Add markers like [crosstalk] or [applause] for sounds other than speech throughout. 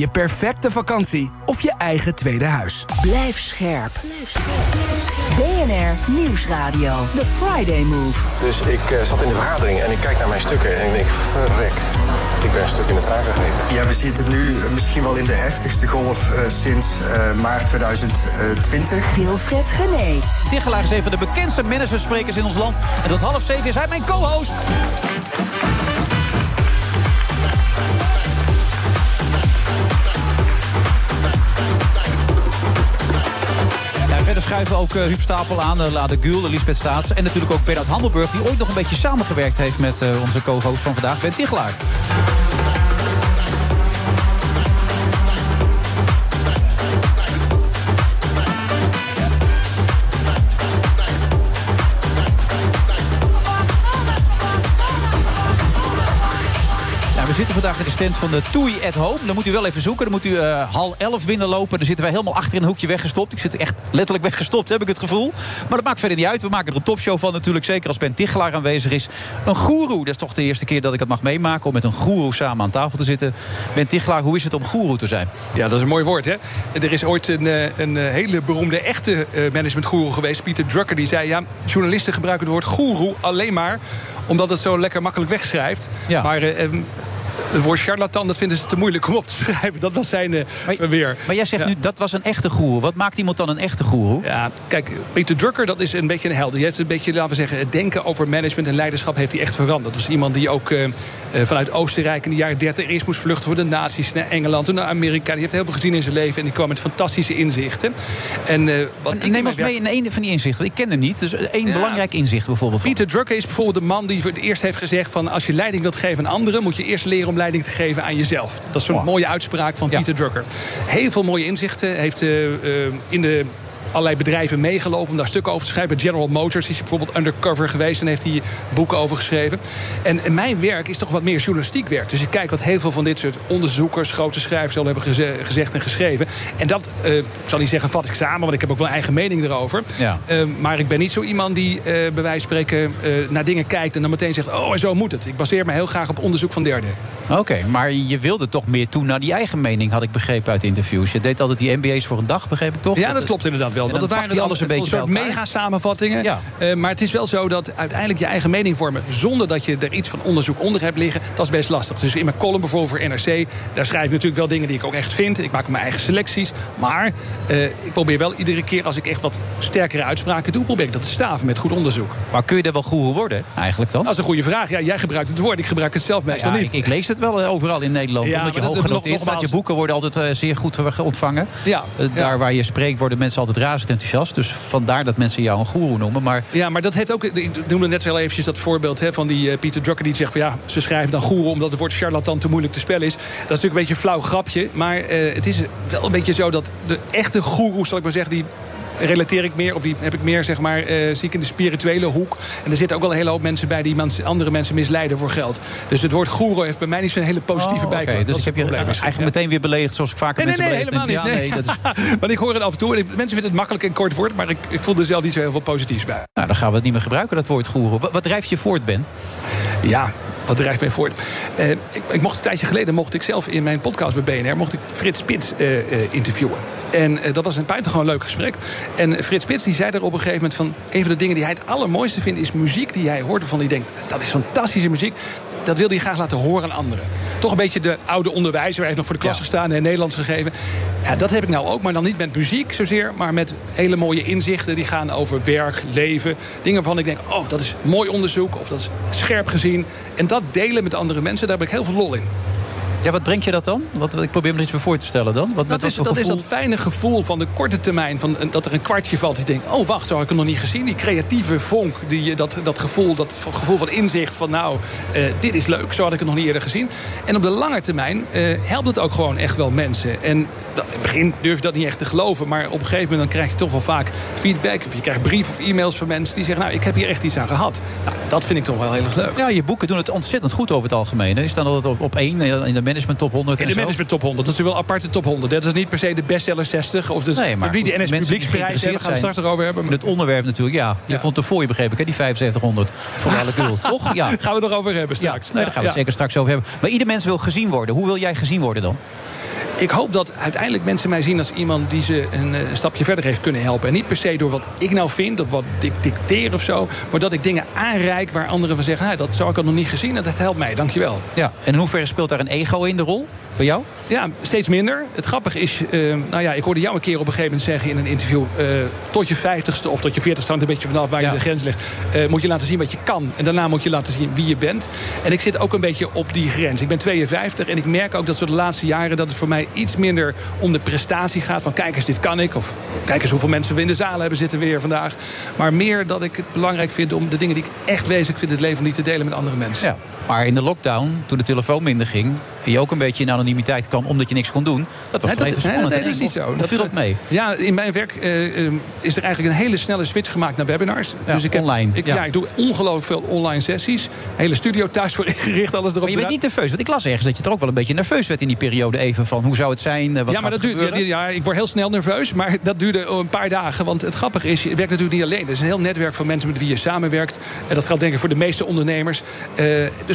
je perfecte vakantie of je eigen tweede huis. Blijf scherp. BNR Nieuwsradio. The Friday Move. Dus ik uh, zat in de vergadering en ik kijk naar mijn stukken en ik denk, verrek. Ik ben een stuk in de trein gegeten. Ja, we zitten nu misschien wel in de heftigste golf uh, sinds uh, maart 2020. Wilfred Gené. Tichelaar is een van de bekendste managersprekers in ons land. En tot half zeven is hij mijn co-host. Verder schuiven ook uh, Stapel aan, uh, Lade Gul, Lisbeth Staats... en natuurlijk ook Bernard Handelburg... die ooit nog een beetje samengewerkt heeft met uh, onze co-host van vandaag, Ben Tichelaar. Zitten vandaag in de stand van de Toei at Home. Dan moet u wel even zoeken. Dan moet u uh, hal 11 binnenlopen. Dan zitten wij helemaal achter in een hoekje weggestopt. Ik zit echt letterlijk weggestopt, heb ik het gevoel. Maar dat maakt verder niet uit. We maken er een topshow van natuurlijk. Zeker als Ben Tichelaar aanwezig is. Een goeroe. Dat is toch de eerste keer dat ik het mag meemaken. Om met een goeroe samen aan tafel te zitten. Ben Tichelaar, hoe is het om goeroe te zijn? Ja, dat is een mooi woord, hè? Er is ooit een, een hele beroemde echte managementgoeroe geweest. Pieter Drucker. Die zei, ja, journalisten gebruiken het woord goeroe alleen maar... omdat het zo lekker makkelijk wegschrijft. Ja. Maar... Uh, het woord charlatan, dat vinden ze te moeilijk om op te schrijven. Dat was zijn uh, maar, weer. Maar jij zegt ja. nu, dat was een echte goeroe. Wat maakt iemand dan een echte goeroe? Ja, kijk, Peter Drucker, dat is een beetje een held. Die heeft een beetje, laten we zeggen, het denken over management en leiderschap heeft hij echt veranderd. Dat was iemand die ook uh, vanuit Oostenrijk in de jaren 30 eerst moest vluchten voor de nazi's naar Engeland, toen naar Amerika. Die heeft heel veel gezien in zijn leven en die kwam met fantastische inzichten. En, uh, wat en, neem ons mee in een van die inzichten. Ik ken er niet, dus één ja. belangrijk inzicht bijvoorbeeld. Peter Drucker is bijvoorbeeld de man die voor het eerst heeft gezegd van als je leiding wilt geven aan anderen, moet je eerst leren om leiding te geven aan jezelf. Dat is zo'n wow. mooie uitspraak van. Pieter Drucker. Heel veel mooie inzichten. Heeft uh, uh, in de allerlei bedrijven meegelopen om daar stukken over te schrijven. General Motors is bijvoorbeeld undercover geweest en heeft hij boeken over geschreven. En, en, mijn werk is toch wat meer journalistiek werk. Dus ik kijk wat heel veel van dit soort onderzoekers, grote schrijvers al hebben geze gezegd en geschreven. En dat, uh, ik zal niet zeggen, vat ik samen, want ik heb ook wel eigen mening erover. Ja. Uh, maar ik ben niet zo iemand die uh, bij wijze van spreken naar dingen kijkt en dan meteen zegt: Oh, en zo moet het. Ik baseer me heel graag op onderzoek van derden. Oké, okay, maar je wilde toch meer toe naar die eigen mening, had ik begrepen uit interviews. Je deed altijd die MBA's voor een dag, begreep ik toch? Ja, dat klopt inderdaad wel. Want dat waren alles een beetje soort mega samenvattingen. Ja. Uh, maar het is wel zo dat uiteindelijk je eigen mening vormen... zonder dat je er iets van onderzoek onder hebt liggen... dat is best lastig. Dus in mijn column bijvoorbeeld voor NRC... daar schrijf ik natuurlijk wel dingen die ik ook echt vind. Ik maak mijn eigen selecties. Maar uh, ik probeer wel iedere keer als ik echt wat sterkere uitspraken doe... probeer ik dat te staven met goed onderzoek. Maar kun je er wel goeroe worden eigenlijk dan? Dat is een goede vraag. Ja, jij gebruikt het woord. Ik gebruik het zelf meestal ja, niet. Ik, ik, lees het wel overal in Nederland. Ja, omdat je hoog genoteerd staat. Je boeken worden altijd uh, zeer goed ontvangen. Ja, daar waar je spreekt worden mensen altijd razend enthousiast. Dus vandaar dat mensen jou een goeroe noemen. Maar... Ja, maar dat heeft ook... Ik noemde net wel eventjes dat voorbeeld hè, van die uh, Pieter Drucker... die zegt van ja, ze schrijven dan goeroe... omdat het woord charlatan te moeilijk te spellen is. Dat is natuurlijk een beetje een flauw grapje. Maar uh, het is wel een beetje zo dat de echte goeroes, zal ik maar zeggen... die relateer ik meer, of die heb ik meer, zeg maar, uh, zie ik in de spirituele hoek. En er zitten ook wel een hele hoop mensen bij die mensen, andere mensen misleiden voor geld. Dus het woord goeroe heeft bij mij niet zo'n hele positieve oh, bijklank. Okay. Dus ik heb je eigenlijk ja. meteen weer beledigd zoals ik vaker nee, mensen nee, nee, helemaal niet. Ja, nee, dat is... [laughs] Want ik hoor het af en toe. En mensen vinden het makkelijk en kort woord, maar ik, ik voel er zelf niet zo heel veel positiefs bij. Nou, dan gaan we het niet meer gebruiken, dat woord goeroe. Wat, wat drijft je voort, Ben? Ja, wat drijft mij voort? Uh, ik, ik, mocht een tijdje geleden mocht ik zelf in mijn podcast bij BNR mocht ik Frits Spits uh, uh, interviewen. En dat was een buitengewoon leuk gesprek. En Frits Spits die zei er op een gegeven moment van... een van de dingen die hij het allermooiste vindt is muziek die hij hoort... waarvan hij denkt, dat is fantastische muziek. Dat wil hij graag laten horen aan anderen. Toch een beetje de oude onderwijzer. Hij heeft nog voor de klas ja. gestaan en Nederlands gegeven. Ja, dat heb ik nou ook, maar dan niet met muziek zozeer... maar met hele mooie inzichten die gaan over werk, leven. Dingen waarvan ik denk, oh, dat is mooi onderzoek... of dat is scherp gezien. En dat delen met andere mensen, daar heb ik heel veel lol in. Ja, wat brengt je dat dan? Wat, ik probeer me er iets bij voor te stellen dan. Wat, Dat, is, dat is dat fijne gevoel van de korte termijn. Van, dat er een kwartje valt. Die denkt, oh wacht, zo had ik hem nog niet gezien. Die creatieve vonk, die, dat, dat, gevoel, dat gevoel van inzicht. Van nou, eh, dit is leuk, zo had ik het nog niet eerder gezien. En op de lange termijn eh, helpt het ook gewoon echt wel mensen. En dat, in het begin durf je dat niet echt te geloven. Maar op een gegeven moment dan krijg je toch wel vaak feedback. Of je krijgt brieven of e-mails van mensen die zeggen... nou, ik heb hier echt iets aan gehad. Nou, dat vind ik toch wel heel erg leuk. Ja, je boeken doen het ontzettend goed over het algemeen. hè. Die staan altijd op, op één eh, in de management top 100 In en de zo. management top 100. Dat is wel een aparte top 100. Dat is niet per se de bestseller 60. Of dus, Nee, maar niet de NS Publieksprijs. Daar gaan we het straks nog over hebben. In het onderwerp natuurlijk, ja. Je Ja. vond het voor je begreep ik, hè, die 7500 voor alle gul. [laughs] Toch? Ja. Gaan we het nog over hebben Ja, straks. nee, daar gaan we het zeker straks over hebben. Maar ieder mens wil gezien worden. Hoe wil jij gezien worden dan? Ik hoop dat uiteindelijk mensen mij zien als iemand die ze een eh, stapje verder heeft kunnen helpen. En niet per se door wat ik nou vind of wat ik dicteer of zo. Maar dat ik dingen aanreik waar anderen van zeggen... Nou, dat zou ik al nog niet gezien en dat helpt mij, dankjewel. Ja. En in hoeverre speelt daar een ego in de rol? Bij jou? Ja, steeds minder. Het grappige is, eh, nou ja, ik hoorde jou een keer op een gegeven moment zeggen in een interview... eh, tot je vijftigste of tot je veertigste, hangt een beetje vanaf waar Ja. je de grens ligt... eh, moet je laten zien wat je kan. En daarna moet je laten zien wie je bent. En ik zit ook een beetje op die grens. Ik ben 52 en ik merk ook dat zo de laatste jaren... dat het voor mij iets minder om de prestatie gaat. Van kijk eens, dit kan ik. Of kijk eens hoeveel mensen we in de zaal hebben zitten weer vandaag. Maar meer dat ik het belangrijk vind om de dingen die ik echt wezenlijk vind... in het leven niet te delen met andere mensen. Ja. Maar in de lockdown, toen de telefoon minder ging... je ook een beetje in anonimiteit kwam omdat je niks kon doen... dat was Nee, toch even spannend. nee, dat is niet zo. Dat viel ook mee. Ja, in mijn werk eh, eh, is er eigenlijk een hele snelle switch gemaakt naar webinars. Ja, dus ik heb, online, Ik, ja. ja. ik doe ongelooflijk veel online sessies. Hele studio thuis voor [laughs] ingericht, alles erop. Maar je werd niet nerveus. Want ik las ergens dat je er ook wel een beetje nerveus werd in die periode even. Van hoe zou het zijn? eh, Wat ja, maar dat duurde, ja, ik word heel snel nerveus, maar dat duurde een paar dagen. Want het grappige is, je werkt natuurlijk niet alleen. Er is een heel netwerk van mensen met wie je samenwerkt. En dat geldt denk ik voor de meeste ondernemers. Dus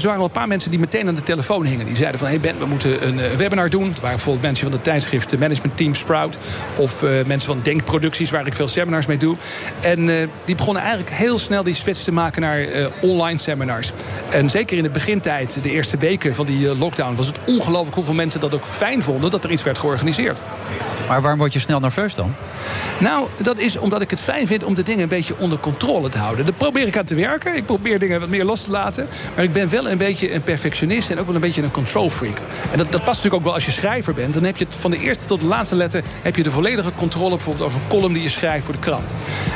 er waren wel een paar mensen die meteen aan de telefoon hingen. Die zeiden van, hey Ben, we moeten een eh, webinar doen. Waren bijvoorbeeld mensen van de tijdschrift Management Team Sprout. Of eh, mensen van Denkproducties, waar ik veel seminars mee doe. En eh, die begonnen eigenlijk heel snel die switch te maken naar online seminars. En zeker in de begintijd, de eerste weken van die lockdown... was het ongelooflijk hoeveel mensen dat ook fijn vonden... dat er iets werd georganiseerd. Maar waarom word je snel nerveus dan? Nou, dat is omdat ik het fijn vind om de dingen een beetje onder controle te houden. Daar probeer ik aan te werken. Ik probeer dingen wat meer los te laten. Maar ik ben wel een beetje een perfectionist en ook wel een beetje een control freak. En dat, dat past natuurlijk ook wel als je schrijver bent. Dan heb je van de eerste tot de laatste letter heb je de volledige controle bijvoorbeeld over een column die je schrijft voor de krant.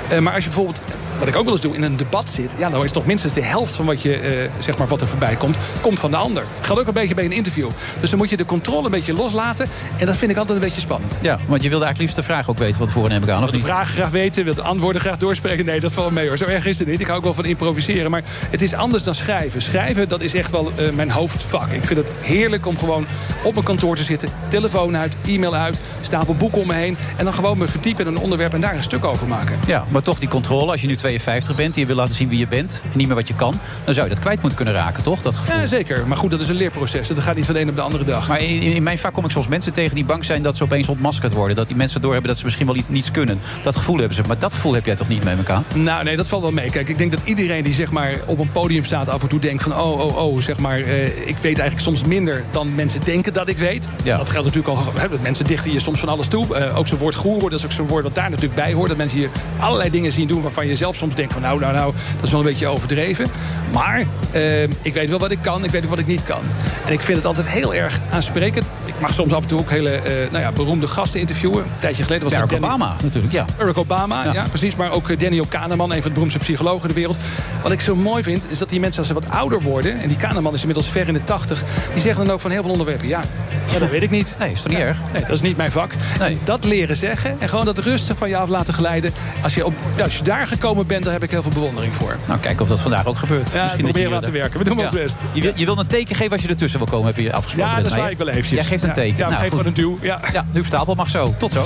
Eh, maar als je bijvoorbeeld, wat ik ook wel eens doe, in een debat zit, ja, dan is toch minstens de helft van wat je eh, zeg maar wat er voorbij komt, komt van de ander. Dat geldt ook een beetje bij een interview. Dus dan moet je de controle een beetje loslaten. En dat vind ik altijd een beetje spannend. Ja, want je wilde eigenlijk liefst de vraag ook weten van tevoren neem ik aan, of de niet? vragen graag weten, wil de antwoorden graag doorspreken. Nee, dat valt mee hoor. Zo erg is het niet. Ik hou ook wel van improviseren. Maar het is anders dan schrijven. Schrijven, dat is echt wel eh, mijn hoofdvak. Ik vind het heerlijk om gewoon op mijn kantoor te zitten. Telefoon uit, e-mail uit, stapel boeken om me heen. En dan gewoon me verdiepen in een onderwerp en daar een stuk over maken. Ja, maar toch die controle. Als je nu 52 bent en je wil laten zien wie je bent... en niet meer wat je kan, dan zou je dat kwijt moeten kunnen raken, toch? Dat gevoel. Ja, zeker. Maar goed, dat is een leerproces. Dat gaat niet van de een op de andere dag. Maar in, in mijn vak kom ik soms mensen tegen die bang zijn... dat ze opeens ontmaskerd worden. Dat die mensen doorhebben dat ze misschien wel iets, niets kunnen. Dat gevoel hebben ze. Maar dat gevoel heb jij toch niet met elkaar? Nou, nee, dat valt wel mee. Kijk, ik denk dat iedereen die zeg maar, op een podium staat af en toe denkt van... oh, oh, oh, zeg maar, eh, ik weet eigenlijk soms minder dan mensen denken dat ik weet. Ja. Dat geldt natuurlijk al, hè, dat mensen dichten je soms van alles toe. Eh, ook zo'n woord goeroe, dat is ook zo'n woord wat daar natuurlijk bij hoort. Dat mensen je allerlei dingen zien doen waarvan je zelf soms denkt van... nou, nou, nou, dat is wel een beetje overdreven. Maar eh, ik weet wel wat ik kan, ik weet ook wat ik niet kan. En ik vind het altijd heel erg aansprekend. Ik mag soms af en toe ook hele eh, nou ja, beroemde gasten interviewen. Een tijdje geleden was Barack Obama natuurlijk, ja. Barack Obama, ja. Ja. precies. Maar ook eh, Daniel Kahneman, een van de beroemdste psychologen in de wereld. Wat ik zo mooi vind, is dat die mensen als ze wat ouder worden... en die Kahneman is inmiddels ver in de tachtig... die zeggen dan ook van heel veel onderwerpen... ja, ja dat weet ik niet. Nee, is toch niet erg? Nee, dat is niet mijn vak. Nee. Dat leren zeggen en gewoon dat rustig van je af laten geleiden. Als je, op, als je daar gekomen bent, daar heb ik heel veel bewondering voor. Nou, kijken of dat vandaag ook gebeurt. Ja, Misschien dat proberen aan te hier- werken. We doen Ja. ons best. Je wil, je wil een teken geven als je ertussen wil komen, heb je afgesproken. Ja, dat hè? ik wel eventjes. Jij geeft een teken. Ja, nou, geef gewoon een duw. Ja. Ja, Huub Stapel mag zo. Tot zo.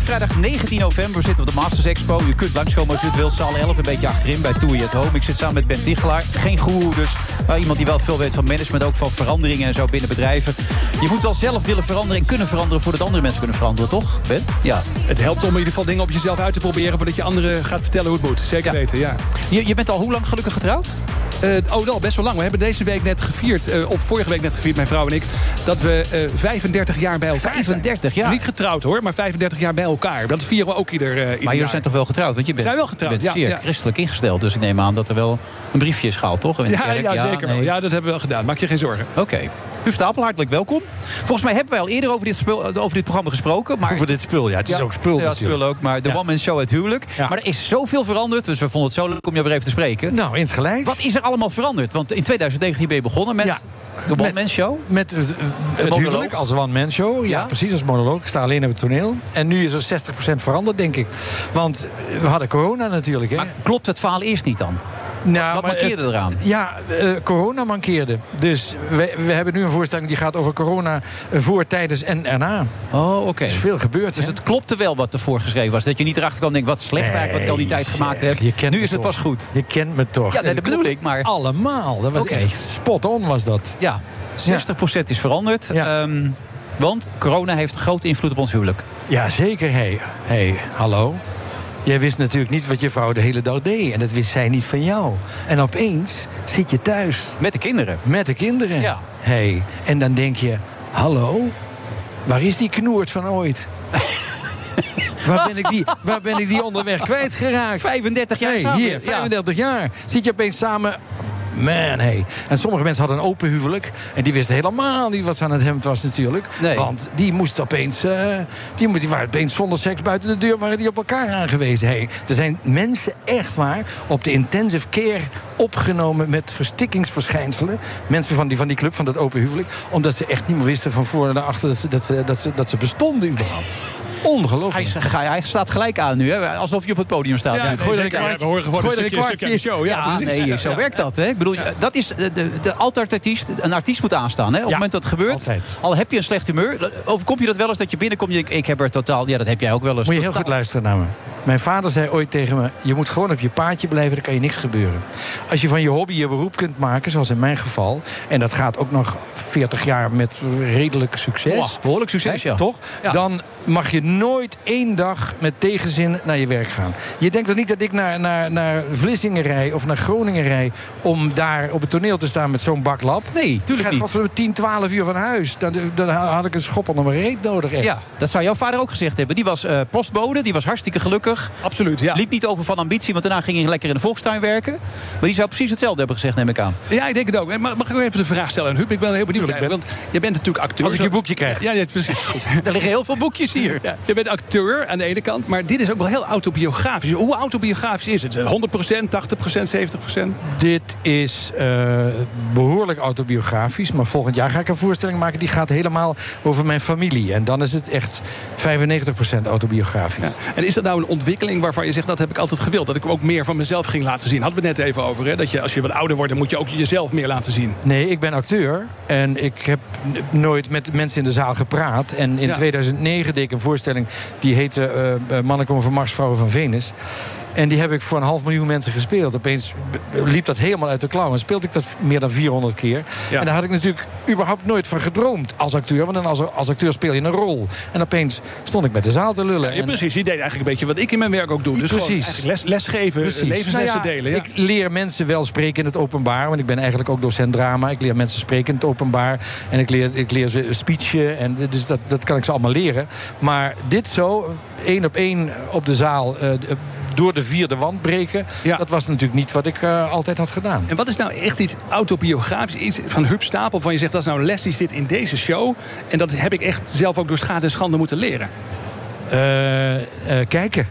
Vrijdag 19 november. We zitten op de Masters Expo. Je kunt langskomen als je het wil. Zaal 11, een beetje achterin bij Toei at Home. Ik zit samen met Ben Tichelaar. Geen goeroe dus. Maar iemand die wel veel weet van management. Ook van veranderingen en zo binnen bedrijven. Je moet wel zelf willen veranderen en kunnen veranderen... voordat andere mensen kunnen veranderen, toch, Ben? Ja. Het helpt om in ieder geval dingen op jezelf uit te proberen... voordat je anderen gaat vertellen hoe het moet. Zeker weten, ja. Je, je bent al hoe lang gelukkig getrouwd? Uh, oh, al best wel lang. We hebben deze week net gevierd, uh, of vorige week net gevierd, mijn vrouw en ik... dat we uh, 35 jaar bij elkaar 35 jaar? Niet getrouwd hoor, maar 35 jaar bij elkaar. Dat vieren we ook ieder, ieder Maar jullie zijn toch wel getrouwd? Want je bent, zijn wel getrouwd, bent ja, zeer ja. christelijk ingesteld. Dus ik neem aan dat er wel een briefje is gehaald, toch? Ja, kerk? ja, zeker wel. Ja, dat hebben we wel gedaan. Maak je geen zorgen. Oké. Huub Stapel, hartelijk welkom. Volgens mij hebben wij al eerder over dit, spul, over dit programma gesproken. Maar Over dit spul, ja. Het is ook spul Ja, natuurlijk. spul ook. Maar de Ja. One Man Show het huwelijk. Ja. Maar er is zoveel veranderd. Dus we vonden het zo leuk om jou weer even te spreken. Nou, insgelijks. Wat is er allemaal veranderd? Want in 2019 ben je begonnen met de One Met- Man Show. Met het, het huwelijk als one-man show. Ja, Ja. precies, als monoloog. Ik sta alleen op het toneel. En nu is er 60% veranderd, denk ik. Want we hadden corona natuurlijk. Hè? Maar klopt het verhaal eerst niet dan? Nou, Wat maar mankeerde het- eraan? Ja, eh, corona mankeerde. Dus we, we hebben nu een voorstelling die gaat over corona voor, tijdens en erna. Oh, oké. Er is veel gebeurd. Dus hè? het klopte wel wat ervoor geschreven was. Dat je niet erachter kan denken, wat slecht eigenlijk wat ik al die tijd gemaakt heb. je kent Nu is het toch. pas goed. Je kent me toch. Ja, nee, dat bedoel ik, maar- Allemaal. Dat was Oké. echt spot on was dat. Ja, 60% is veranderd. Ja. Ehm, want corona heeft grote invloed op ons huwelijk. Ja, zeker. Hé, hey, hallo. Jij wist natuurlijk niet wat je vrouw de hele dag deed. En dat wist zij niet van jou. En opeens zit je thuis Met de kinderen. met de kinderen. Ja. Hey, en dan denk je, hallo? Waar is die knoert van ooit? [laughs] waar, ben ik die, waar ben ik die onderweg kwijtgeraakt? 35 jaar Hey, samen. hier, Ja. 35 jaar. Zit je opeens samen... Man, hey. En sommige mensen hadden een open huwelijk. En die wisten helemaal niet wat ze aan het hemd was natuurlijk. Nee. Want die moesten opeens... eh, die, die waren opeens zonder seks buiten de deur... waren die op elkaar aangewezen. Hey, er zijn mensen echt waar op de intensive care opgenomen... met verstikkingsverschijnselen. Mensen van die, van die club, van dat open huwelijk. Omdat ze echt niet meer wisten van voor naar achter... dat ze, dat ze, dat ze, dat ze bestonden überhaupt. Hij, Ongelooflijk. hij, hij staat gelijk aan nu, hè? alsof je op het podium staat. Ja, nee, gooi er zeker. een Ja, we horen gewoon een een stukje, de show. Ja, Ja, precies. nee, Ja, zo ja. werkt dat. Hè? Ik bedoel, dat is de, de, de altijd-artiest. Een artiest moet aanstaan. Hè? Op het moment dat het gebeurt, altijd. al heb je een slecht humeur... overkom je dat wel eens dat je binnenkomt... Je, denkt, ik heb er totaal... Ja, dat heb jij ook wel eens. Moet je heel totaal- goed luisteren naar me. Mijn vader zei ooit tegen me: Je moet gewoon op je paadje blijven, dan kan je niks gebeuren. Als je van je hobby je beroep kunt maken, zoals in mijn geval. En dat gaat ook nog 40 jaar met redelijk succes. Behoorlijk succes, Hè, ja. Toch? Ja. Dan mag je nooit één dag met tegenzin naar je werk gaan. Je denkt toch niet dat ik naar, naar, naar Vlissingen rij of naar Groningen rij. om daar op het toneel te staan met zo'n baklap? Nee, tuurlijk Ik ga niet. voor 10, 12 uur van huis. Dan, dan had ik een schop onder mijn reet nodig. Echt. Ja, dat zou jouw vader ook gezegd hebben. Die was eh, postbode, die was hartstikke gelukkig. Absoluut, ja. Liep niet over van ambitie, want daarna ging hij lekker in de volkstuin werken. Maar die zou precies hetzelfde hebben gezegd, neem ik aan. Ja, ik denk het ook. Mag mag ik ook even de vraag stellen aan Huub? Ik ben heel benieuwd. eigenlijk, Want je bent natuurlijk acteur. Als ik je boekje krijg. Ja, ja precies. [laughs] Goed. Er liggen heel veel boekjes hier. Ja, je bent acteur aan de ene kant, maar dit is ook wel heel autobiografisch. Hoe autobiografisch is het? 100%, 80%, 70%? Dit is eh, behoorlijk autobiografisch. Maar volgend jaar ga ik een voorstelling maken die gaat helemaal over mijn familie. En dan is het echt 95% autobiografisch. Ja. En is dat nou een ontwikkeling waarvan je zegt dat heb ik altijd gewild? Dat ik ook meer van mezelf ging laten zien. Hadden we het net even over. Hè? Dat je als je wat ouder wordt, dan moet je ook jezelf meer laten zien. Nee, ik ben acteur. En ik heb nooit met mensen in de zaal gepraat. En in Ja. 2009 deed ik een voorstelling die heette eh, eh, Mannen komen van Mars, Vrouwen van Venus. En die heb ik voor een half miljoen mensen gespeeld. Opeens liep dat helemaal uit de klauwen. En speelde ik dat meer dan 400 keer. Ja. En daar had ik natuurlijk überhaupt nooit van gedroomd als acteur. Want dan als, als acteur speel je een rol. En opeens stond ik met de zaal te lullen. Ja, En- precies. Je deed eigenlijk een beetje wat ik in mijn werk ook doe. Dus Precies. les, lesgeven, Precies. levenslessen Nou ja, delen. Ik leer mensen wel spreken in het openbaar. Want ik ben eigenlijk ook docent drama. Ik leer mensen spreken in het openbaar. En ik leer, ik leer ze speechen. En dus dat, dat kan ik ze allemaal leren. Maar dit zo, één op één op de zaal... eh, door de vierde wand breken... Ja. dat was natuurlijk niet wat ik eh, altijd had gedaan. En wat is nou echt iets autobiografisch, iets van Huub Stapel... van je zegt dat is nou een les die zit in deze show... en dat heb ik echt zelf ook door schade en schande moeten leren. Eh, eh, kijken.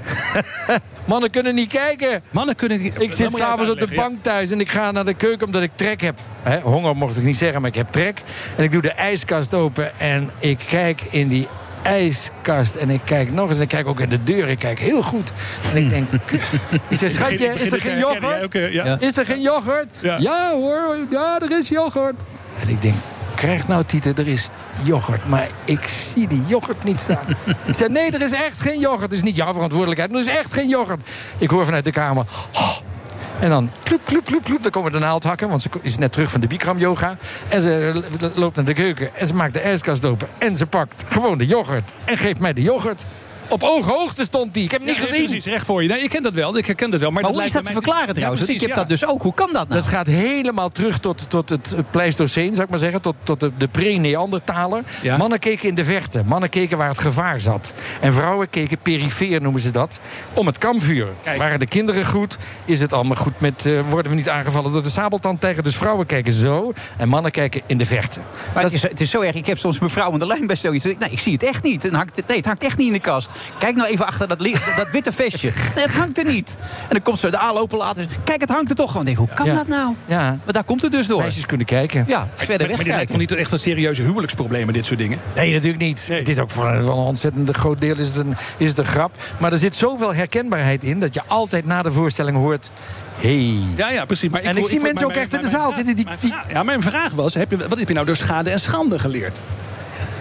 [laughs] Mannen kunnen niet kijken. Mannen kunnen... Ik zit s'avonds op de bank thuis en ik ga naar de keuken omdat ik trek heb. Hè, honger mocht ik niet zeggen, maar ik heb trek. En ik doe de ijskast open en ik kijk in die ijskast. En ik kijk nog eens en ik kijk ook in de deur. Ik kijk heel goed. En ik denk, [laughs] kut. Ik zeg, schatje, is er geen yoghurt? Is er geen yoghurt? Ja. Ja hoor, ja, er is yoghurt. En ik denk, krijg nou Tieten, er is yoghurt. Maar ik zie die yoghurt niet staan. [laughs] ik zei, nee, er is echt geen yoghurt. Het is niet jouw verantwoordelijkheid, maar er is echt geen yoghurt. Ik hoor vanuit de kamer... "Oh." En dan kloep, kloep, kloep, kloep. Dan komen de naaldhakken, want ze is net terug van de Bikram yoga. En ze loopt naar de keuken en ze maakt de ijskast open. En ze pakt gewoon de yoghurt en geeft mij de yoghurt. Op ooghoogte stond die. Ik heb hem niet Ja, gezien. Precies, recht voor je. Nee, je kent dat wel. Ik herken dat wel. Maar, Maar dat hoe is dat te verklaren trouwens? Ja, ik heb dat dus ook. Hoe kan dat nou? Dat gaat helemaal terug tot, tot het Pleistocene, zou ik maar zeggen. Tot, tot de, de pre-Neandertaler. Ja. Mannen keken in de verte. Mannen keken waar het gevaar zat. En vrouwen keken perifeer, noemen ze dat. Om het kampvuur. Kijk. Waren de kinderen goed? Is het allemaal goed met... eh, worden we niet aangevallen door de sabeltandtijger? Dus vrouwen kijken zo. En mannen kijken in de verte. Maar Dat het, is, het is zo erg. Ik heb soms mevrouw aan de lijn bij zoiets. Nee, ik zie het echt niet. Het hangt, nee, het hangt echt niet in de kast. Kijk nou even achter dat, [laughs] dat witte vestje. [laughs] Nee, het hangt er niet. En dan komt ze de aanlopen laten. Kijk, het hangt er toch gewoon. Denk, hoe kan Ja. dat nou? Ja, Maar daar komt het dus door. meisjes kunnen kijken. Ja, verder Maar dit lijkt niet echt een serieuze huwelijksprobleem, dit soort dingen. Nee, natuurlijk niet. Het is ook voor een, voor een ontzettend groot deel is het, een, is het een grap. Maar er zit zoveel herkenbaarheid in... dat je altijd na de voorstelling hoort... Hey. Ja, ja, precies. Maar En ik voel- zie mensen ook echt in de zaal zitten die- die- Ja, mijn vraag was, heb je, wat heb je nou door schade en schande geleerd?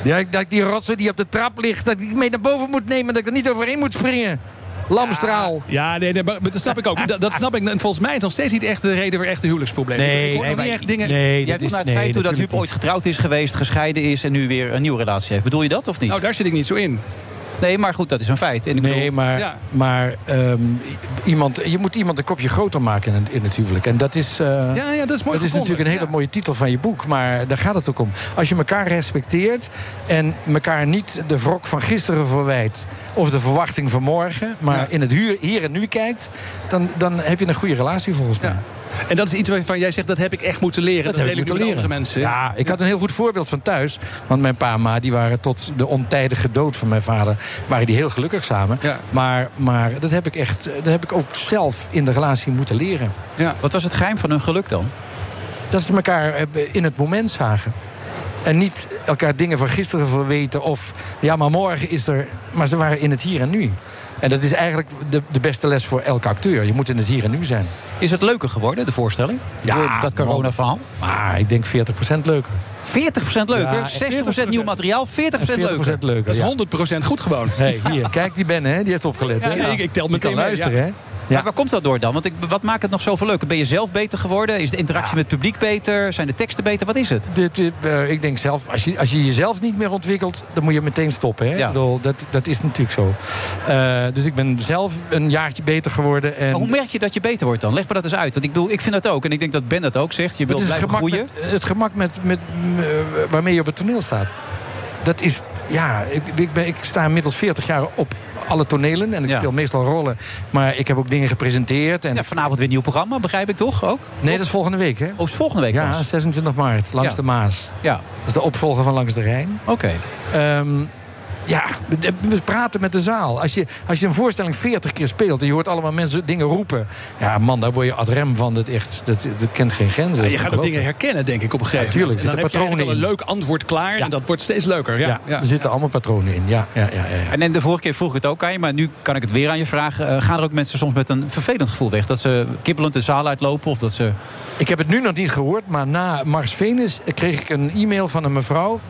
Ja, dat ik die rotsen die op de trap ligt... dat ik die mee naar boven moet nemen... dat ik er niet overheen moet springen. Lamstraal. Ja, nee, nee, maar dat snap ik ook. [laughs] Dat, dat snap ik. En volgens mij is nog steeds niet echt de reden voor echte huwelijksproblemen. Nee, ik hoor nee, niet echt dingen. nee, doet is- naar het nee, feit toe dat Huub ooit getrouwd is geweest, gescheiden is en nu weer een nieuwe relatie heeft. Bedoel je dat of niet? Nou, daar zit ik niet zo in. Nee, maar goed, dat is een feit. En ik Nee, bedoel, maar, Ja. maar ehm, iemand, je moet iemand een kopje groter maken in het, in het huwelijk. En dat is, eh, Ja, ja, dat is mooi dat is natuurlijk een hele mooie titel van je boek. Maar daar gaat het ook om. Als je elkaar respecteert en elkaar niet de wrok van gisteren verwijt... of de verwachting van morgen, maar in het huur, hier en nu kijkt... Dan, dan heb je een goede relatie volgens mij. En dat is iets waarvan jij zegt, dat heb ik echt moeten leren. Dat, heb deel ik moeten leren. andere mensen. Ja, ik had een heel goed voorbeeld van thuis. Want mijn pa en ma die waren tot de ontijdige dood van mijn vader... waren die heel gelukkig samen. Ja. Maar, maar dat, heb ik echt, dat heb ik ook zelf in de relatie moeten leren. Ja. Wat was het geheim van hun geluk dan? Dat ze elkaar eh, in het moment zagen. En niet elkaar dingen van gisteren verweten. Of ja, maar morgen is er... Maar ze waren in het hier en nu. En dat is eigenlijk de, de beste les voor elke acteur. Je moet in het hier en nu zijn. Is het leuker geworden, de voorstelling? Ja, Door dat corona-verhaal? Maar ik denk 40% leuker. 40% leuker, Ja, 60% nieuw materiaal, 40%, 40% leuker. leuker. Dat is ja. 100% goed gewoon. Hey, hier, kijk die Ben, hè? die heeft opgelet. Ja, hè? ja, ik- ik tel Die meteen luisteren, ja. Maar waar komt dat door dan? Want ik, wat maakt het nog zoveel leuker? Ben je zelf beter geworden? Is de interactie met het publiek beter? Zijn de teksten beter? Wat is het? Dit, dit, eh, ik denk zelf, als je, als je jezelf niet meer ontwikkelt, dan moet je meteen stoppen. Hè? Ja. Ik bedoel, dat, dat is natuurlijk zo. Eh, dus ik ben zelf een jaartje beter geworden. En Maar hoe merk je dat je beter wordt dan? Leg me dat eens uit. Want ik bedoel, ik vind dat ook. En ik denk dat Ben dat ook zegt. Je het wilt is het blijven gemak, groeien. met, het gemak met, met, eh, waarmee je op het toneel staat. Dat is, ja, ik, ik, ben, ik sta inmiddels 40 jaar op alle tonelen. En ik Ja. speel meestal rollen. Maar ik heb ook dingen gepresenteerd. En, Ja, vanavond weer een nieuw programma, begrijp ik toch ook? nee, dat is volgende week, hè? Oh, is volgende week Ja, pas? 26 maart, langs de Maas. Ja, Dat is de opvolger van Langs de Rijn. oké. Ehm, ja, we- praten met de zaal. Als je, als je een voorstelling 40 keer speelt en je hoort allemaal mensen dingen roepen. Ja, man, daar word je ad rem van. Dat, echt, dat, dat kent geen grenzen. Ja, je gaat ook dingen herkennen, denk ik, op een gegeven Ja, tuurlijk, moment. En dan er heb je al een leuk antwoord klaar. Ja. En dat wordt steeds leuker. Ja, Ja, ja. er zitten allemaal patronen in. Ja, ja, ja, ja, ja. En, en de vorige keer vroeg ik het ook aan je, maar nu kan ik het weer aan je vragen. Eh, gaan er ook mensen soms met een vervelend gevoel weg? Dat ze kibbelend de zaal uitlopen of dat ze... Ik heb het nu nog niet gehoord, maar na Mars Venus kreeg ik een e-mail van een mevrouw.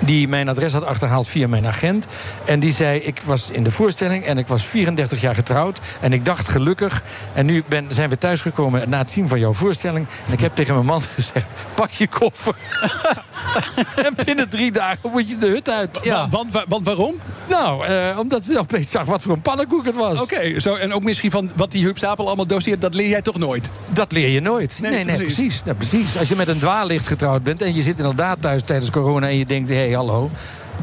Die mijn adres had achterhaald via mijn agent. En die zei: Ik was in de voorstelling en ik was 34 jaar getrouwd. En ik dacht gelukkig. En nu ben, zijn we thuisgekomen na het zien van jouw voorstelling. En ik heb tegen mijn man [laughs] gezegd: Pak je koffer. [laughs] en binnen drie dagen moet je de hut uit. Ja. Want, wa- want waarom? Nou, eh, omdat ze opeens zag wat voor een pannenkoek het was. Oké, zo en ook misschien van wat die Huub Stapel allemaal doseert, dat leer jij toch nooit? Dat leer je nooit. Nee, Nee, nee, precies. precies. Ja, precies. Als je met een dwaallicht getrouwd bent en je zit inderdaad thuis tijdens corona en je denkt: hé, hey, hallo.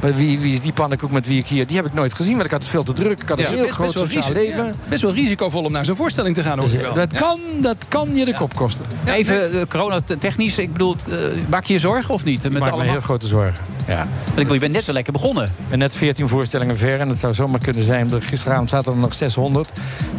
Maar wie, wie is die pannenkoek met wie ik hier... Die heb ik nooit gezien, want ik had het veel te druk. Ik had een Ja, heel best- groot best sociaal leven. ja, best wel risicovol om naar zo'n voorstelling te gaan, hoor Dus, ik wel. dat, Ja. kan, dat kan je de kop kosten. Even uh, corona-technisch, ik bedoel, eh, maak je je zorgen of niet? Ik Met maak me heel grote zorgen. Ja. Want ik bedoel, je bent net wel lekker begonnen. Ik ben net 14 voorstellingen ver en het zou zomaar kunnen zijn. Gisteravond zaten er nog 600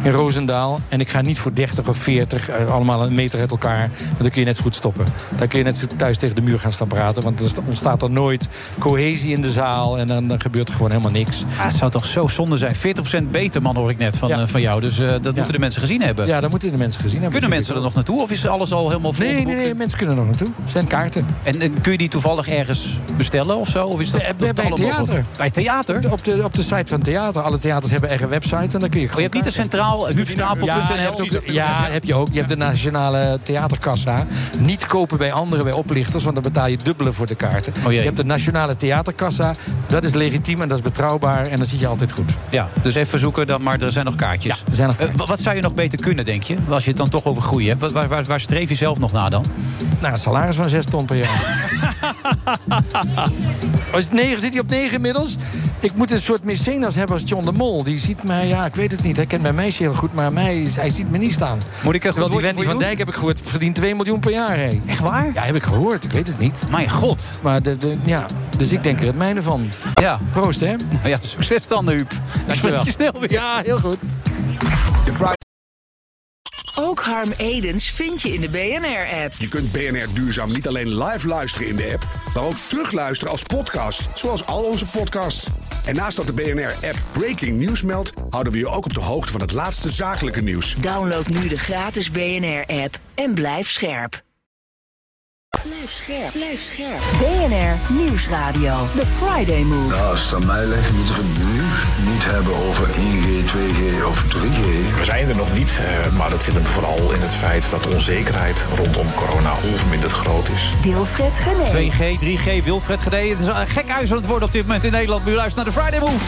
in Roosendaal. En ik ga niet voor 30 of 40, eh, allemaal een meter uit elkaar. Want dan kun je net zo goed stoppen. Dan kun je net thuis tegen de muur gaan staan praten. Want er ontstaat er nooit cohesie in de zaal. En dan, dan gebeurt er gewoon helemaal niks. Ah, het zou toch zo zonde zijn. 40% beter, man, hoor ik net van, Ja. eh, van jou. Dus eh, dat moeten de mensen gezien hebben. Ja, dan moeten de mensen gezien hebben. Kunnen mensen er nog naartoe? Of is alles al helemaal vol? Nee, nee, nee, mensen kunnen er nog naartoe. Er zijn kaarten. En, en kun je die toevallig ergens bestellen? of zo? Of is dat Bij, bij, bij totaal theater. Bij theater? Op de, op de site van theater. Alle theaters hebben eigen websites en dan kun je Oh, je hebt niet een centraal Ja, huubstapel.nl? ook de- ja, heb je ook. Je hebt de nationale theaterkassa. Niet kopen bij anderen, bij oplichters, want dan betaal je dubbele voor de kaarten. jee. je hebt de nationale theaterkassa. Dat is legitiem en dat is betrouwbaar en dan zit je altijd goed. Ja, dus even zoeken dan, maar er zijn nog kaartjes. er zijn nog Eh, wa- wat zou je nog beter kunnen, denk je? Als je het dan toch over groei hebt. Waar, waar, waar streef je zelf nog naar dan? Nou, een salaris van 6 ton per jaar. [laughs] Als het 9 zit hij op 9 inmiddels. Ik moet een soort mecenas hebben als John de Mol. Die ziet mij, ja, ik weet het niet. Hij kent mijn meisje heel goed, maar mij, hij ziet me niet staan. Moet ik een Terwijl die Wendy van Dijk heb ik gehoord, verdient 2 miljoen per jaar. Hé. Echt waar? Ja, heb ik gehoord. Ik weet het niet. Mijn god. Maar de, de, ja, dus ik denk er het mijne van. Ja. Proost, hè? Nou ja, succes dan, Huub. Spreek je snel weer. Ja, heel goed. Ook Harm Edens vind je in de BNR-app. Je kunt BNR Duurzaam niet alleen live luisteren in de app, maar ook terugluisteren als podcast, zoals al onze podcasts. En naast dat de BNR-app Breaking News meldt, houden we je ook op de hoogte van het laatste zakelijke nieuws. Download nu de gratis BNR-app en blijf scherp. Blijf scherp, blijf scherp. BNR Nieuwsradio. The Friday Move. Nou, als het aan mij ligt, moeten we het nu niet hebben over 1G, 2G of 3G. We zijn er nog niet, eh, maar dat zit hem vooral in het feit dat de onzekerheid rondom corona onverminderd groot is. Wilfred Gené. 2G, 3G, Wilfred Gedee. Het is een gek huis aan het worden op dit moment in Nederland. Maar u luistert naar de Friday Move.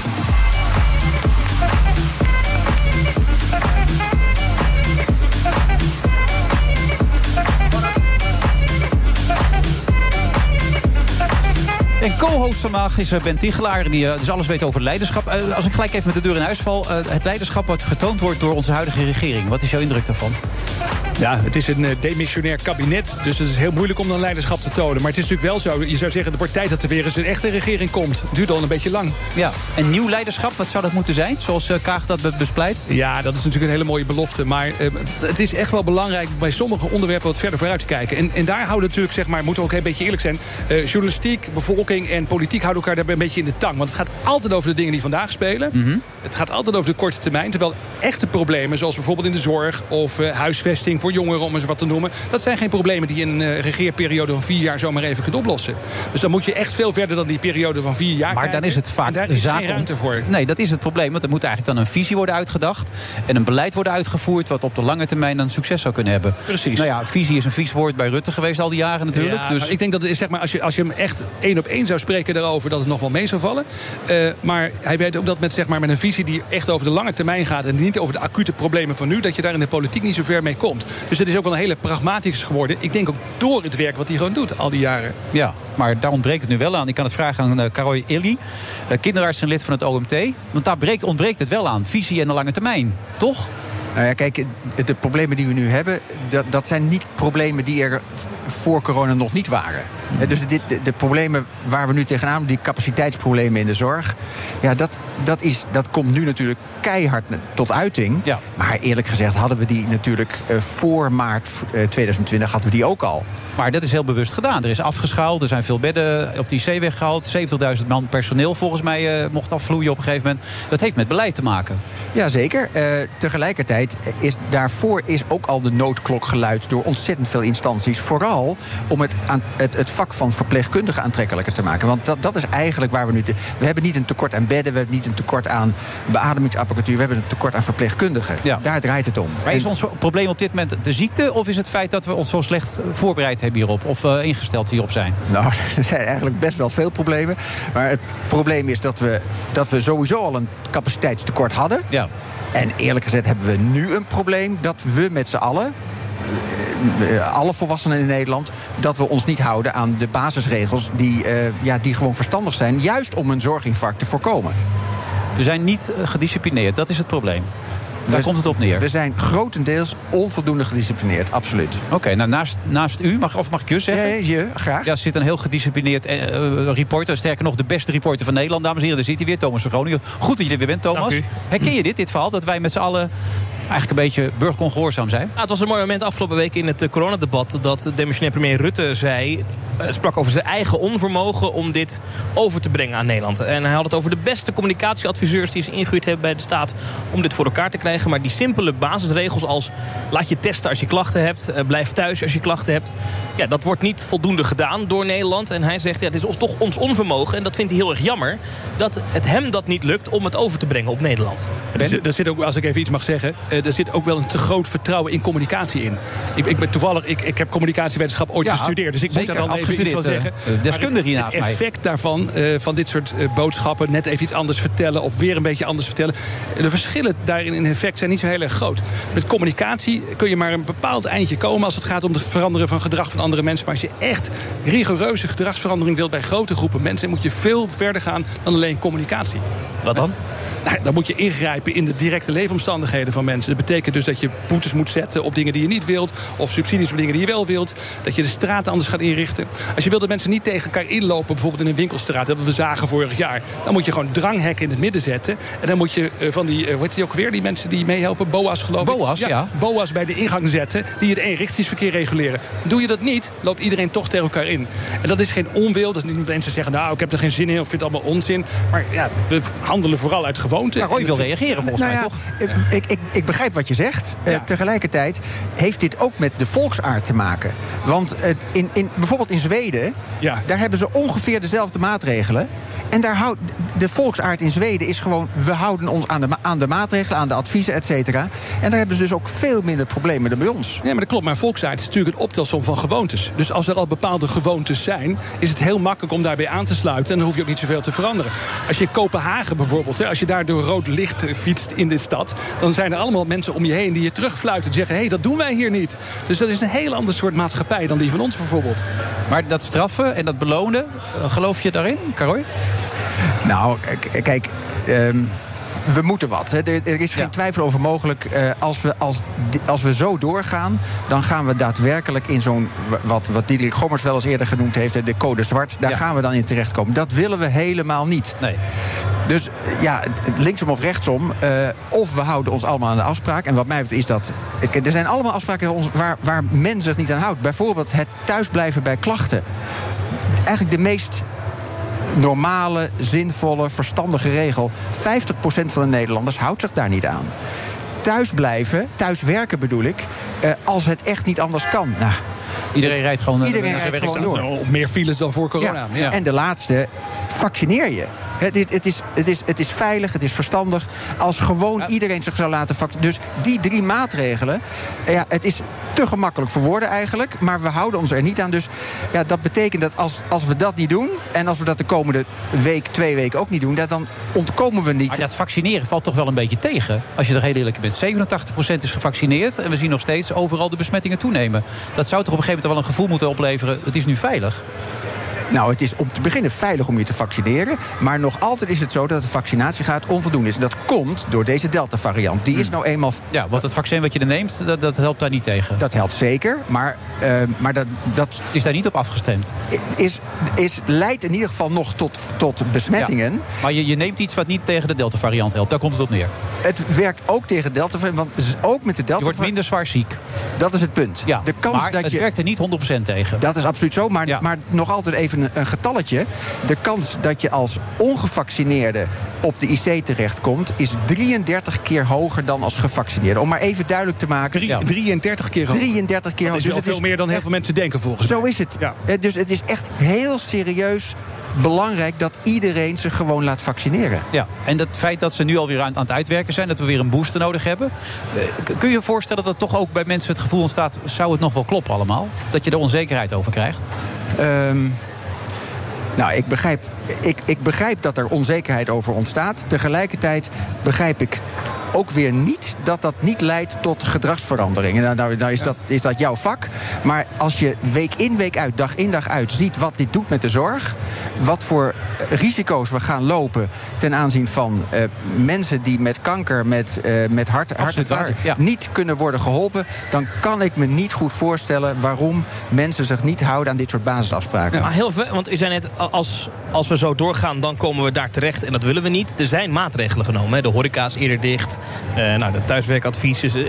En co-host vandaag is eh, Ben Tichelaar, die eh, dus alles weet over leiderschap. Eh, als ik gelijk even met de deur in huis val. het leiderschap wat getoond wordt door onze huidige regering. Wat is jouw indruk daarvan? Ja, het is een demissionair kabinet. Dus het is heel moeilijk om dan leiderschap te tonen. Maar het is natuurlijk wel zo. Je zou zeggen, het wordt tijd dat er weer eens een echte regering komt. Het duurt al een beetje lang. Ja, en nieuw leiderschap, wat zou dat moeten zijn? Zoals Kaag dat be- bespleit? Ja, dat is natuurlijk een hele mooie belofte. Maar het is echt wel belangrijk bij sommige onderwerpen wat verder vooruit te kijken. En, en daar houden natuurlijk, zeg maar, moeten we ook een beetje eerlijk zijn. journalistiek, bevolking en politiek houden elkaar daarbij een beetje in de tang. Want het gaat altijd over de dingen die vandaag spelen. Mhm. Het gaat altijd over de korte termijn. Terwijl echte problemen, zoals bijvoorbeeld in de zorg of eh, huisvesting voor jongeren, om eens wat te noemen. Dat zijn geen problemen die je in een eh, regeerperiode van vier jaar zomaar even kunt oplossen. Dus dan moet je echt veel verder dan die periode van vier jaar. Maar kijken. dan is het vaak daar is zaak geen om- ruimte voor. Nee, dat is het probleem. Want er moet eigenlijk dan een visie worden uitgedacht. En een beleid worden uitgevoerd. wat op de lange termijn dan succes zou kunnen hebben. Precies. Nou ja, visie is een vies woord bij Rutte geweest al die jaren natuurlijk. Ja, dus ik denk dat het is, zeg maar, als, je, als je hem echt één op één zou spreken daarover, dat het nog wel mee zou vallen. Eh, maar hij weet ook dat met, zeg maar, met een visie die echt over de lange termijn gaat en niet over de acute problemen van nu, dat je daar in de politiek niet zo ver mee komt. Dus het is ook wel een hele pragmatisch geworden. Ik denk ook door het werk wat hij gewoon doet al die jaren. Ja, maar daar ontbreekt het nu wel aan. Ik kan het vragen aan uh, Karoy Illy, uh, kinderarts en lid van het OMT. Want daar breekt, ontbreekt het wel aan. Visie en de lange termijn, toch? Nou ja, kijk, de problemen die we nu hebben, dat, dat zijn niet problemen die er voor corona nog niet waren. Dus dit, de, de, problemen waar we nu tegenaan, die capaciteitsproblemen in de zorg, ja, dat, dat, is, dat komt nu natuurlijk keihard tot uiting. Ja. Maar eerlijk gezegd hadden we die natuurlijk uh, voor maart uh, 2020 hadden we die ook al. Maar dat is heel bewust gedaan. Er is afgeschaald, er zijn veel bedden op die IC weggehaald. 70.000 man personeel volgens mij uh, mocht afvloeien op een gegeven moment. Dat heeft met beleid te maken. Jazeker. Uh, tegelijkertijd is daarvoor is ook al de noodklok geluid door ontzettend veel instanties. Vooral om het, aan, het, het vak van verpleegkundigen aantrekkelijker te maken. Want dat, dat is eigenlijk waar we nu... Te, we hebben niet een tekort aan bedden, we hebben niet een tekort aan beademingsapparatuur. We hebben een tekort aan verpleegkundigen. Ja. Daar draait het om. Maar is ons probleem op dit moment de ziekte... of is het feit dat we ons zo slecht voorbereid hebben hierop? Of uh, ingesteld hierop zijn? Nou, [laughs] er zijn eigenlijk best wel veel problemen. Maar het probleem is dat we, dat we sowieso al een capaciteitstekort hadden. Ja. En eerlijk gezegd hebben we nu een probleem dat we met z'n allen alle volwassenen in Nederland, dat we ons niet houden aan de basisregels die, uh, ja, die gewoon verstandig zijn, juist om een zorginfarct te voorkomen. We zijn niet gedisciplineerd, dat is het probleem. Daar we, komt het op neer. We zijn grotendeels onvoldoende gedisciplineerd, absoluut. Oké, okay, nou naast, naast u, mag, of mag ik je zeggen? Ja, je, graag. Ja, zit een heel gedisciplineerd uh, reporter. Sterker nog, de beste reporter van Nederland, dames en heren. Daar zit hij weer, Thomas van Groningen. Goed dat je er weer bent, Thomas. Herken je dit, dit verhaal? Dat wij met z'n allen eigenlijk een beetje burgerongehoorzaam zijn? Ja, het was een mooi moment afgelopen week in het eh, coronadebat... dat demissionair premier Rutte zei, eh, sprak over zijn eigen onvermogen... om dit over te brengen aan Nederland. En hij had het over de beste communicatieadviseurs... die ze ingehuurd hebben bij de staat om dit voor elkaar te krijgen. Maar die simpele basisregels als... laat je testen als je klachten hebt, eh, blijf thuis als je klachten hebt... ja, dat wordt niet voldoende gedaan door Nederland. En hij zegt, ja, het is toch ons onvermogen... en dat vindt hij heel erg jammer... dat het hem dat niet lukt om het over te brengen op Nederland. Er zit, er zit ook, als ik even iets mag zeggen, er zit ook wel een te groot vertrouwen in communicatie in. Ik, ik ben toevallig, ik, ik heb communicatiewetenschap ooit Ja, gestudeerd, dus ik zeker, moet daar dan even iets van zeggen. eh, deskundige hier Maar naast het mij. effect daarvan, eh, van dit soort eh, boodschappen, net even iets anders vertellen of weer een beetje anders vertellen. De verschillen daarin in effect zijn niet zo heel erg groot. Met communicatie kun je maar een bepaald eindje komen als het gaat om het veranderen van gedrag van andere mensen. Maar als je echt rigoureuze gedragsverandering wilt bij grote groepen mensen, moet je veel verder gaan dan alleen communicatie. Wat dan? Nou, dan moet je ingrijpen in de directe leefomstandigheden van mensen. Dat betekent dus dat je boetes moet zetten op dingen die je niet wilt. Of subsidies op dingen die je wel wilt. Dat je de straten anders gaat inrichten. Als je wil dat mensen niet tegen elkaar inlopen, bijvoorbeeld in een winkelstraat. Dat we zagen vorig jaar. Dan moet je gewoon dranghekken in het midden zetten. En dan moet je eh, van die, eh, hoe heet die ook weer? Die mensen die meehelpen, BOA's geloof ik. BOA's, ja. BOA's bij de ingang zetten. Die het eenrichtingsverkeer reguleren. Doe je dat niet, loopt iedereen toch tegen elkaar in. En dat is geen onwil. Dat is niet dat mensen zeggen, nou, ik heb er geen zin in. Of vind het allemaal onzin. Maar ja, we handelen vooral uit gewoonte. Ja, Roy wil reageren volgens Nou mij, ja, toch? Ik, ik, ik begrijp wat je zegt. Eh, tegelijkertijd heeft dit ook met de volksaard te maken. Want eh, in, in, bijvoorbeeld in Zweden, daar hebben ze ongeveer dezelfde maatregelen. En daar houdt de volksaard in Zweden is gewoon... we houden ons aan de, ma- aan de maatregelen, aan de adviezen, et cetera. En daar hebben ze dus ook veel minder problemen dan bij ons. Ja, maar dat klopt. Maar volksaard is natuurlijk een optelsom van gewoontes. Dus als er al bepaalde gewoontes zijn, is het heel makkelijk om daarbij aan te sluiten. En dan hoef je ook niet zoveel te veranderen. Als je Kopenhagen bijvoorbeeld, hè, als je daar door rood licht fietst in de stad, dan zijn er allemaal mensen om je heen die je terugfluiten. Die zeggen: hé, hey, dat doen wij hier niet. Dus dat is een heel ander soort maatschappij dan die van ons bijvoorbeeld. Maar dat straffen en dat belonen, eh, geloof je daarin, Karoy? Nou, kijk. ehm, we moeten wat. Hè. Er, er is geen twijfel over mogelijk. Eh, als, we, als, als we zo doorgaan, dan gaan we daadwerkelijk in zo'n. wa- Wat, wat Diederik Gommers wel eens eerder genoemd heeft, de code zwart. Daar gaan we dan in terechtkomen. Dat willen we helemaal niet. Nee. Dus eh, ja, het- linksom of rechtsom. eh, of we houden ons allemaal aan de afspraak. En wat mij betreft is dat. Er zijn allemaal afspraken waar, waar men zich niet aan houdt. Bijvoorbeeld het thuisblijven bij klachten. Eigenlijk de meest normale, zinvolle, verstandige regel. 50% van de Nederlanders houdt zich daar niet aan. Thuis blijven, thuis werken bedoel ik, eh, als het echt niet anders kan. Nou, Iedereen rijdt gewoon, eh, Iedereen naar zijn rijdt werk gewoon door. Op meer files dan voor corona. Ja. En de laatste, vaccineer je. Het is, het, is, het, is, het is veilig, het is verstandig. Als gewoon iedereen zich zou laten vaccineren. Dus die drie maatregelen. Ja, het is te gemakkelijk voor woorden eigenlijk. Maar we houden ons er niet aan. Dus ja, dat betekent dat als, als we dat niet doen. En als we dat de komende week, twee weken ook niet doen. Dat dan ontkomen we niet. Maar dat vaccineren valt toch wel een beetje tegen. Als je er heel eerlijk bent. 87% is gevaccineerd. En we zien nog steeds overal de besmettingen toenemen. Dat zou toch op een gegeven moment wel een gevoel moeten opleveren. Het is nu veilig. Nou, het is om te beginnen veilig om je te vaccineren. Maar nog altijd is het zo dat de vaccinatiegraad onvoldoende is. En dat komt door deze Delta-variant. Die is nou eenmaal... Ja, want het vaccin wat je er neemt, dat, dat helpt daar niet tegen. Dat helpt zeker, maar, eh, maar dat, dat... Is daar niet op afgestemd? Is, is, leidt in ieder geval nog tot, tot besmettingen. Ja. Maar je, je neemt iets wat niet tegen de Delta-variant helpt. Daar komt het op neer. Het werkt ook tegen Delta, want ook met de Delta... Je wordt minder zwaar ziek. Dat is het punt. Ja, de kans maar dat het je... werkt er niet 100% tegen. Dat is absoluut zo, maar, maar nog altijd even een, een getalletje. De kans dat je als ongevaccineerde op de IC terechtkomt... is 33 keer hoger dan als gevaccineerde. Om maar even duidelijk te maken... Drie- 33 keer hoger. 33 keer Dat is hoger. wel Dus het veel meer dan heel veel mensen denken volgens Zo mij. is het. Eh, Dus het is echt heel serieus belangrijk... dat iedereen zich gewoon laat vaccineren. Ja, en het feit dat ze nu alweer aan, aan het uitwerken zijn, dat we weer een booster nodig hebben. eh, kun je je voorstellen dat er toch ook bij mensen het gevoel ontstaat: zou het nog wel kloppen allemaal? Dat je er onzekerheid over krijgt? Ehm, nou, ik begrijp, ik, ik begrijp dat er onzekerheid over ontstaat. Tegelijkertijd begrijp ik ook weer niet dat dat niet leidt tot gedragsverandering. En nou, nou, nou is, dat, is dat jouw vak. Maar als je week in, week uit, dag in, dag uit ziet wat dit doet met de zorg. Wat voor risico's we gaan lopen ten aanzien van eh, mensen die met kanker, met, eh, met hart, hart en ja. niet kunnen worden geholpen. Dan kan ik me niet goed voorstellen waarom mensen zich niet houden aan dit soort basisafspraken. Maar heel veel, want u zei net, als, als we zo doorgaan, dan komen we daar terecht. En dat willen we niet. Er zijn maatregelen genomen. Hè. De horeca is eerder dicht. Eh, nou, de thuiswerkadvies, is, eh,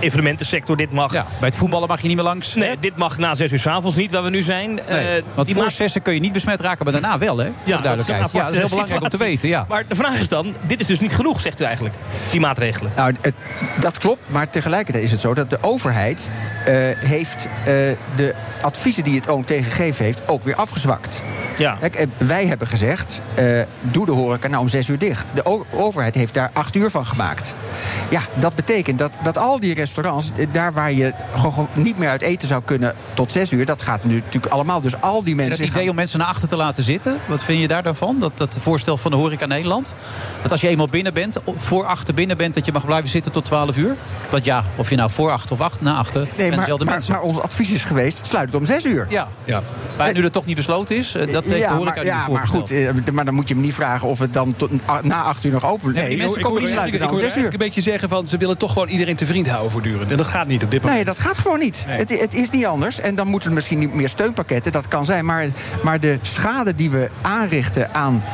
evenementensector, dit mag. bij het voetballen mag je niet meer langs. Nee, dit mag na zes uur 's avonds niet, waar we nu zijn. Eh, Nee, want die voor zessen kun je niet besmet raken, maar daarna wel, hè? Voor de dat duidelijkheid. Ja, dat is heel belangrijk om te weten, ja. Maar de vraag is dan, dit is dus niet genoeg, zegt u eigenlijk, die maatregelen. Nou, het- dat klopt, maar tegelijkertijd is het zo dat de overheid eh, heeft eh, de adviezen die het OMT gegeven heeft ook weer afgezwakt. Ja. Kijk, eh, wij hebben gezegd, eh, doe de horeca nou om zes uur dicht. De overheid heeft daar acht uur van gemaakt. Ja, dat betekent dat, dat al die restaurants, eh, daar waar je gewoon niet meer uit eten zou kunnen tot zes uur, dat gaat nu natuurlijk allemaal. Dus al die En mensen. het gaan- idee om mensen naar achter te laten zitten, wat vind je daar dan van? Dat, dat voorstel van de horeca Nederland? Dat als je eenmaal binnen bent, voor achter binnen bent... dat je mag blijven zitten tot 12 uur? Want ja, of je nou voor achter of achter, na achter... Nee, zijn maar, dezelfde maar, mensen. maar ons advies is geweest, sluit het om zes uur. Ja. ja. Maar nu dat toch niet besloten is, eh, dat heeft ja, de horeca maar, ja, maar goed, eh, maar dan moet je me niet vragen of het dan tot, na acht uur nog open Nee, die mensen ik komen niet ik- sluiten ik dan eigenlijk een beetje zeggen van ze willen toch gewoon iedereen te vriend houden voortdurend. En dat gaat niet op dit moment. Nee, dat gaat gewoon niet. Het, het is niet anders. En dan moeten er misschien niet meer steunpakketten. Dat kan zijn. Maar, maar de schade die we aanrichten aan,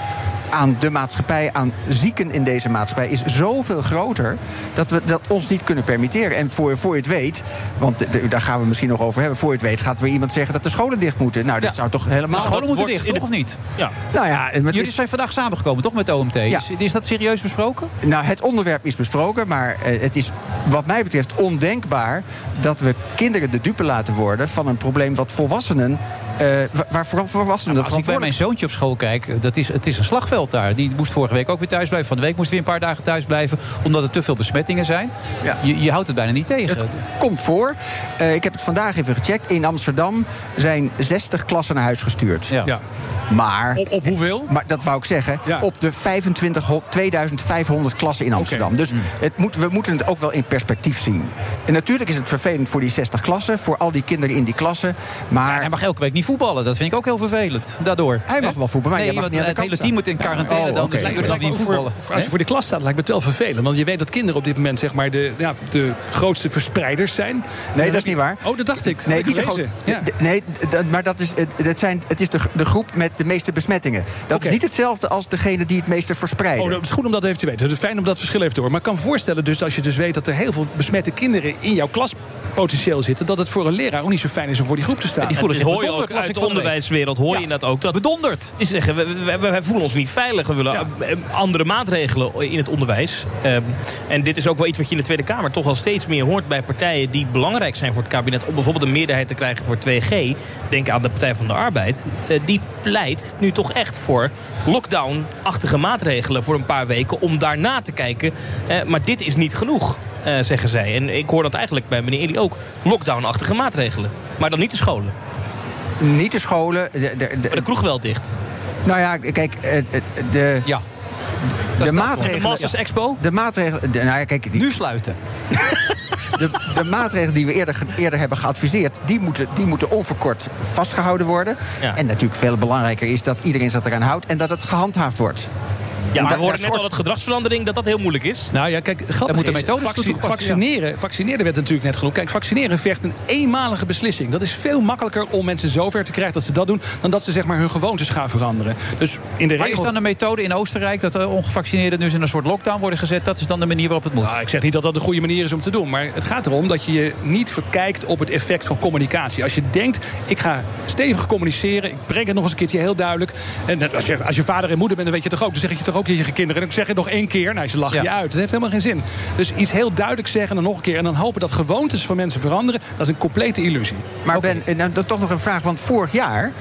aan de maatschappij, aan zieken in deze maatschappij, is zoveel groter dat we dat ons niet kunnen permitteren. En voor, voor je het weet, want de- de- daar gaan we misschien nog over hebben. Voor je het weet gaat weer iemand zeggen dat de scholen dicht moeten. Nou, dat zou toch helemaal. De scholen moeten dicht, toch of niet? Ja. Nou ja, Jullie is- zijn vandaag samengekomen, toch, met de OMT? Is, is dat serieus besproken? Nou, het onderwerp is besproken, maar eh, het is wat mij betreft ondenkbaar dat we kinderen de dupe laten worden van een probleem wat volwassenen, eh, wa- waar vooral volwassenen Als ik bij mijn zoontje op school kijk, dat is, het is een slagveld daar. Die moest vorige week ook weer thuis blijven. Van de week moest weer een paar dagen thuis blijven. Omdat er te veel besmettingen zijn. Je, je houdt het bijna niet tegen. komt voor. Eh, ik heb het vandaag even gecheckt. In Amsterdam zijn 60 klassen naar huis gestuurd. Ja. Maar, op, op hoeveel? Maar dat wou ik zeggen. Op de 25, 2500 klassen in Amsterdam. Dus het moet, we moeten het ook wel in perspectief zien. En natuurlijk is het vervelend voor die 60 klassen. Voor al die kinderen in die klassen. Maar Hij mag elke week niet voetballen. Dat vind ik ook heel vervelend. Daardoor. Hij mag wel voetballen, maar Nee, want de het hele team moet in quarantaine Oh, dan. Dus die kunnen dan niet voetballen. voor- als je voor de klas staat, lijkt me het wel vervelend. Want je weet dat kinderen op dit moment zeg maar, de, ja, de grootste verspreiders zijn. Nee, dat is niet waar. Oh, dat dacht ik. Nee, niet de nee maar dat is, het, het zijn, het is de, de groep met de meeste besmettingen. Dat is niet hetzelfde als degene die het meeste verspreiden. Oh, dat is goed om dat even te weten. Het is fijn om dat verschil even te horen. Maar ik kan voorstellen, dus als je dus weet dat er heel veel besmette kinderen in jouw klas potentieel zitten, dat het voor een leraar ook niet zo fijn is om voor die groep te staan. Die voelen zich hoor je ook uit de onderwijswereld hoor je dat ook. Dat bedonderd. Die zeggen, we, we, voelen ons niet veilig. We willen eh, andere maatregelen in het onderwijs. Ehm, en dit is ook wel iets wat je in de Tweede Kamer toch wel steeds meer hoort bij partijen die belangrijk zijn voor het kabinet. Om bijvoorbeeld een meerderheid te krijgen voor 2G. Denk aan de Partij van de Arbeid. Eh, die pleit nu toch echt voor lockdown-achtige maatregelen voor een paar weken. Om daarna te kijken. Eh, maar dit is niet genoeg. eh, zeggen zij. En ik hoor dat eigenlijk bij meneer Ely ook. Lockdown-achtige maatregelen. Maar dan niet de scholen. Niet de scholen. De, de, de, Maar de kroeg wel dicht. Nou ja, kijk, eh, eh, de, ja. de maatregelen. De Masters Expo? De maatregelen. de- nou ja, kijk, die, nu sluiten. [laughs] De, de maatregelen die we eerder, eerder hebben geadviseerd, die moeten, die moeten onverkort vastgehouden worden. Ja. En natuurlijk veel belangrijker is dat iedereen zich eraan houdt en dat het gehandhaafd wordt. Ja, maar we hoorden net al dat gedragsverandering dat dat heel moeilijk is. Nou ja, kijk, grappig moeten methodes vacci- toegepast, vaccineren, vaccineren werd natuurlijk net genoemd. Kijk, vaccineren vergt een eenmalige beslissing. Dat is veel makkelijker om mensen zover te krijgen dat ze dat doen... dan dat ze zeg maar hun gewoontes gaan veranderen. Dus in de Maar regel... is dan een methode in Oostenrijk dat eh, ongevaccineerden dus in een soort lockdown worden gezet? Dat is dan de manier waarop het moet. Nou, ik zeg niet dat dat de goede manier is om te doen. Maar het gaat erom dat je je niet verkijkt op het effect van communicatie. Als je denkt, ik ga stevig communiceren. Ik breng het nog eens een keertje heel duidelijk. En net als je, als je vader en moeder bent, dan weet je toch ook. Dan zeg je toch ook tegen je kinderen. En ik zeg het nog één keer. Nou, ze lachen je uit. Dat heeft helemaal geen zin. Dus iets heel duidelijk zeggen en dan nog een keer. En dan hopen dat gewoontes van mensen veranderen. Dat is een complete illusie. Maar Ben, eh, nou, dan toch nog een vraag. Want vorig jaar,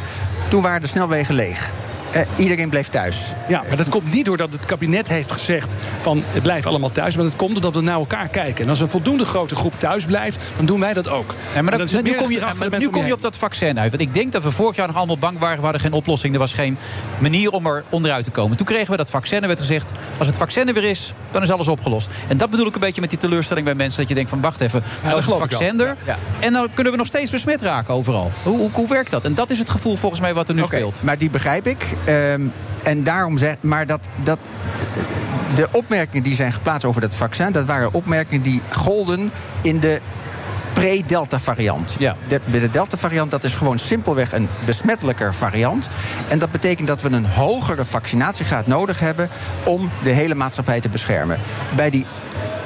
toen waren de snelwegen leeg. Eh, iedereen bleef thuis. Ja, maar dat komt niet doordat het kabinet heeft gezegd van het blijft allemaal thuis. Maar dat komt doordat we naar elkaar kijken. En als een voldoende grote groep thuis blijft, dan doen wij dat ook. Ja, maar En dat, dan zit nu kom je, maar nu om kom je op dat vaccin uit. Want ik denk dat we vorig jaar nog allemaal bang waren. We hadden geen oplossing. Er was geen manier om er onderuit te komen. Toen kregen we dat vaccin en werd gezegd... als het vaccin er weer is, dan is alles opgelost. En dat bedoel ik een beetje met die teleurstelling bij mensen. Dat je denkt van, wacht even, nou is het vaccin er. En dan kunnen we nog steeds besmet raken overal. Hoe, hoe, hoe werkt dat? En dat is het gevoel volgens mij wat er nu speelt. Maar die begrijp ik. Ehm, en daarom zeg maar dat, dat. De opmerkingen die zijn geplaatst over dat vaccin, dat waren opmerkingen die golden in de pre-Delta variant. Ja. De, bij de Delta variant dat is gewoon simpelweg een besmettelijker variant. En dat betekent dat we een hogere vaccinatiegraad nodig hebben om de hele maatschappij te beschermen. Bij die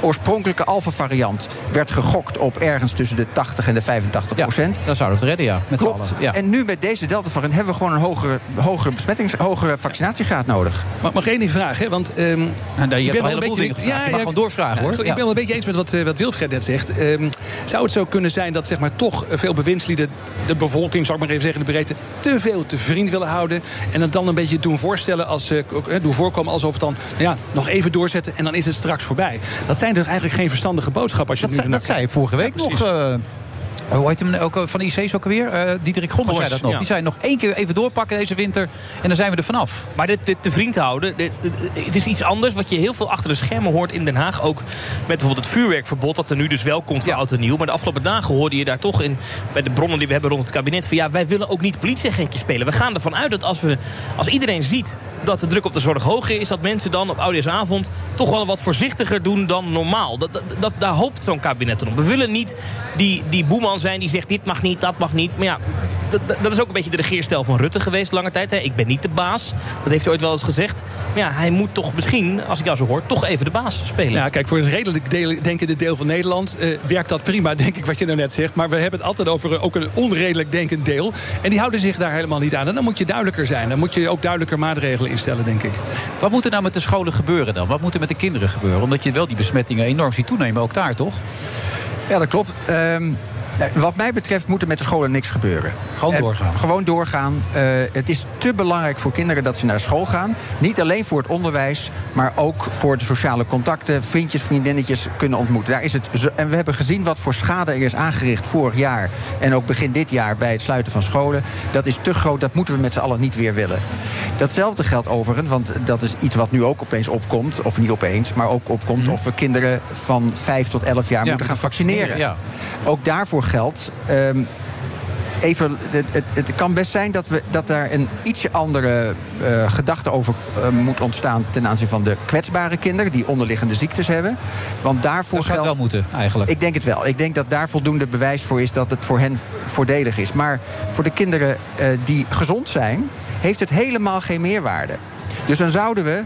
oorspronkelijke alfa-variant werd gegokt op ergens tussen de 80 en de 85 procent. Dan zouden we het redden, ja. Met Klopt. ja. En nu met deze Delta-variant hebben we gewoon een hogere, hogere, besmettings, hogere vaccinatiegraad nodig. Mag, mag ik één ding vragen? Hè? Want, ehm, hebt ik al ben een beetje- dingen gevraagd. Je mag gewoon doorvragen, hoor. Ja. Ik ben wel een beetje eens met wat, eh, wat Wilfred net zegt. Ehm, zou het zo kunnen zijn dat zeg maar, toch veel bewindslieden... de bevolking, zal ik maar even zeggen, de breedte... te veel te vriend willen houden... en het dan een beetje doen voorstellen als, eh, eh, doen voorkomen alsof het dan nou ja, nog even doorzetten... en dan is het straks voorbij. Dat zijn dus eigenlijk geen verstandige boodschappen. Als je Dat, er zei, nu dat naar zei vorige week Ja, nog. eh, hoe heet hem ook, eh, van de IC's ook alweer? Eh Diederik Gommers zei dat nog. ja. Die zei nog één keer even doorpakken deze winter. En dan zijn we er vanaf. Maar dit, dit te vriend houden, dit- dit- het is iets anders wat je heel veel achter de schermen hoort in Den Haag. Ook met bijvoorbeeld het vuurwerkverbod dat er nu dus wel komt voor oud en nieuw. Maar de afgelopen dagen hoorde je daar toch in, bij de bronnen die we hebben rond het kabinet... van ja, wij willen ook niet politieagentje spelen. We gaan ervan uit dat als, we, als iedereen ziet dat de druk op de zorg hoger is... dat mensen dan op oudejaarsavond toch wel wat voorzichtiger doen dan normaal. Dat, dat, daar hoopt zo'n kabinet dan op. We willen niet die, die boeman zijn die zegt dit mag niet, dat mag niet. Maar ja, dat, is ook een beetje de regeerstel van Rutte geweest lange tijd. Hè. Ik ben niet de baas. Dat heeft hij ooit wel eens gezegd. Maar ja, hij moet toch misschien, als ik jou zo hoor, toch even de baas spelen. Ja, kijk, voor het redelijk deel, denkende deel van Nederland eh, werkt dat prima, [laughs] denk ik, wat je nou net zegt. Maar we hebben het altijd over eh, ook een onredelijk denkend deel. En die houden zich daar helemaal niet aan. En dan moet je duidelijker zijn. Dan moet je ook duidelijker maatregelen instellen, denk ik. Wat moet er nou met de scholen gebeuren dan? Wat moet er met de kinderen gebeuren? Omdat je wel die besmettingen enorm ziet toenemen, ook daar toch? Ja, dat klopt. Ehm, wat mij betreft moet er met de scholen niks gebeuren. Gewoon Eh, doorgaan. gewoon doorgaan. Eh, het is te belangrijk voor kinderen dat ze naar school gaan. Niet alleen voor het onderwijs, maar ook voor de sociale contacten. Vriendjes, vriendinnetjes kunnen ontmoeten. Daar is het zo- en we hebben gezien wat voor schade er is aangericht vorig jaar. En ook begin dit jaar bij het sluiten van scholen. Dat is te groot, dat moeten we met z'n allen niet weer willen. Datzelfde geldt overigens, want dat is iets wat nu ook opeens opkomt. Of niet opeens, maar ook opkomt. Of we kinderen van 5 tot 11 jaar moeten gaan vaccineren. Ja. Ook daarvoor geldt. ehm, even, het, het, het kan best zijn dat, we, dat daar een ietsje andere eh, gedachte over eh, moet ontstaan ten aanzien van de kwetsbare kinderen die onderliggende ziektes hebben. Want daarvoor Dat zou het wel geldt. moeten, eigenlijk. Ik denk het wel. Ik denk dat daar voldoende bewijs voor is dat het voor hen voordelig is. Maar voor de kinderen eh, die gezond zijn, heeft het helemaal geen meerwaarde. Dus dan zouden we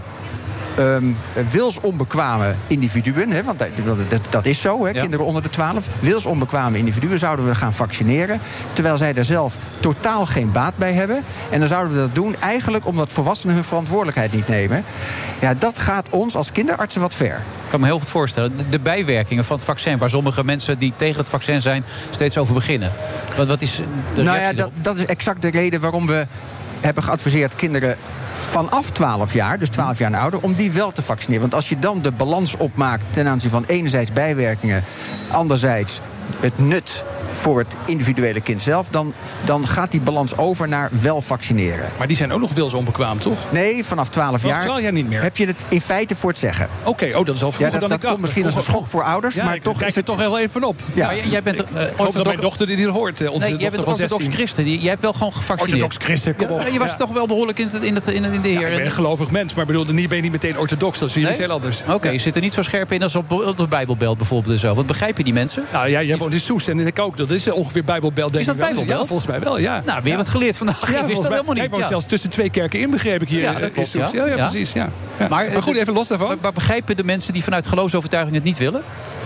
ehm wilsonbekwame individuen, hè, want dat, dat, dat is zo, hè, kinderen onder de 12, wilsonbekwame individuen zouden we gaan vaccineren, terwijl zij daar zelf totaal geen baat bij hebben. En dan zouden we dat doen eigenlijk omdat volwassenen hun verantwoordelijkheid niet nemen. Ja, dat gaat ons als kinderartsen wat ver. Ik kan me heel goed voorstellen. De bijwerkingen van het vaccin, waar sommige mensen die tegen het vaccin zijn, steeds over beginnen. Wat, wat is de nou ja, dat, dat is exact de reden waarom we hebben geadviseerd kinderen vanaf 12 jaar, dus 12 jaar ouder, om die wel te vaccineren. Want als je dan de balans opmaakt ten aanzien van enerzijds bijwerkingen, anderzijds het nut voor het individuele kind zelf, dan, dan gaat die balans over naar wel vaccineren. Maar die zijn ook nog wilsonbekwaam, toch? Nee, vanaf 12 Vanaf jaar, 12 jaar niet meer. heb je het in feite voor het zeggen. Oké, oh, dat is al vroeger Ja, dat, dan dat ik dacht. komt misschien als een schok voor ouders, Ja, maar ik toch kijk is er het toch heel even op. Ja. Maar jij- jij bent Ik eh, hoop dat orthodox- mijn dochter dit hoort, eh, onze Nee, jij bent orthodox 16. christen. Die- Jij hebt wel gewoon gevaccineerd. Orthodox christen, kom op. Ja, je was Ja. toch wel behoorlijk in, het, in, het, in, in de Ja, heer. ik ben een gelovig mens, maar bedoel, ben je niet meteen orthodox. Dat is weer Nee? iets heel anders. Oké, je zit er niet zo scherp in als op, de Bijbelbelt bijvoorbeeld en zo. Wat begrijpen die mensen? Nou ja, jij woont in Soest en ik ook. Dat is eh, ongeveer Bijbelbel, denk Is dat ik wel. Bijbelbelt? Ja, volgens mij wel, ja. Nou, weer wat geleerd vandaag. Ja, ik wist dat helemaal niet. woont ja. zelfs tussen twee kerken in, begreep ik hier. Ja, eh, dat in klopt, ja. Precies. Ja. Maar, Maar, goed, even los daarvan. Maar, maar begrijpen de mensen die vanuit geloofsovertuiging het niet willen?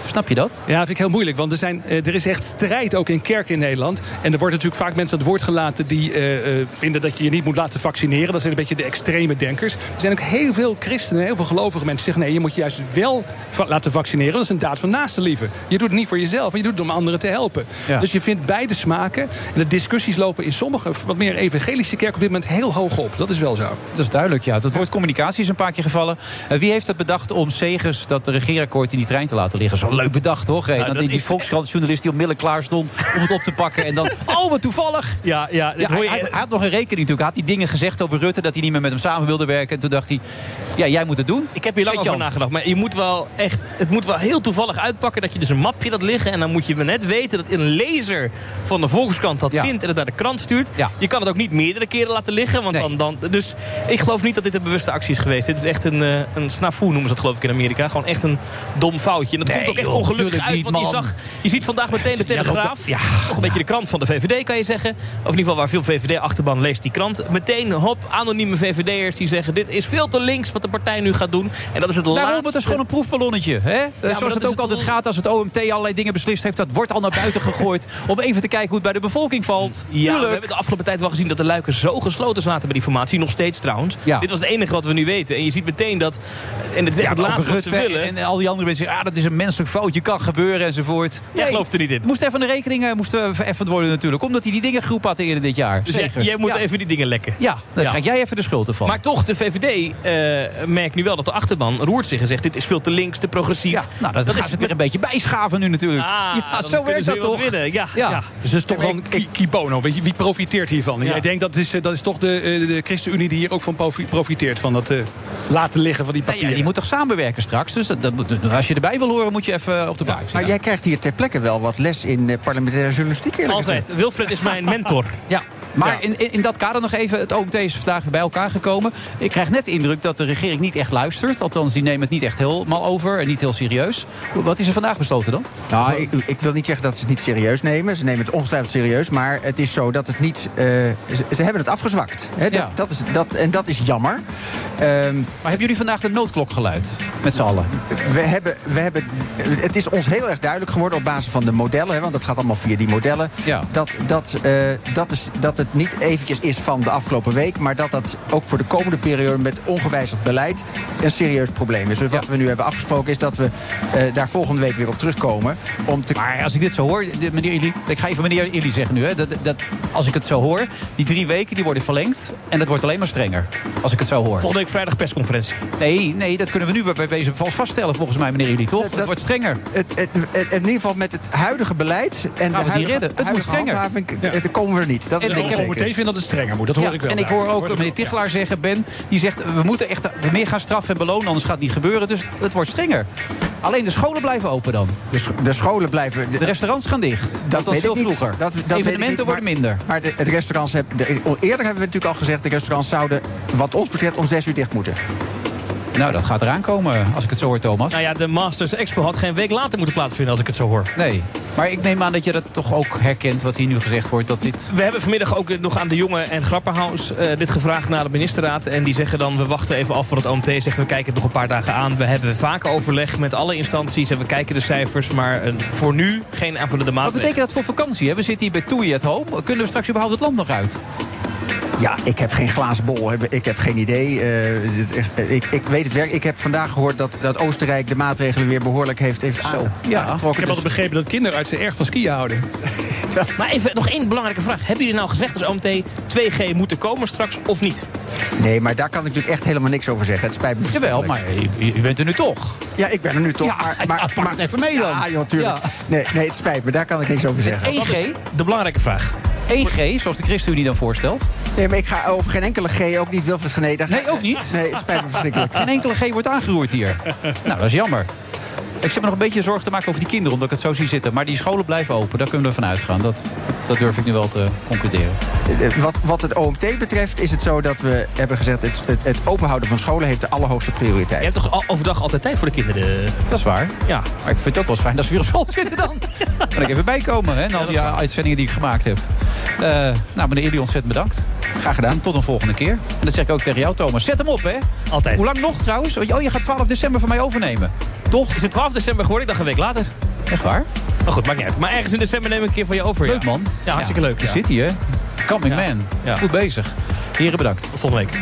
Snap je dat? Ja, vind ik heel moeilijk. Want er, zijn, eh, er is echt strijd ook in kerken in Nederland. En er wordt natuurlijk vaak mensen aan het woord gelaten... die eh, eh, vinden dat je je niet moet laten vaccineren. Dat zijn een beetje de extreme denkers. Er zijn ook heel veel christenen, heel veel gelovige mensen... die zeggen nee, je moet je juist wel laten vaccineren. Dat is een daad van naaste liefde. Je doet het niet voor jezelf, maar je doet het om anderen te helpen. Ja. Dus je vindt beide smaken. En de discussies lopen in sommige wat meer evangelische kerken... op dit moment heel hoog op. Dat is wel zo. Dat is duidelijk, ja. Het woord communicatie is een paar keer gevallen. Eh, wie heeft het bedacht om Segers dat regeerakkoord in die trein te laten liggen? Zo leuk bedacht, toch? Hey, Nou, dan dat die, die is- Volkskrant-journalist die onmiddellijk klaar stond om het op te pakken. En dan, [laughs] oh, wat toevallig! Ja, ja, hoor hij, je- hij had nog een rekening natuurlijk. Hij had die dingen gezegd over Rutte... dat hij niet meer met hem samen wilde werken. En toen dacht hij, ja, jij moet het doen. Ik heb hier lang over nagedacht. Maar je moet wel echt, het moet wel heel toevallig uitpakken dat je dus een mapje dat liggen. En dan moet je net weten dat in een lezer van de Volkskrant dat Ja. vindt en het naar de krant stuurt. Ja. Je kan het ook niet meerdere keren laten liggen. Want dan, dan, dus ik geloof niet dat dit een bewuste actie is geweest. Dit is echt een, eh, een snafu, noemen ze dat geloof ik in Amerika. Gewoon echt een dom foutje. En dat Nee, komt ook echt joh, ongelukkig uit. niet, want je, zag, je ziet vandaag meteen de Telegraaf. ja. Nog een beetje de krant van de VVD kan je zeggen. Of in ieder geval waar veel VVD-achterban leest die krant. Meteen, hop, anonieme VVD'ers die zeggen... dit is veel te links wat de partij nu gaat doen. En dat is het Daarom, laatste... het is gewoon een proefballonnetje. Hè? Zoals het ook altijd gaat als het OMT allerlei dingen beslist heeft. Dat wordt al naar buiten [laughs] gegooid. Om even te kijken hoe het bij de bevolking valt. Ja, we Tuurlijk. hebben de afgelopen tijd wel gezien dat de luiken zo gesloten zaten bij die formatie. Nog steeds trouwens. Ja. Dit was het enige wat we nu weten. En je ziet meteen dat... En het is echt het laatste wat ze Rutte willen. En al die andere mensen zeggen, ah, dat is een menselijk foutje, kan gebeuren enzovoort. Jij gelooft er niet in. Moest even de rekening moest eh, vereffend worden natuurlijk. Omdat hij die dingen geroepen had eerder dit jaar. Dus jij, moet ja. even die dingen lekken. Ja, dan Ja. krijg jij even de schuld ervan. Maar toch, de VVD eh, merkt nu wel dat de achterban roert zich en zegt... dit is veel te links, te progressief. ja, nou, dat, gaan is ze het weer een beetje bijschaven nu natuurlijk. Ah, ja, zo werkt dat toch? Winnen. Ja, Ja. ja. Dus dat is toch ki- kibono. Weet je, wie profiteert hiervan? Ja. Jij denkt dat is, eh, dat is toch de, eh, de ChristenUnie die hier ook van profi- profiteert. Van dat eh, laten liggen van die papieren. ja, die moet toch samenwerken straks. Dus dat, als je erbij wil horen, moet je even op de bank zitten. Maar jij krijgt hier ter plekke wel wat les in eh, parlementaire journalistiek eerlijk Altijd. gezegd. Wilfred is mijn mentor. [laughs] Ja, maar In, in, in dat kader nog even. Het OMT is vandaag bij elkaar gekomen. Ik krijg net de indruk dat de regering niet echt luistert. Althans, die nemen het niet echt helemaal over en niet heel serieus. Wat is er vandaag besloten dan? Nou, ik, ik wil niet zeggen dat ze het niet serieus nemen. Ze nemen het ongetwijfeld serieus. Maar het is zo dat het niet... eh, ze, ze hebben het afgezwakt. Dat, Ja. dat is, dat, en dat is jammer. Ehm, Maar hebben jullie vandaag de noodklok geluid? Met z'n allen? we hebben, we hebben, het is ons heel erg duidelijk geworden op basis van de modellen... Want dat gaat allemaal via die modellen... Ja. Dat, dat, eh, dat, is, dat het niet eventjes is van de afgelopen week... maar dat dat ook voor de komende periode met ongewijzigd beleid... een serieus probleem is. Dus wat we nu hebben afgesproken is dat we eh, daar volgende week weer op terugkomen... om te Maar als ik dit zo hoor, meneer Illy, ik ga even meneer Illy zeggen nu, hè, dat, dat, als ik het zo hoor, die drie weken die worden verlengd en dat wordt alleen maar strenger. Als ik het zo hoor. Volgende week vrijdag persconferentie. Nee, nee, dat kunnen we nu bij- deze vast vaststellen volgens mij, meneer Illy, toch? het wordt strenger. Het, het, het- in ieder geval met het huidige beleid en we de huidige, redden. Het moet strenger. handhaving, daar komen we er niet. Dat is En ik heb meteen vinden dat het strenger moet. Dat hoor Ja, ik wel. En ik hoor ook dat meneer Tichelaar zeggen, Ben, die zegt we moeten echt meer gaan straffen en belonen, anders gaat het niet gebeuren. Dus het wordt strenger. Alleen de scholen blijven open dan. De, sch- de scholen blijven... De restaurants gaan dicht. Dat was weet veel vroeger. Dat, dat Evenementen niet, worden maar- minder. Maar de, het restaurants hebben... de- eerder hebben we natuurlijk al gezegd... de restaurants zouden, wat ons betreft, om zes uur dicht moeten. Nou, dat gaat eraan komen, als ik het zo hoor, Thomas. Nou ja, de Masters Expo had geen week later moeten plaatsvinden als ik het zo hoor. Nee, maar ik neem aan dat je dat toch ook herkent, wat hier nu gezegd wordt, dat dit... We hebben vanmiddag ook nog aan de jongen en Grapperhaus eh, dit gevraagd naar de ministerraad. En die zeggen dan, we wachten even af voor het OMT. Zegt, we kijken het nog een paar dagen aan. We hebben vaak overleg met alle instanties en we kijken de cijfers. Maar eh, voor nu geen aanvullende Wat maatregelen. betekent dat voor vakantie? hè? We zitten hier bij Toei at Home. Kunnen we straks überhaupt het land nog uit? Ja, ik heb geen glazen bol. heb- Ik heb geen idee. Eh, ik, ik weet het werk. Ik heb vandaag gehoord dat, dat Oostenrijk de maatregelen weer behoorlijk heeft, heeft Zo, aan- ja. aangetrokken. Ik heb altijd Dus- begrepen dat kinderartsen erg van skiën houden. [laughs] Maar even nog één belangrijke vraag. Hebben jullie nou gezegd als OMT 2G moeten komen straks of niet? Nee, maar daar kan ik natuurlijk echt helemaal niks over zeggen. Het spijt me Jawel, verschrikkelijk. maar je, je bent er nu toch. Ja, ik ben er nu toch. Ja, maar, [laughs] maar, pak het even mee dan. Ja, joh, tuurlijk. Ja. Nee, nee, het spijt me. Daar kan ik niks over zeggen. 1G, De belangrijke vraag. 1G, zoals de ChristenUnie dan voorstelt. Nee, maar ik ga over geen enkele G, ook niet daar ga- Nee, ook niet. Nee, het spijt me verschrikkelijk. Geen enkele G wordt aangeroerd hier. Nou, dat is jammer. Ik zit me nog een beetje zorgen te maken over die kinderen, omdat ik het zo zie zitten. Maar die scholen blijven open, daar kunnen we van uitgaan. Dat, dat durf ik nu wel te concluderen. Eh, Wat, wat het OMT betreft is het zo dat we hebben gezegd... het, het, het openhouden van scholen heeft de allerhoogste prioriteit. Je hebt toch al- overdag altijd tijd voor de kinderen? Dat is waar. Ja. Maar ik vind het ook wel eens fijn dat ze weer op school zitten dan. [laughs] kan ik even bijkomen, hè, na al die uitzendingen die ik gemaakt heb. Eh, nou, meneer Illy, ontzettend bedankt. Graag gedaan. En tot een volgende keer. En dat zeg ik ook tegen jou, Thomas. Zet hem op, hè. Altijd. Hoe lang nog trouwens? Oh, je gaat 12 december van mij overnemen. Toch? Is het 12 december geworden? Ik dacht een week later. Echt waar? Maar goed, maakt niet uit. Maar ergens in december neem ik een keer van je over. Leuk, ja. man. Ja, hartstikke leuk. Ja. zit hij, hè. Coming Ja. man. Ja. Goed bezig. Heren, bedankt. Tot volgende week.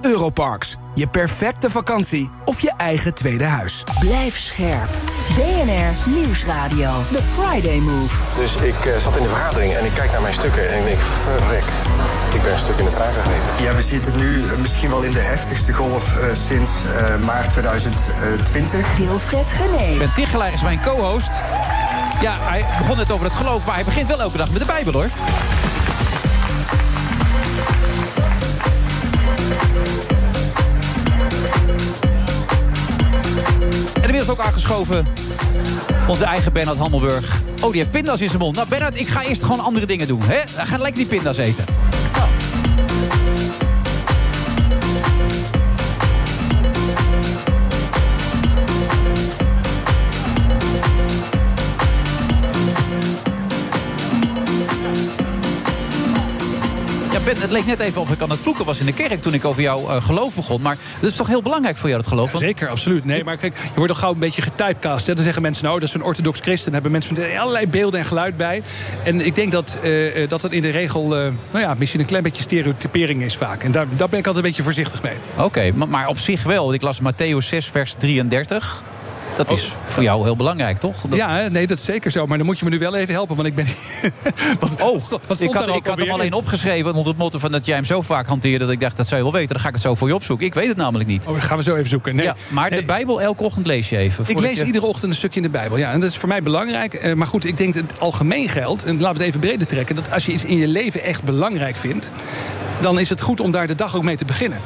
Europarks, je perfecte vakantie of je eigen tweede huis. Blijf scherp. BNR Nieuwsradio. The Friday Move. Dus ik eh, zat in de vergadering en ik kijk naar mijn stukken en ik denk, verrek. Ik ben een stuk in de trein gegeten. Ja, we zitten nu eh, misschien wel in de heftigste golf eh, sinds eh, maart 2020. Wilfred Genee. Ben Tichelaar is mijn co-host. Ja, hij begon net over het geloof, maar hij begint wel elke dag met de Bijbel, hoor. En inmiddels ook aangeschoven onze eigen Bernard Hammelburg. Oh, die heeft pinda's in zijn mond. Nou, Bernard, ik ga eerst gewoon andere dingen doen. Hè? Ga lekker die pinda's eten. Het leek net even of ik aan het vloeken was in de kerk toen ik over jouw eh, geloof begon. Maar dat is toch heel belangrijk voor jou, dat geloof? Zeker, absoluut. Nee, maar kijk, je wordt al gauw een beetje getypecast. Hè. Dan zeggen mensen, nou, dat is een orthodox christen. Dan hebben mensen meteen allerlei beelden en geluid bij. En ik denk dat eh, eh, dat in de regel, nou ja, misschien een klein beetje stereotypering is vaak. En daar, daar ben ik altijd een beetje voorzichtig mee. Oké, maar, maar op zich wel. Ik las Matthäus 6, vers 33. Dat is voor jou heel belangrijk, toch? Dat- Ja, nee, dat is zeker zo. Maar dan moet je me nu wel even helpen, want ik ben... [laughs] wat, Oh, wat stond ik had, ik hem alleen opgeschreven onder het motto van dat jij hem zo vaak hanteerde... dat ik dacht, dat zou je wel weten. Dan ga ik het zo voor je opzoeken. Ik weet het namelijk niet. Oh, gaan we zo even zoeken. Nee. Ja, maar de Bijbel elke ochtend lees je even. Ik lees je- iedere ochtend een stukje in de Bijbel. Ja, en dat is voor mij belangrijk. Eh, maar goed, ik denk dat het algemeen geldt. En laten we het even breder trekken. Dat als je iets in je leven echt belangrijk vindt. dan is het goed om daar de dag ook mee te beginnen.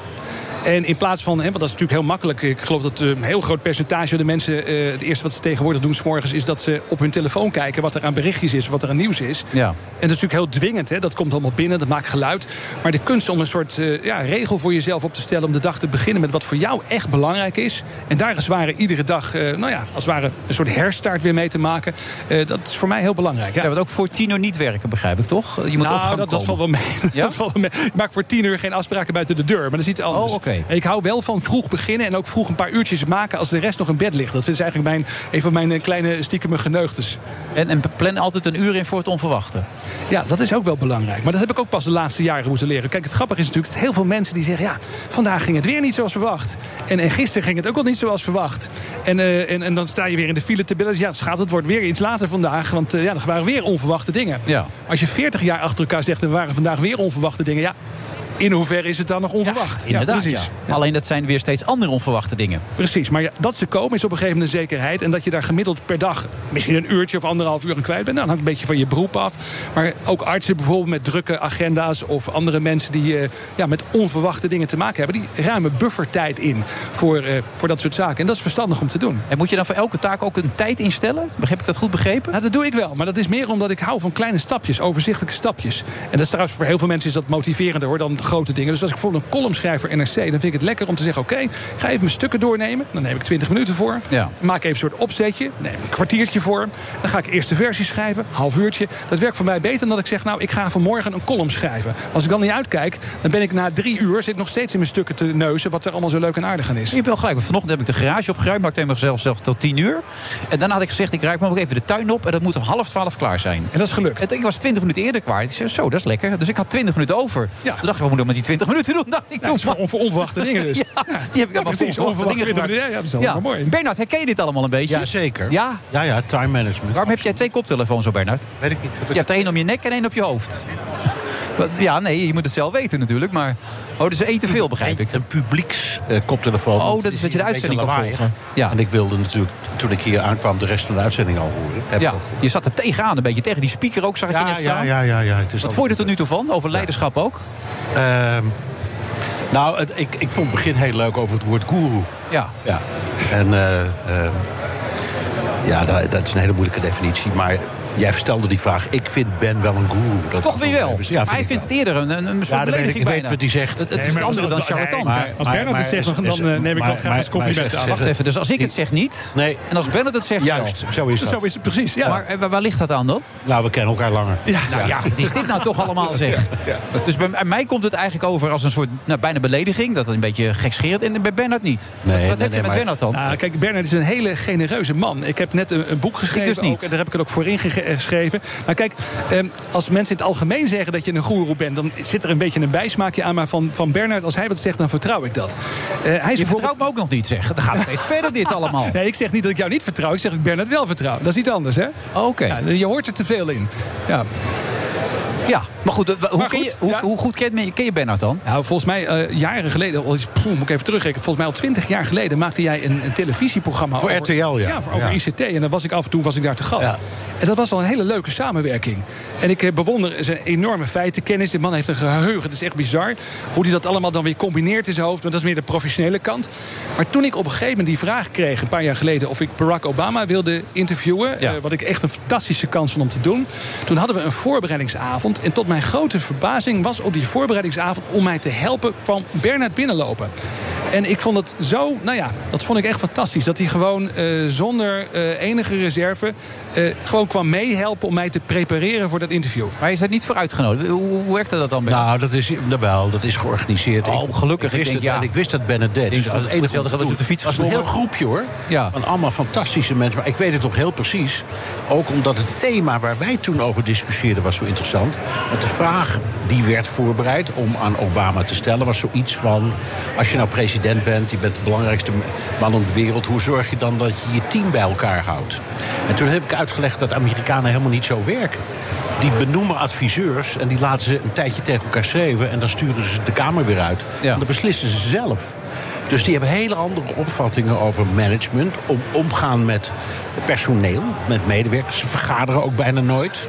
En in plaats van, hè, want dat is natuurlijk heel makkelijk. Ik geloof dat eh, een heel groot percentage van de mensen. eh, het eerste wat ze tegenwoordig doen, 's morgens, is dat ze op hun telefoon kijken. wat er aan berichtjes is, wat er aan nieuws is. Ja. En dat is natuurlijk heel dwingend. Hè? Dat komt allemaal binnen, dat maakt geluid. Maar de kunst om een soort eh, ja, regel voor jezelf op te stellen... om de dag te beginnen met wat voor jou echt belangrijk is. En daar ware iedere dag, nou ja, als het ware een soort herstart weer mee te maken. dat is voor mij heel belangrijk. Ja. Ja, want ook voor tien uur niet werken, begrijp ik toch? Je moet op nou, dat, dat valt wel mee. [laughs] Ja? Dat valt wel mee. Ik maak voor tien uur geen afspraken buiten de deur. Maar dat is iets anders. Oh, oké. Ik hou wel van vroeg beginnen en ook vroeg een paar uurtjes maken... als de rest nog in bed ligt. Dat is eigenlijk mijn, een van mijn eh, kleine stiekeme geneugtes. En, en plan altijd een uur in voor het onverwachte. Ja, dat is ook wel belangrijk. Maar dat heb ik ook pas de laatste jaren moeten leren. Kijk, het grappige is natuurlijk dat heel veel mensen die zeggen... ja, vandaag ging het weer niet zoals verwacht. En, en gisteren ging het ook al niet zoals verwacht. En, eh, en, en dan sta je weer in de file te bellen. Ja, schat, het wordt weer iets later vandaag. Want eh, ja, er waren weer onverwachte dingen. Ja. Als je 40 jaar achter elkaar zegt... er waren vandaag weer onverwachte dingen... ja, in hoeverre is het dan nog onverwacht? Inderdaad, ja, precies. Alleen dat zijn weer steeds andere onverwachte dingen. Precies, maar ja, dat ze komen is op een gegeven moment een zekerheid. En dat je daar gemiddeld per dag misschien een uurtje of anderhalf uur aan kwijt bent. Nou, dat hangt een beetje van je beroep af. Maar ook artsen bijvoorbeeld met drukke agenda's... of andere mensen die eh, ja, met onverwachte dingen te maken hebben... die ruimen buffertijd in voor, eh, voor dat soort zaken. En dat is verstandig om te doen. En moet je dan voor elke taak ook een tijd instellen? Heb ik dat goed begrepen? Nou, dat doe ik wel. Maar dat is meer omdat ik hou van kleine stapjes, overzichtelijke stapjes. En dat is trouwens voor heel veel mensen is dat motiverender hoor, dan grote dingen. Dus als ik bijvoorbeeld een column schrijf voor NRC... dan vind ik het lekker om te zeggen, oké, ga even mijn stukken doornemen. Dan neem ik 20 minuten voor. Ja. Maak even een soort opzetje. Neem een kwartiertje voor. Dan ga ik eerst de versie schrijven, half uurtje. Dat werkt voor mij beter dan dat ik zeg, nou, ik ga vanmorgen een column schrijven. Als ik dan niet uitkijk, dan ben ik na drie uur... zit nog steeds in mijn stukken te neuzen... wat er allemaal zo leuk en aardig aan is. Je hebt wel gelijk. Vanochtend heb ik de garage opgeruimd. Maar ik tegen mezelf zelf tot tien uur. En daarna had ik gezegd, ik ruim maar ook even de tuin op. En dat moet om half twaalf klaar zijn. En dat is gelukt. En ik was twintig minuten eerder klaar. Ik zei, zo, dat is lekker. Dus ik had twintig minuten over. Ja. Toen dacht ik, wat moet ik met die twintig minuten doen? Dacht ik, Ja, toen. [laughs] voor, voor onverwachte dingen dus. Ja, die heb ik maar precies, voor onverwachte dingen gemaakt. Ja, dat is allemaal mooi. Bernard, herken je dit allemaal een beetje? Ja, zeker. Ja? Ja, ja, time management. Waarom heb jij twee koptelefoons zo, Bernard? Weet ik niet. Je hebt er één om je nek en één op je hoofd. Ja, nee, je moet het zelf weten natuurlijk. Maar... Oh, dus één te veel, begrijp ik. Een publieks koptelefoon. Oh, dat is dat je de uitzending kan volgen. Ja. En ik wilde natuurlijk, toen ik hier aankwam, de rest van de uitzending al horen. Ja, je zat er tegenaan een beetje. Tegen die speaker ook, zag ik je ja, net ja, staan. ja, ja, ja. Het is Wat vond je er tot nu toe van? Over leiderschap ook? Ehm, nou, het, ik, ik vond het begin heel leuk over het woord guru. Ja. Ja. En eh, ja, dat, dat is een hele moeilijke definitie. Maar jij stelde die vraag. Ik vind Ben wel een guru. Dat Toch weer wel. Ja, maar vind hij vindt het eerder een, een, een soort Ja, weet ik, belediging ik weet wat hij zegt. Het, het Nee, is het andere dan charlatan. maar- als Bernard het zegt, dan, dan, eh, neem ik dat graag als compliment aan. Wacht even, dus als ik het zeg niet... Nee. en als Bernard het zegt Juist, zo is dat. Zo is het precies, ja. Maar eh, waar, ligt dat aan dan? Nou, we kennen elkaar langer. ja. Nou ja, wat is dit nou toch allemaal [laughs] zeg? Dus bij, mij komt het eigenlijk over als een soort nou, bijna belediging. Dat het een beetje gekscherend. En bij Bernard niet. Nee, wat wat nee, heb je met Bernard dan? Nou, kijk, Bernard is een hele genereuze man. Ik heb net een, boek geschreven. dus niet. Ook, en daar heb ik het ook voor ingeschreven. Maar kijk, ehm, als mensen in het algemeen zeggen dat je een goeroe bent... dan zit er een beetje een bijsmaakje aan. Maar van, van Bernard, als hij wat zegt, dan vertrouw ik dat. Eh, hij is je bijvoorbeeld- vertrouwt me ook nog niet, zeg. Dan gaat het steeds verder dit allemaal. [laughs] Nee, ik zeg niet dat ik jou niet vertrouw. Ik zeg dat ik Bernard wel vertrouw. Dat is iets anders, hè? Oké. Ja, je hoort er te veel in. Ja. Ja, Maar goed, eh, hoe, Maar ken goed, je, hoe, ja. hoe goed ken je, ken je Bernard dan? Nou, volgens mij eh, jaren geleden, oh, poeh, moet ik even terugrekenen. Volgens mij al twintig jaar geleden maakte jij een, een televisieprogramma Voor over, RTL, ja. voor- over Ja. ICT. En dan was ik af en toe was ik daar te gast. Ja. En dat was wel een hele leuke samenwerking. En ik eh, bewonder zijn enorme feitenkennis. Die man heeft een geheugen, dat is echt bizar. Hoe hij dat allemaal dan weer combineert in zijn hoofd. Maar dat is meer de professionele kant. Maar toen ik op een gegeven moment die vraag kreeg, een paar jaar geleden, of ik Barack Obama wilde interviewen. Ja. eh, wat ik echt een fantastische kans vond om te doen. Toen hadden we een voorbereidingsavond. En tot mijn grote verbazing was op die voorbereidingsavond om mij te helpen, kwam Bernard binnenlopen. En ik vond het zo, nou ja, dat vond ik echt fantastisch. Dat hij gewoon eh, zonder eh, enige reserve eh, gewoon kwam meehelpen om mij te prepareren voor dat interview. Maar je bent niet voor uitgenodigd. Hoe, hoe werkte dat dan? Bernard? Nou, dat is, wel, dat is georganiseerd. Oh, Ik- gelukkig. Ik wist, Ik denk, het, ja. en ik wist dat Bernadette. denk Dus het enige dat ze op de fiets was een heel groepje hoor. Ja. Van allemaal fantastische mensen. Maar ik weet het nog heel precies. Ook omdat het thema waar wij toen over discussieerden was zo interessant. Want de vraag die werd voorbereid om aan Obama te stellen... was zoiets van, als je nou president bent... je bent de belangrijkste man op de wereld... hoe zorg je dan dat je je team bij elkaar houdt? En toen heb ik uitgelegd dat Amerikanen helemaal niet zo werken. Die benoemen adviseurs en die laten ze een tijdje tegen elkaar schrijven... en dan sturen ze de Kamer weer uit. Ja. En dan beslissen ze zelf. Dus die hebben hele andere opvattingen over management. Om, omgaan met personeel, met medewerkers. Ze vergaderen ook bijna nooit.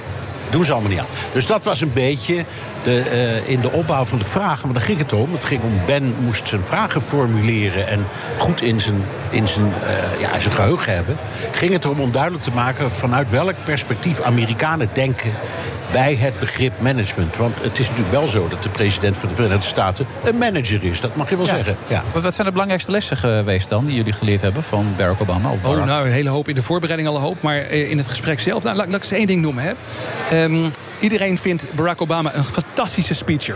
Doen ze allemaal niet aan. Dus dat was een beetje de, eh, in de opbouw van de vragen. Maar daar ging het om. Het ging om Ben moest zijn vragen formuleren... en goed in zijn, in zijn, eh, ja, zijn geheugen hebben. Ging het erom om duidelijk te maken... vanuit welk perspectief Amerikanen denken bij het begrip management. Want het is natuurlijk wel zo dat de president van de Verenigde Staten... een manager is, dat mag je wel zeggen. Ja. Wat- Wat zijn de belangrijkste lessen geweest dan die jullie geleerd hebben van Barack Obama? Of Oh, nou, een hele hoop in de voorbereiding al een hoop. Maar eh, in het gesprek zelf, nou, laat, laat ik eens één ding noemen. Hè. Ehm, iedereen vindt Barack Obama een fantastische speecher.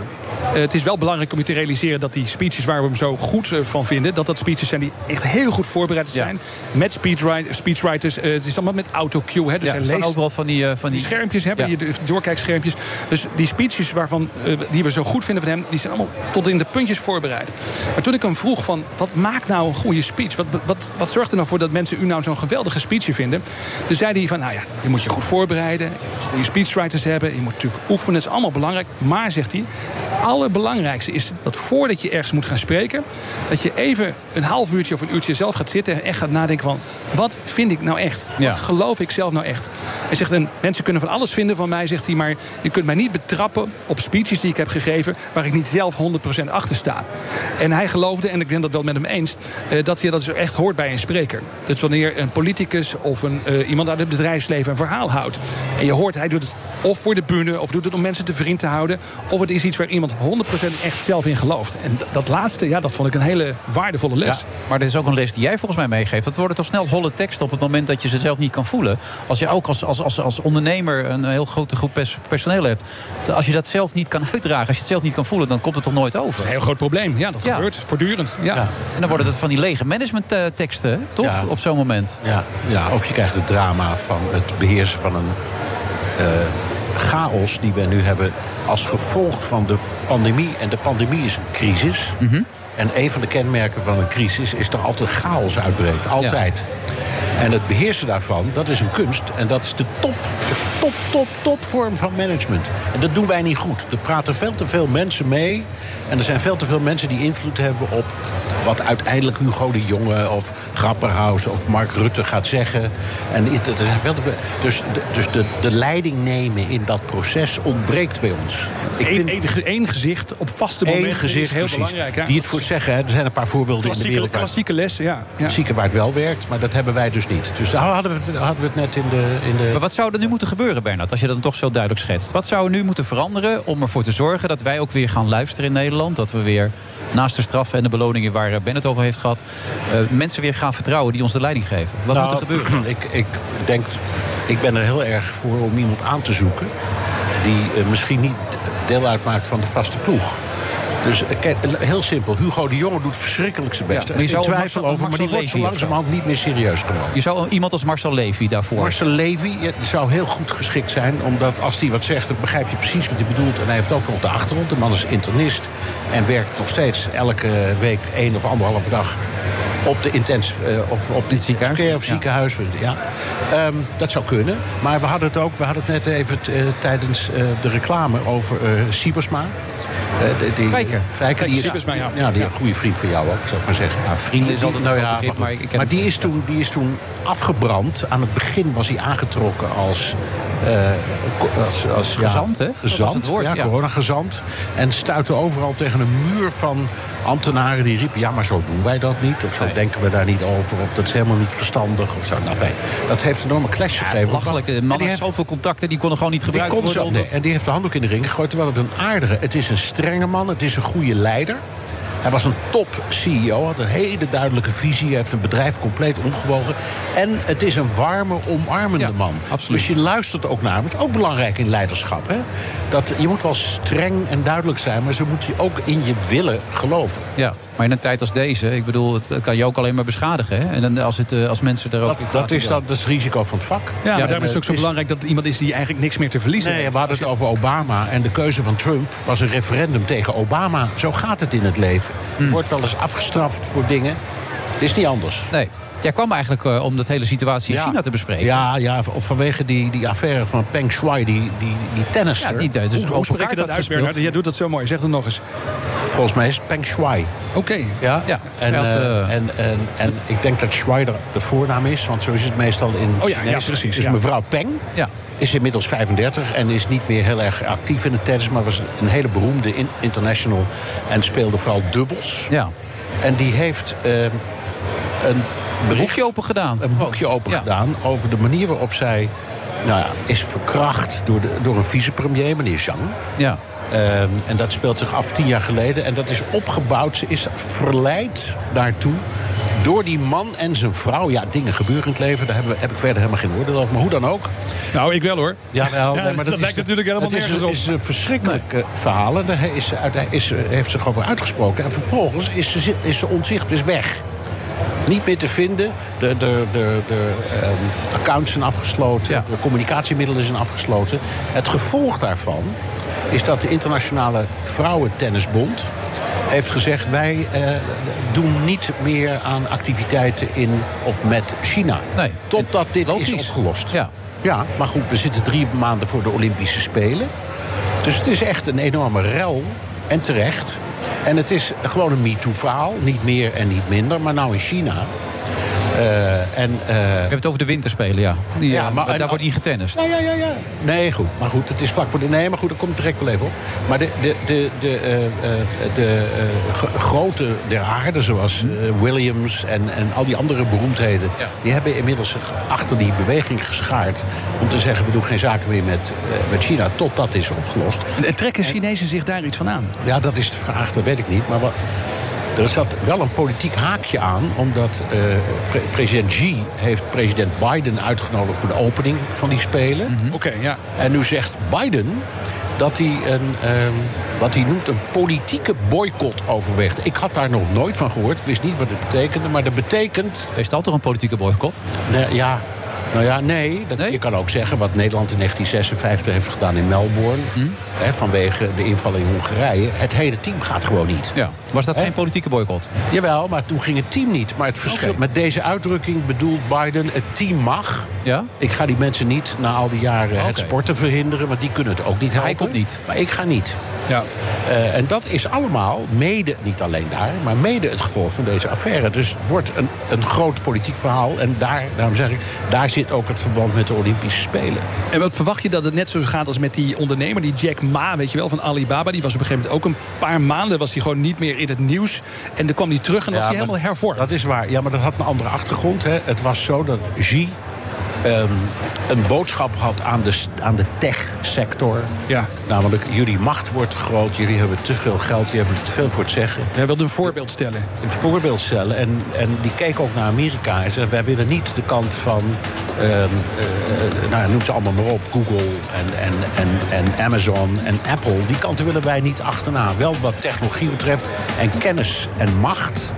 Eh, het is wel belangrijk om je te realiseren dat die speeches waar we hem zo goed eh, van vinden... dat dat speeches zijn die echt heel goed voorbereid zijn. Met speechwri- speechwriters. Het is allemaal met autocue. Hè, dus Ja, er leest ook wel van die... van die die schermpjes hebben, Ja. je de- doorkijkschermpjes. Dus die speeches waarvan, eh, die we zo goed vinden van hem... die zijn allemaal tot in de puntjes voorbereid. Maar toen ik hem vroeg van, wat maakt nou een goede speech? Wat, wat, wat zorgt er nou voor dat mensen u nou zo'n geweldige speech vinden? Dus zei hij van, nou ja, je moet je goed voorbereiden... je moet goede speechwriters hebben, je moet natuurlijk oefenen. Dat is allemaal belangrijk. Maar, zegt hij, het allerbelangrijkste is dat voordat je ergens moet gaan spreken... dat je even een half uurtje of een uurtje zelf gaat zitten... en echt gaat nadenken van, wat vind ik nou echt? Ja. Wat geloof ik zelf nou echt? Hij zegt, en mensen kunnen van alles vinden van mij, zegt maar je kunt mij niet betrappen op speeches die ik heb gegeven... waar ik niet zelf 100% achter sta. En hij geloofde, en ik ben dat wel met hem eens... eh, dat je dat zo echt hoort bij een spreker. Dus wanneer een politicus of een, eh, iemand uit het bedrijfsleven een verhaal houdt... en je hoort, hij doet het of voor de bühne... of doet het om mensen te vriend te houden... of het is iets waar iemand 100% echt zelf in gelooft. En dat laatste, ja, dat vond ik een hele waardevolle les. Maar dit is ook een les die jij volgens mij meegeeft. Het worden toch snel holle teksten op het moment dat je ze zelf niet kan voelen. Als je ook als, als, als, als ondernemer een heel grote groep pers- personeel hebt. Als je dat zelf niet kan uitdragen, als je het zelf niet kan voelen, dan komt het toch nooit over. Dat is een heel groot probleem. Ja, dat Ja. gebeurt voortdurend. Ja. En dan worden het van die lege managementteksten, toch? Ja. Op zo'n moment. Ja, ja, of je krijgt het drama van het beheersen van een eh, chaos die we nu hebben als gevolg van de pandemie. En de pandemie is een crisis. En een van de kenmerken van een crisis is dat altijd chaos uitbreekt. Altijd. En het beheersen daarvan, dat is een kunst. En dat is de top, de top, top, top vorm van management. En dat doen wij niet goed. Er praten veel te veel mensen mee. En er zijn veel te veel mensen die invloed hebben op wat uiteindelijk Hugo de Jonge of Grapperhaus of Mark Rutte gaat zeggen. En er zijn veel te veel, dus de, dus de, de leiding nemen in dat proces ontbreekt bij ons. Ik Eén vind één, gezicht op vaste één momenten gezicht is heel precies, belangrijk. hè? die het voor zeggen. hè. Er zijn een paar voorbeelden in de Klassieke, wereld. waar- klassieke lessen, ja. ja. Klassieke waar het wel werkt, maar dat hebben wij dus niet. Dus daar hadden we het, hadden we het net in de, in de Maar wat zou er nu moeten gebeuren, Bernard, als je dat dan toch zo duidelijk schetst? Wat zou er nu moeten veranderen om ervoor te zorgen dat wij ook weer gaan luisteren in Nederland? Dat we weer naast de straffen en de beloningen waar eh, Ben het over heeft gehad, eh, mensen weer gaan vertrouwen die ons de leiding geven? Wat Nou, moet er gebeuren? [clears throat] Ik, ik denk, ik ben er heel erg voor om iemand aan te zoeken die eh, misschien niet deel uitmaakt van de vaste ploeg. Dus eh, kijk, heel simpel. Hugo de Jonge doet verschrikkelijk zijn best. Ja, maar je zou twijfel Marcel- over, maar die wordt zo langzamerhand niet meer serieus genomen. Je zou iemand als Marcel Levy daarvoor. Marcel Levy ja, zou heel goed geschikt zijn. Omdat als hij wat zegt, dan begrijp je precies wat hij bedoelt. En hij heeft ook nog de achtergrond. De man is internist. En werkt nog steeds elke week één of anderhalve dag op de intensive eh, of op het ziekenhuis, of ziekenhuis. Ja. Ehm, dat zou kunnen. Maar we hadden het ook, we hadden het net even eh, tijdens eh, de reclame over eh Siebersma. Eh, de- die, Fijker, die is, ja. ja, die een goede vriend van jou ook, zou ik maar zeggen. Ja, vrienden is altijd een nou ja, begrip, maar, maar ik die, is toen, die is toen afgebrand. Aan het begin was hij aangetrokken als... ko- als, als ja, Gezant, hè? Gezant, het woord, ja, ja. coronagezant. En stuitte overal tegen een muur van ambtenaren die riepen... ja, maar zo doen wij dat niet. Of zo denken we daar niet over. Of dat is helemaal niet verstandig. Of zo. Nou, fijn. Dat heeft een enorme clash gegeven. En man die heeft zoveel contacten, die konden gewoon niet die gebruikt kon worden. zo, nee, omdat- en die heeft de handdoek in de ring gegooid. Terwijl het een aardige... Het is een strenge man. Het is een goede leider. Hij was een top-CEO, had een hele duidelijke visie. Hij heeft een bedrijf compleet omgebogen. En het is een warme, omarmende man. Dus je luistert ook naar hem. Het is ook belangrijk in leiderschap. Hè? Dat, je moet wel streng en duidelijk zijn... maar ze moeten ook in je willen geloven. Ja, maar in een tijd als deze, ik bedoel, het, het kan je ook alleen maar beschadigen. Hè? En dan als, het, eh, als mensen er ook... Dat, dat, is, dat, dat is het risico van het vak. Ja, maar daarom is het ook eh, zo belangrijk dat iemand is die eigenlijk niks meer te verliezen Nee, heeft. we hadden het over Obama. En de keuze van Trump was een referendum tegen Obama. Zo gaat het in het leven. Je wordt wel eens afgestraft voor dingen. Het is niet anders. Nee. Jij kwam eigenlijk eh, om dat hele situatie in Ja. China te bespreken. Ja, ja, of vanwege die, die affaire van Peng Shuai, die, die, die tennister. Ja, die dus Hoe, open hoe spreek je kaart dat uit. Bernard? Jij doet dat zo mooi. Zeg het nog eens. Volgens mij is het Peng Shuai. Oké. Ja, Ja, en, eh, eh, en, en, en ik denk dat Shuai de, de voornaam is, want zo is het meestal in Oh ja, precies, Dus mevrouw Peng Ja. is inmiddels 35 en is niet meer heel erg actief in het tennis... maar was een hele beroemde in- international en speelde vooral dubbels. Ja. En die heeft een Een bericht- boekje open gedaan. een boekje open Ja. gedaan over de manier waarop zij nou ja, is verkracht door, de, door een vicepremier, meneer Zhang. Ja. Ehm, en dat speelt zich af tien jaar geleden. En dat is opgebouwd. Ze is verleid daartoe door die man en zijn vrouw. Ja, dingen gebeuren in het leven. Daar hebben we- heb ik verder helemaal geen oordeel over. Maar hoe dan ook. Nou, ik wel hoor. Jawel, Ja, nee, maar dat is- lijkt natuurlijk helemaal het is, op. is een verschrikkelijk eh, verhaal. En daar is, ze uit- is, heeft zich over uitgesproken. En vervolgens is ze, is ze onzicht, is weg. Niet meer te vinden. De, de, de, de ehm, accounts zijn afgesloten. Ja. De communicatiemiddelen zijn afgesloten. Het gevolg daarvan is dat de Internationale Vrouwentennisbond heeft gezegd... wij eh, doen niet meer aan activiteiten in of met China. Nee. Totdat dit Logisch. is opgelost. Ja. Ja, maar goed, we zitten drie maanden voor de Olympische Spelen. Dus het is echt een enorme rel. En terecht. En het is gewoon een MeToo-verhaal. Niet meer en niet minder. Maar nou in China. Eh, en, eh, We hebben het over de winterspelen, ja. Die, Ja, eh, maar- daar wordt niet getennist. ja, ja, ja, ja. Nee, goed. Maar goed, het is vlak voor de... Nee, maar goed, daar komt direct wel even op. Maar de, de, de, de, de grote der aarde, zoals Williams en, en al die andere beroemdheden... die hebben inmiddels zich achter die beweging geschaard... om te zeggen, we doen geen zaken meer met, met China... tot dat is opgelost. En trekken Chinezen zich daar iets van aan? Ja, dat is de vraag, dat weet ik niet. Maar wat, er zat wel een politiek haakje aan, omdat eh, pre- president Xi heeft president Biden uitgenodigd voor de opening van die Spelen. Oké, ja. En nu zegt Biden dat hij een, ehm, wat hij noemt een politieke boycott overweegt. Ik had daar nog nooit van gehoord, ik wist niet wat het betekende, maar dat betekent... Is dat toch een politieke boycott? Nee, ja, nou ja, nee. Dat, Je kan ook zeggen wat Nederland in 1956 heeft gedaan in Melbourne. Hm? Hè, vanwege de inval in Hongarije. Het hele team gaat gewoon niet. Ja. Was dat geen politieke boycott? Jawel, maar toen ging het team niet. Maar het verschil met deze uitdrukking bedoelt Biden... het team mag. Ja? Ik ga die mensen niet na al die jaren het sporten verhinderen... want die kunnen het ook niet helpen. Hij komt niet. Maar ik ga niet. Ja. Eh, en dat is allemaal mede, niet alleen daar... maar mede het gevolg van deze affaire. Dus het wordt een, een groot politiek verhaal. En daar, daarom zeg ik, daar zit ook het verband met de Olympische Spelen. En wat verwacht je dat het net zo gaat als met die ondernemer, die Jack Ma, weet je wel, van Alibaba? Die was op een gegeven moment ook een paar maanden was hij gewoon niet meer in het nieuws. En dan kwam hij terug en was hij helemaal hervormd. Dat is waar. Ja, maar dat had een andere achtergrond. Hè. Het was zo dat Xi ehm, een boodschap had aan de, aan de tech-sector. Ja. Namelijk, jullie macht wordt te groot, jullie hebben te veel geld, jullie hebben te veel voor het zeggen. Hij wilde een voorbeeld stellen. Een voorbeeld stellen. En, en die keek ook naar Amerika en zei: Wij willen niet de kant van. ehm, eh, nou, noem ze allemaal maar op. Google en, en, en, en Amazon en Apple. Die kanten willen wij niet achterna. Wel wat technologie betreft en kennis en macht.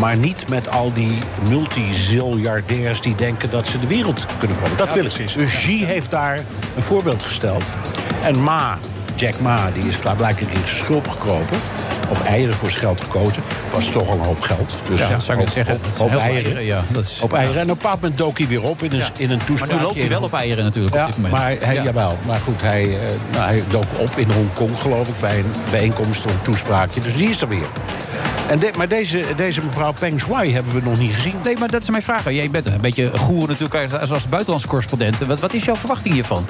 Maar niet met al die multiziljardairs die denken dat ze de wereld kunnen veranderen. Dat Ja, willen precies. ze. Dus Xi heeft daar een voorbeeld gesteld. En Ma, Jack Ma, die is klaarblijkelijk in zijn schulp gekropen. Of eieren voor zijn geld gekozen. Was toch al een hoop geld. Dus Ja, zou ik zeggen, Op, het eieren. eieren, ja, dat is- op eieren. En op een bepaald moment dook hij weer op in een, in een toespraak. Maar nu loopt hij wel op eieren natuurlijk op dit moment. Maar hij, Ja. jawel. Maar goed, hij, eh, nou, hij dook op in Hongkong, geloof ik, bij een bijeenkomst of een toespraakje. Dus die is er weer. En de- maar deze, deze mevrouw Peng Shuai hebben we nog niet gezien. Nee, maar dat is mijn vraag. Jij bent een beetje goer natuurlijk als- als buitenlandse correspondent. Wat, wat is jouw verwachting hiervan?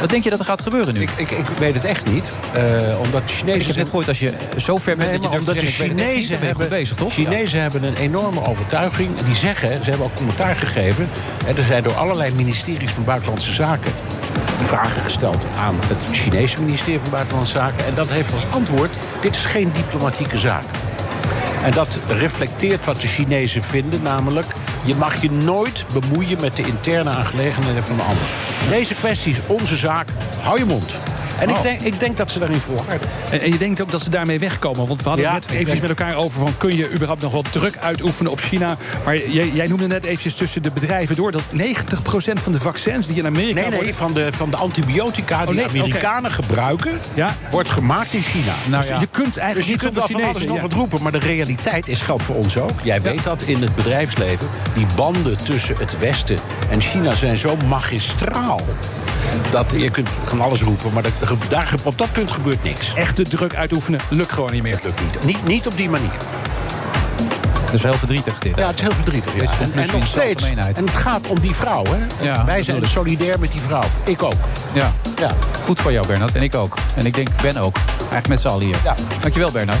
Wat denk je dat er gaat gebeuren nu? Ik, ik, ik weet het echt niet. eh, omdat de Chinezen... Ik heb net gehoord, als je zo ver Nee, dat je omdat de Chinezen hebben, bezig, toch? Chinezen hebben een enorme overtuiging. En die zeggen, ze hebben ook commentaar gegeven. Hè, er zijn door allerlei ministeries van Buitenlandse Zaken vragen gesteld aan het Chinese ministerie van Buitenlandse Zaken. En dat heeft als antwoord: dit is geen diplomatieke zaak. En dat reflecteert wat de Chinezen vinden, namelijk... je mag je nooit bemoeien met de interne aangelegenheden van de ander. Deze kwestie is onze zaak, hou je mond. En Oh. ik, denk, ik denk dat ze daarin volharden. En, en je denkt ook dat ze daarmee wegkomen. Want we hadden Ja, het net even met elkaar over... van kun je überhaupt nog wat druk uitoefenen op China? Maar jij, jij noemde net eventjes tussen de bedrijven door... dat 90% van de vaccins die in Amerika Nee, nee, worden... van de, van de antibiotica die Oh, nee, Amerikanen gebruiken... wordt gemaakt in China. Nou ja. Dus je kunt eigenlijk dus je niet kunt wel van alles nog ja. wat roepen, maar de realiteit is geldt voor ons ook. Jij weet dat in het bedrijfsleven. Die banden tussen het Westen en China zijn zo magistraal. Dat je kunt van alles roepen, maar dat- daar, op dat punt gebeurt niks. Echte druk uitoefenen lukt gewoon niet meer. lukt niet. niet. Niet op die manier. Dat is heel verdrietig dit. Ja, het is heel verdrietig. Ja. En, nog steeds. En het gaat om die vrouw. Hè? Ja, Wij zijn solidair met die vrouw. Ik ook. Ja. Ja. Goed voor jou, Bernard. En ik ook. En ik denk Ben ook. Eigenlijk met z'n allen hier. Ja. Dankjewel, Bernard.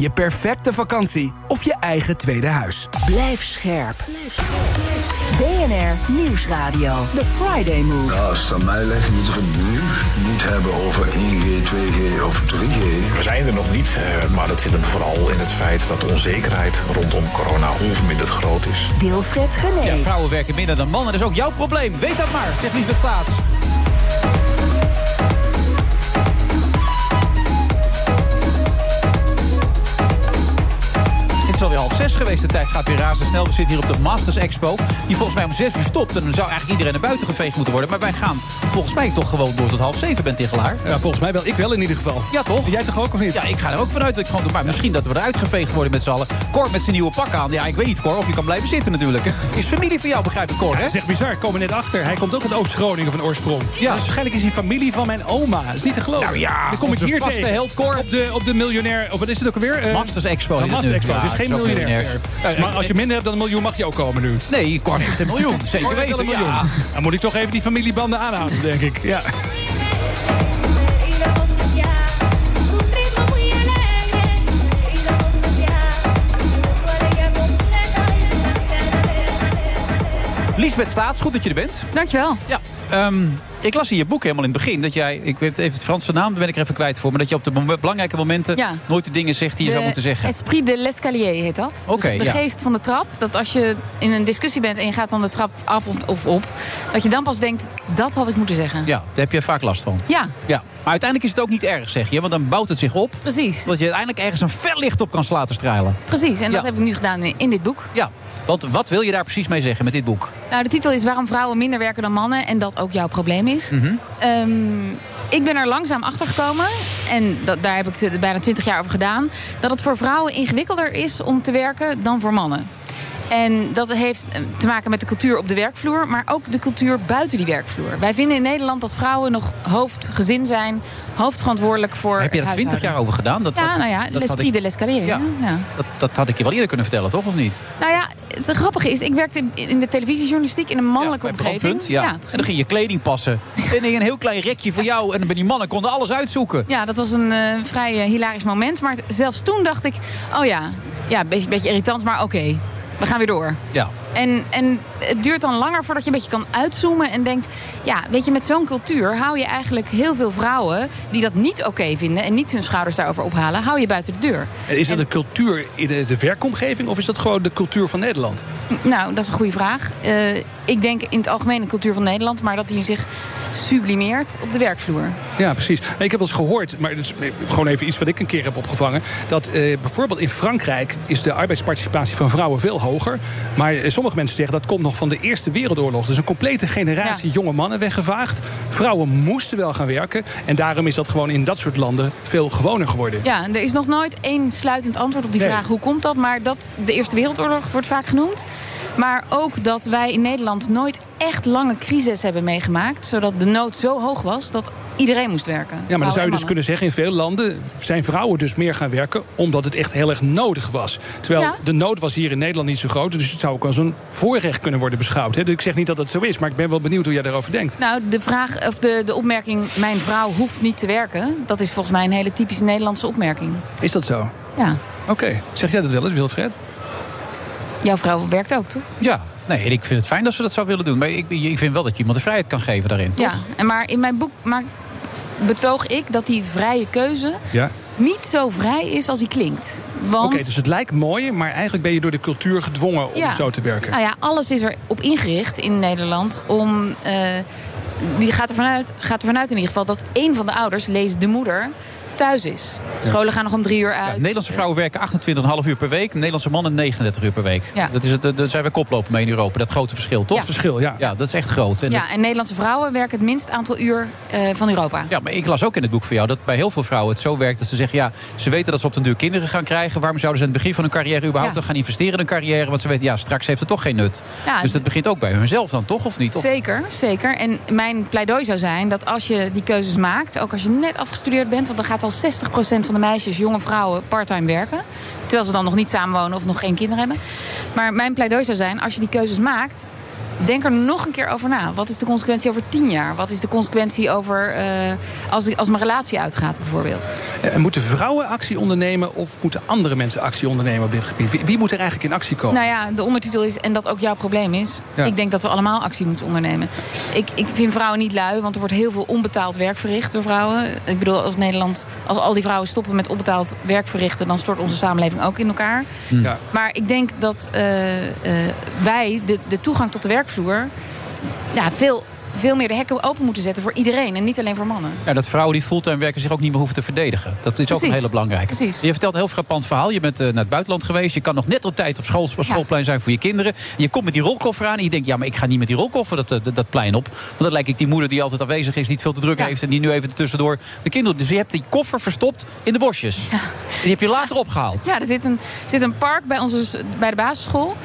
je perfecte vakantie of je eigen tweede huis. Blijf scherp. BNR Nieuwsradio. The Friday Move. Ja, als het aan mij ligt, moeten we het nu niet hebben over 1G, 2G of 3G. We zijn er nog niet, eh, maar dat zit hem vooral in het feit dat de onzekerheid rondom corona onverminderd groot is. Wilfred Gené. Ja, vrouwen werken minder dan mannen. Dat is ook jouw probleem. Weet dat maar, zegt Liesbeth Staats. Is alweer half zes geweest. De tijd gaat weer razendsnel. We zitten hier op de Masters Expo. Die volgens mij om zes uur stopt. En dan zou eigenlijk iedereen naar buiten geveegd moeten worden. Maar wij gaan volgens mij toch gewoon door tot half zeven, Ben Tichelaar. Ja, volgens mij wel. Ik wel in ieder geval. Ja, toch? Jij toch ook of niet? Ja, ik ga er ook vanuit dat ik gewoon doe. Maar misschien dat we eruit geveegd worden met z'n allen. Cor met zijn nieuwe pak aan. Ja, ik weet niet, Cor, of je kan blijven zitten natuurlijk. hè. Is familie van jou, begrijp ik, Cor, hè? Echt bizar. Ik kom er net achter. Hij komt ook uit Oost-Groningen van oorsprong. Ja. Dus waarschijnlijk is hij familie van mijn oma. Dat is niet te geloven. Nou ja, dan kom ik hier tegen. held, Cor. Op de, op de miljonair... Of wat is het ook alweer? Eh, Masters Expo. Masters. Expo. Ja, dus geen is ook miljonair. miljonair. Dus maar als je minder hebt dan een miljoen, mag je ook komen nu. Nee, Cor heeft een miljoen. [laughs] Zeker weten, een miljoen. ja. Dan moet ik toch even die familiebanden aanhouden, denk ik. Ja. Liesbeth Staats, goed dat je er bent. Dankjewel. Ja, ehm, ik las in je boek helemaal in het begin dat jij, ik weet even het Franse naam, daar ben ik er even kwijt voor, maar dat je op de mom- belangrijke momenten Ja. nooit de dingen zegt die je zou moeten zeggen. Esprit de l'escalier heet dat. Dus de ja. geest van de trap. Dat als je in een discussie bent en je gaat dan de trap af of, of op, dat je dan pas denkt, dat had ik moeten zeggen. Ja, daar heb je vaak last van. Ja, Ja, maar uiteindelijk is het ook niet erg, zeg je, want dan bouwt het zich op. precies. Dat je uiteindelijk ergens een fel licht op kan laten stralen. Precies, en dat heb ik nu gedaan in dit boek. Ja, want wat wil je daar precies mee zeggen met dit boek? Nou, de titel is Waarom vrouwen minder werken dan mannen en dat ook jouw probleem is. Ehm, ik ben er langzaam achter gekomen, en dat, daar heb ik bijna 20 jaar over gedaan, dat het voor vrouwen ingewikkelder is om te werken dan voor mannen. En dat heeft eh, te maken met de cultuur op de werkvloer, maar ook de cultuur buiten die werkvloer. Wij vinden in Nederland dat vrouwen nog hoofdgezin zijn, hoofdverantwoordelijk voor. heb je daar 20 huishouden. jaar over gedaan? Dat, Ja, dat- nou ja, dat had l'esprit ik- de l'escalier. Ja. Ja. Ja. Dat, dat had ik je wel eerder kunnen vertellen, toch? Of niet? Nou ja, het grappige is, ik werkte in- in de televisiejournalistiek in een mannelijke Bij omgeving. Brandpunt, ja. en dan ging je kleding passen. [laughs] En een heel klein rekje voor jou. En dan ben die mannen konden alles uitzoeken. Ja, dat was een eh, vrij eh, hilarisch moment. Maar zelfs toen dacht ik, oh ja, ja, een beetje, beetje irritant, maar oké. We gaan weer door. Ja. En, en het duurt dan langer voordat je een beetje kan uitzoomen en denkt... ja, weet je, met zo'n cultuur hou je eigenlijk heel veel vrouwen... die dat niet oké vinden en niet hun schouders daarover ophalen... hou je buiten de deur. En is dat een cultuur in de, de werkomgeving of is dat gewoon de cultuur van Nederland? Nou, dat is een goede vraag. Eh, ik denk in het algemeen de cultuur van Nederland... maar dat die zich sublimeert op de werkvloer. Ja, precies. Ik heb wel eens gehoord, maar het is gewoon even iets wat ik een keer heb opgevangen. Dat eh, bijvoorbeeld in Frankrijk is de arbeidsparticipatie van vrouwen veel hoger. Maar eh, sommige mensen zeggen dat komt nog van de Eerste Wereldoorlog. Dus een complete generatie jonge mannen weggevaagd. Vrouwen moesten wel gaan werken. En daarom is dat gewoon in dat soort landen veel gewoner geworden. Ja, en er is nog nooit één sluitend antwoord op die Nee. vraag hoe komt dat. Maar dat de Eerste Wereldoorlog wordt vaak genoemd. Maar ook dat wij in Nederland nooit echt lange crisis hebben meegemaakt. Zodat de nood zo hoog was dat iedereen moest werken. Ja, maar dan zou je dus kunnen zeggen... in veel landen zijn vrouwen dus meer gaan werken... omdat het echt heel erg nodig was. Terwijl Ja. de nood was hier in Nederland niet zo groot... dus het zou ook als een voorrecht kunnen worden beschouwd. Hè. Dus ik zeg niet dat het zo is, maar ik ben wel benieuwd hoe jij daarover denkt. Nou, de, vraag, of de, de opmerking... mijn vrouw hoeft niet te werken... dat is volgens mij een hele typische Nederlandse opmerking. Is dat zo? Ja. Oké. Zeg jij dat wel eens, Wilfred? Jouw vrouw werkt ook, toch? Ja, nee, en ik vind het fijn dat ze dat zou willen doen. Maar ik, ik vind wel dat je iemand de vrijheid kan geven daarin. Ja, en maar in mijn boek maar betoog ik dat die vrije keuze... Ja. niet zo vrij is als die klinkt. Want Oké, dus het lijkt mooi, maar eigenlijk ben je door de cultuur gedwongen om zo te werken. Nou ja, alles is erop ingericht in Nederland om. eh, die gaat ervan uit, gaat ervan uit in ieder geval dat één van de ouders, lees de moeder, thuis is. Scholen gaan nog om drie uur uit. Nederlandse vrouwen werken 28,5 uur per week. Nederlandse mannen 39 uur per week. Ja. Dat is het, daar zijn we koplopen mee in Europa. Dat grote verschil, toch? Ja. Verschil, ja. Ja, dat is echt groot. En ja, en Nederlandse vrouwen werken het minst aantal uur eh, van Europa. Ja, maar ik las ook in het boek van jou dat bij heel veel vrouwen het zo werkt dat ze zeggen: ja, ze weten dat ze op den duur kinderen gaan krijgen. Waarom zouden ze aan het begin van hun carrière überhaupt Ja. nog gaan investeren in hun carrière? Want ze weten, ja, straks heeft het toch geen nut. Ja, dus dat begint ook bij hunzelf dan, toch? Of niet? Of- Zeker, zeker. En mijn pleidooi zou zijn dat als je die keuzes maakt, ook als je net afgestudeerd bent, want dan gaat al 60% van de meisjes, jonge vrouwen, parttime werken. Terwijl ze dan nog niet samenwonen of nog geen kinderen hebben. Maar mijn pleidooi zou zijn, als je die keuzes maakt, denk er nog een keer over na. Wat is de consequentie over 10 jaar? Wat is de consequentie over eh, als, als mijn relatie uitgaat, bijvoorbeeld? En Eh, moeten vrouwen actie ondernemen of moeten andere mensen actie ondernemen op dit gebied? Wie, wie moet er eigenlijk in actie komen? Nou ja, de ondertitel is en dat ook jouw probleem is. Ja. Ik denk dat we allemaal actie moeten ondernemen. Ik, ik vind vrouwen niet lui, want er wordt heel veel onbetaald werk verricht door vrouwen. Ik bedoel, als Nederland, als al die vrouwen stoppen met onbetaald werk verrichten, dan stort onze samenleving ook in elkaar. Ja. Maar ik denk dat eh, wij de, de toegang tot de werkvloer ja, veel, veel meer de hekken open moeten zetten voor iedereen en niet alleen voor mannen. Ja, dat vrouwen die fulltime werken zich ook niet meer hoeven te verdedigen. Dat is ook een hele belangrijke. Precies. Je vertelt een heel frappant verhaal. Je bent eh, naar het buitenland geweest. Je kan nog net op tijd op, school, schoolplein zijn voor je kinderen. En je komt met die rolkoffer aan. En je denkt, ja, maar ik ga niet met die rolkoffer dat, eh, dat, dat plein op. Want dan lijkt ik die moeder die altijd aanwezig is, die het veel te druk heeft. En die nu even tussendoor de kinderen. Dus je hebt die koffer verstopt in de bosjes. En die heb je later opgehaald. Ja, er zit een, zit een park bij, onze, bij de basisschool.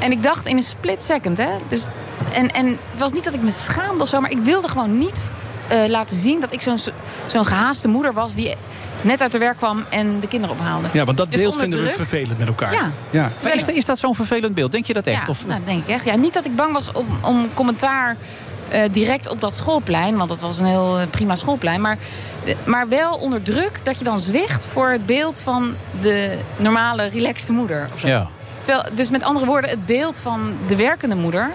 En ik dacht in een split second, hè. Dus, en, en het was niet dat ik me schaamde of zo, maar ik wilde gewoon niet eh, laten zien dat ik zo'n zo'n gehaaste moeder was die net uit de werk kwam en de kinderen ophaalde. Ja, want dat Dus beeld vinden we vervelend met elkaar. Ja. ja. Maar is, is dat zo'n vervelend beeld? Denk je dat echt? Ja, Of, nou, denk ik echt. Ja, niet dat ik bang was om, om commentaar eh, direct op dat schoolplein. Want dat was een heel eh, prima schoolplein. Maar, de- maar wel onder druk dat je dan zwicht voor het beeld van de normale, relaxte moeder. Of zo. ja. Dus met andere woorden, het beeld van de werkende moeder...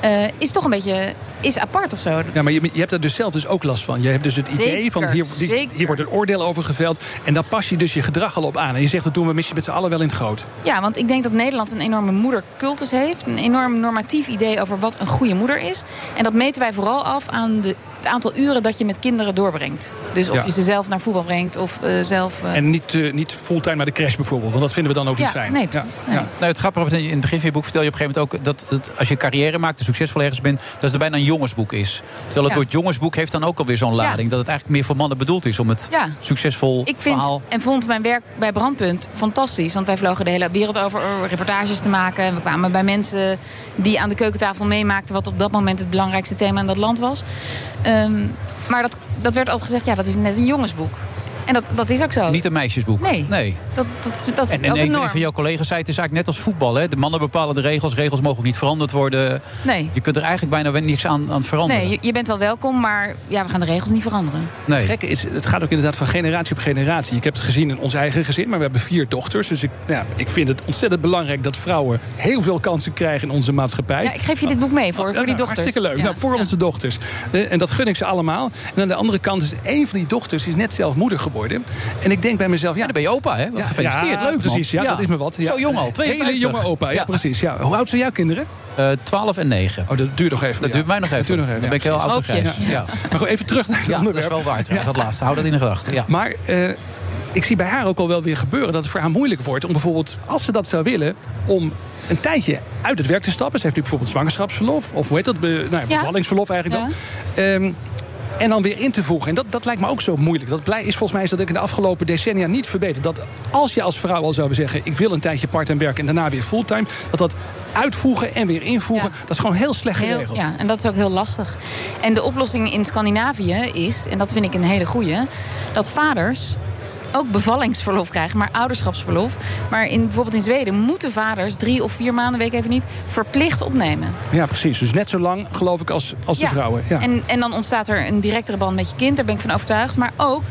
eh, is toch een beetje is apart of zo. Ja, maar je, je hebt daar dus zelf dus ook last van. Je hebt dus het idee Zeker, van hier, die- hier wordt een oordeel over geveld. En daar pas je dus je gedrag al op aan. En je zegt dat doen we misschien met z'n allen wel in het groot. Ja, want ik denk dat Nederland een enorme moedercultus heeft. Een enorm normatief idee over wat een goede moeder is. En dat meten wij vooral af aan de, het aantal uren dat je met kinderen doorbrengt. Dus of Ja. je ze zelf naar voetbal brengt of eh, zelf... eh, En niet, eh, niet fulltime naar de crash bijvoorbeeld. Want dat vinden we dan ook Ja, niet fijn. nee, precies. Nee. Nou, het grappige in het begin van je boek vertel je op een gegeven moment ook dat, dat als je carrière maakt, en succesvol ergens bent, dat het bijna een jongensboek is. Terwijl het Ja. woord jongensboek heeft dan ook alweer zo'n lading. Dat het eigenlijk meer voor mannen bedoeld is om het Ja. succesvol Ik vind verhaal. en vond mijn werk bij Brandpunt fantastisch. Want wij vlogen de hele wereld over om reportages te maken. En we kwamen bij mensen die aan de keukentafel meemaakten... wat op dat moment het belangrijkste thema in dat land was. Ehm, maar dat, dat werd altijd gezegd, ja, dat is net een jongensboek. En dat, dat is ook zo. Niet een meisjesboek. Nee. nee. Dat, dat, dat is En, en ook een een van- jouw collega's zei het is eigenlijk net als voetbal. Hè? De mannen bepalen de regels. Regels mogen ook niet veranderd worden. Nee. Je kunt er eigenlijk bijna niks aan, aan veranderen. Nee, je, je bent wel welkom, maar ja, we gaan de regels niet veranderen. Nee. Het gekke is, het gaat ook inderdaad van generatie op generatie. Ik heb het gezien in ons eigen gezin, maar we hebben vier dochters. Dus ik, ja, ik vind het ontzettend belangrijk dat vrouwen heel veel kansen krijgen in onze maatschappij. Ja, ik geef je dit boek mee voor, Ja, voor die nou, dochters. Hartstikke leuk. Ja. Nou, voor onze dochters. Eh, en dat gun ik ze allemaal. En aan de andere kant is een van die dochters is net zelf moeder geworden. En ik denk bij mezelf, ja, dan ben je opa, hè? Wat gefeliciteerd. Ja, Leuk, man. precies. Ja, Ja. dat is me wat. Ja. Zo jong al, Hele 52. jonge opa, ja, Ja. precies. Ja. Hoe oud zijn jouw kinderen? Eh 12 en 9. Oh, dat duurt nog even. Dat ja. duurt mij nog even. Dat duurt nog even. Dan ben ik heel ja, oud en. Ja. Ja. Maar goed, even terug naar het Ja, dat is onderwerp. wel waar trouwens, dat laatste. Hou dat in de gedachten. Ja. Maar eh, ik zie bij haar ook al wel weer gebeuren dat het voor haar moeilijk wordt om bijvoorbeeld, als ze dat zou willen, om een tijdje uit het werk te stappen. Ze heeft nu bijvoorbeeld zwangerschapsverlof, of hoe heet dat? Be- nou, ja, Ja. bevallingsverlof eigenlijk dan. Ehm, en dan weer in te voegen. En dat, dat lijkt me ook zo moeilijk. Dat blij- is volgens mij is dat ik in de afgelopen decennia niet verbeterd. Dat als je als vrouw al zou zeggen... ik wil een tijdje part-time werken en daarna weer fulltime... dat dat uitvoegen en weer invoegen, dat is gewoon heel slecht Heel- geregeld. ja, en dat is ook heel lastig. En de oplossing in Scandinavië is, en dat vind ik een hele goeie... dat vaders ook bevallingsverlof krijgen, maar ouderschapsverlof. Maar in, bijvoorbeeld in Zweden moeten vaders drie of vier maanden, weet ik even niet... verplicht opnemen. Ja, precies. Dus net zo lang, geloof ik, als, als de Ja. vrouwen. Ja. En, en dan ontstaat er een directere band met je kind, daar ben ik van overtuigd. Maar ook,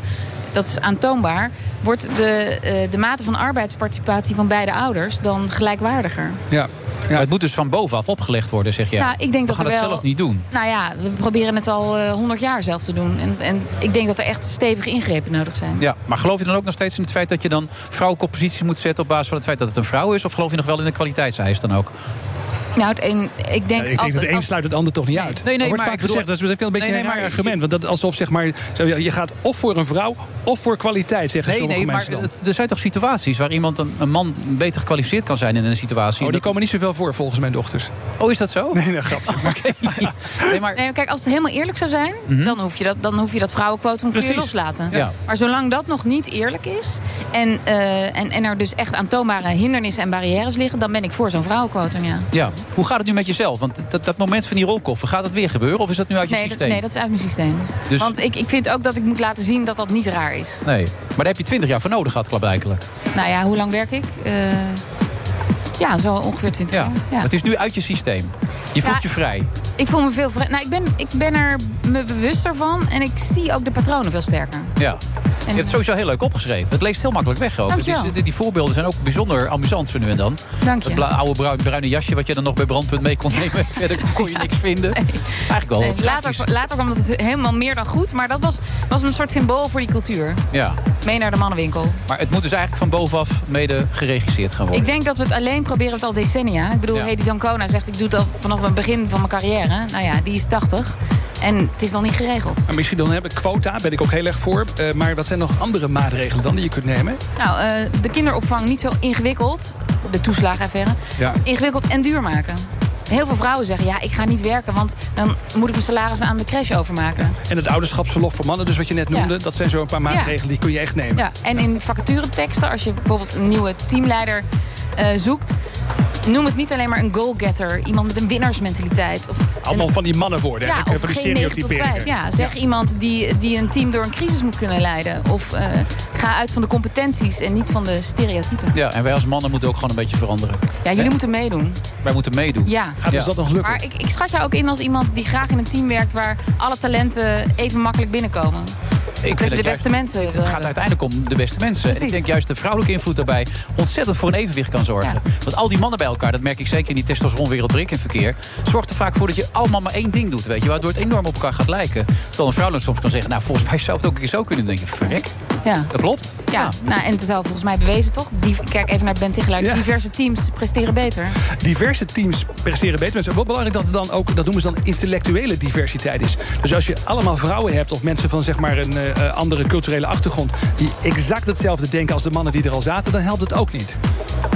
dat is aantoonbaar, wordt de, eh, de mate van arbeidsparticipatie van beide ouders dan gelijkwaardiger. Ja. Maar het moet dus van bovenaf opgelegd worden, zeg je. Nou, ik denk We dat gaan het wel- zelf niet doen. Nou ja, we proberen het al eh, honderd jaar zelf te doen. En, en ik denk dat er echt stevige ingrepen nodig zijn. Ja, maar geloof je dan ook nog steeds in het feit dat je dan vrouwelijke op positie moet zetten op basis van het feit dat het een vrouw is? Of geloof je nog wel in de kwaliteitseis dan ook? Nou, het een, ik denk, Ja, ik als, denk dat de een als- sluit het ander toch niet uit. Nee, nee, dat wordt maar vaak gezegd, dat is een beetje Nee, nee, een raar maar- argument. Want dat alsof zeg maar, je gaat of voor een vrouw of voor kwaliteit, zeggen Nee, sommige nee, maar mensen dan. het- er zijn toch situaties waar iemand, een, een man, beter gekwalificeerd kan zijn in een situatie. Oh, die Dat- komen niet zoveel voor volgens mijn dochters. Oh, is dat zo? Nee, nee, grapje. [laughs] [laughs] Nee, maar... Nee, kijk, als het helemaal eerlijk zou zijn, Mhm. dan, hoef je dat, dan hoef je dat vrouwenquotum kun loslaten. Ja. Maar zolang dat nog niet eerlijk is en, eh, en, en er dus echt aantoonbare hindernissen en barrières liggen, dan ben ik voor zo'n vrouwenquotum, ja. Ja. Hoe gaat het nu met jezelf? Want dat, dat moment van die rolkoffer, gaat dat weer gebeuren? Of is dat nu uit je Nee dat, systeem? nee, dat is uit mijn systeem. Dus- Want ik, ik vind ook dat ik moet laten zien dat dat niet raar is. Nee. Maar daar heb je 20 jaar voor nodig gehad, klaarblijkelijk. Nou ja, hoe lang werk ik? Eh, ja, zo ongeveer 20 Ja. jaar. Ja. Het is nu uit je systeem. Je voelt Ja. je vrij. Ik voel me veel vrij. Nou, ik ben, ik ben er me bewuster van en ik zie ook de patronen veel sterker. Ja. Je hebt het sowieso heel leuk opgeschreven. Het leest heel makkelijk weg ook. Het is, Dankjewel. die, die voorbeelden zijn ook bijzonder amusant zo nu en dan. Dank je. Het bla- oude bruin, bruine jasje wat je dan nog bij Brandpunt mee kon nemen. [laughs] Verder kon je niks vinden. Eigenlijk wel Nee, later, later kwam dat helemaal meer dan goed, maar dat was, was een soort symbool voor die cultuur. Ja. Mee naar de mannenwinkel. Maar het moet dus eigenlijk van bovenaf mede geregisseerd gaan worden. Ik denk dat we het alleen proberen het al decennia. Ik bedoel, Ja. Hedy Dancona zegt ik doe het al vanaf het begin van mijn carrière. Nou ja, die is 80 en het is nog niet geregeld. Maar misschien dan hebben quota, ben ik ook heel erg voor. Eh, maar wat zijn nog andere maatregelen dan die je kunt nemen? Nou, eh, de kinderopvang niet zo ingewikkeld, de toeslagenaffaire, Ja. ingewikkeld en duur maken. Heel veel vrouwen zeggen, ja, ik ga niet werken... want dan moet ik mijn salaris aan de crash overmaken. En het ouderschapsverlof voor mannen, dus wat je net noemde, Ja. dat zijn zo een paar maatregelen die kun je echt nemen. Ja, en in vacatureteksten, als je bijvoorbeeld een nieuwe teamleider eh, zoekt... noem het niet alleen maar een goalgetter. Iemand met een winnaarsmentaliteit. Of Allemaal een- van die mannenwoorden, hè? ja, van of die geen 9 tot 5. stereotyperingen. Ja, zeg iemand die, die een team door een crisis moet kunnen leiden. Of eh, ga uit van de competenties en niet van de stereotypen. Ja, en wij als mannen moeten ook gewoon een beetje veranderen. Ja, jullie Hè? moeten meedoen. Wij moeten meedoen. Ja. Gaat dus dat nog lukken? Maar ik, ik schat jou ook in als iemand die graag in een team werkt... waar alle talenten even makkelijk binnenkomen. Ik vind de het beste juist- mensen Het gaat hebben. uiteindelijk om de beste mensen. En ik denk juist de vrouwelijke invloed daarbij ontzettend voor een evenwicht kan zorgen. Want al die mannen bij elkaar, dat merk ik zeker in die testosteronwereld verkeer, zorgt er vaak voor dat je allemaal maar één ding doet, weet je, waardoor het enorm op elkaar gaat lijken. Terwijl een vrouw dan soms kan zeggen, nou volgens mij zou het ook een keer zo kunnen. Dan denk je, verrek, Ja. dat klopt. Ja, Nou, en het is al volgens mij bewezen, toch? Die, kijk even naar Ben Tichelaar. Ja. Diverse teams presteren beter. Diverse teams presteren beter. Het is wel belangrijk dat er dan ook, dat noemen ze dan intellectuele diversiteit is. Dus als je allemaal vrouwen hebt of mensen van zeg maar een eh, andere culturele achtergrond... die exact hetzelfde denken als de mannen die er al zaten, dan helpt het ook niet.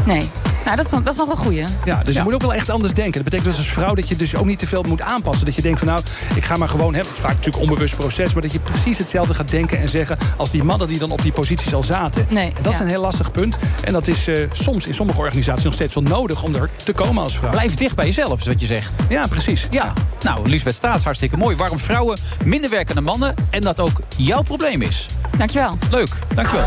Nee. Nou, dat is, nog- dat is nog wel een goeie. Ja, dus je moet ook wel echt anders denken. Dat betekent dus als vrouw dat je dus ook niet te veel moet aanpassen. Dat je denkt van nou, ik ga maar gewoon... Hè, vaak natuurlijk onbewust proces... maar dat je precies hetzelfde gaat denken en zeggen... als die mannen die dan op die posities al zaten. Nee, En dat is een heel lastig punt. En dat is eh, soms in sommige organisaties nog steeds wel nodig... om er te komen als vrouw. Blijf dicht bij jezelf, is wat je zegt. Ja, precies. Ja, nou, Lisbeth Staats, hartstikke mooi. Waarom vrouwen minder werken dan mannen en dat ook jouw probleem is. Dankjewel. Leuk, dankjewel.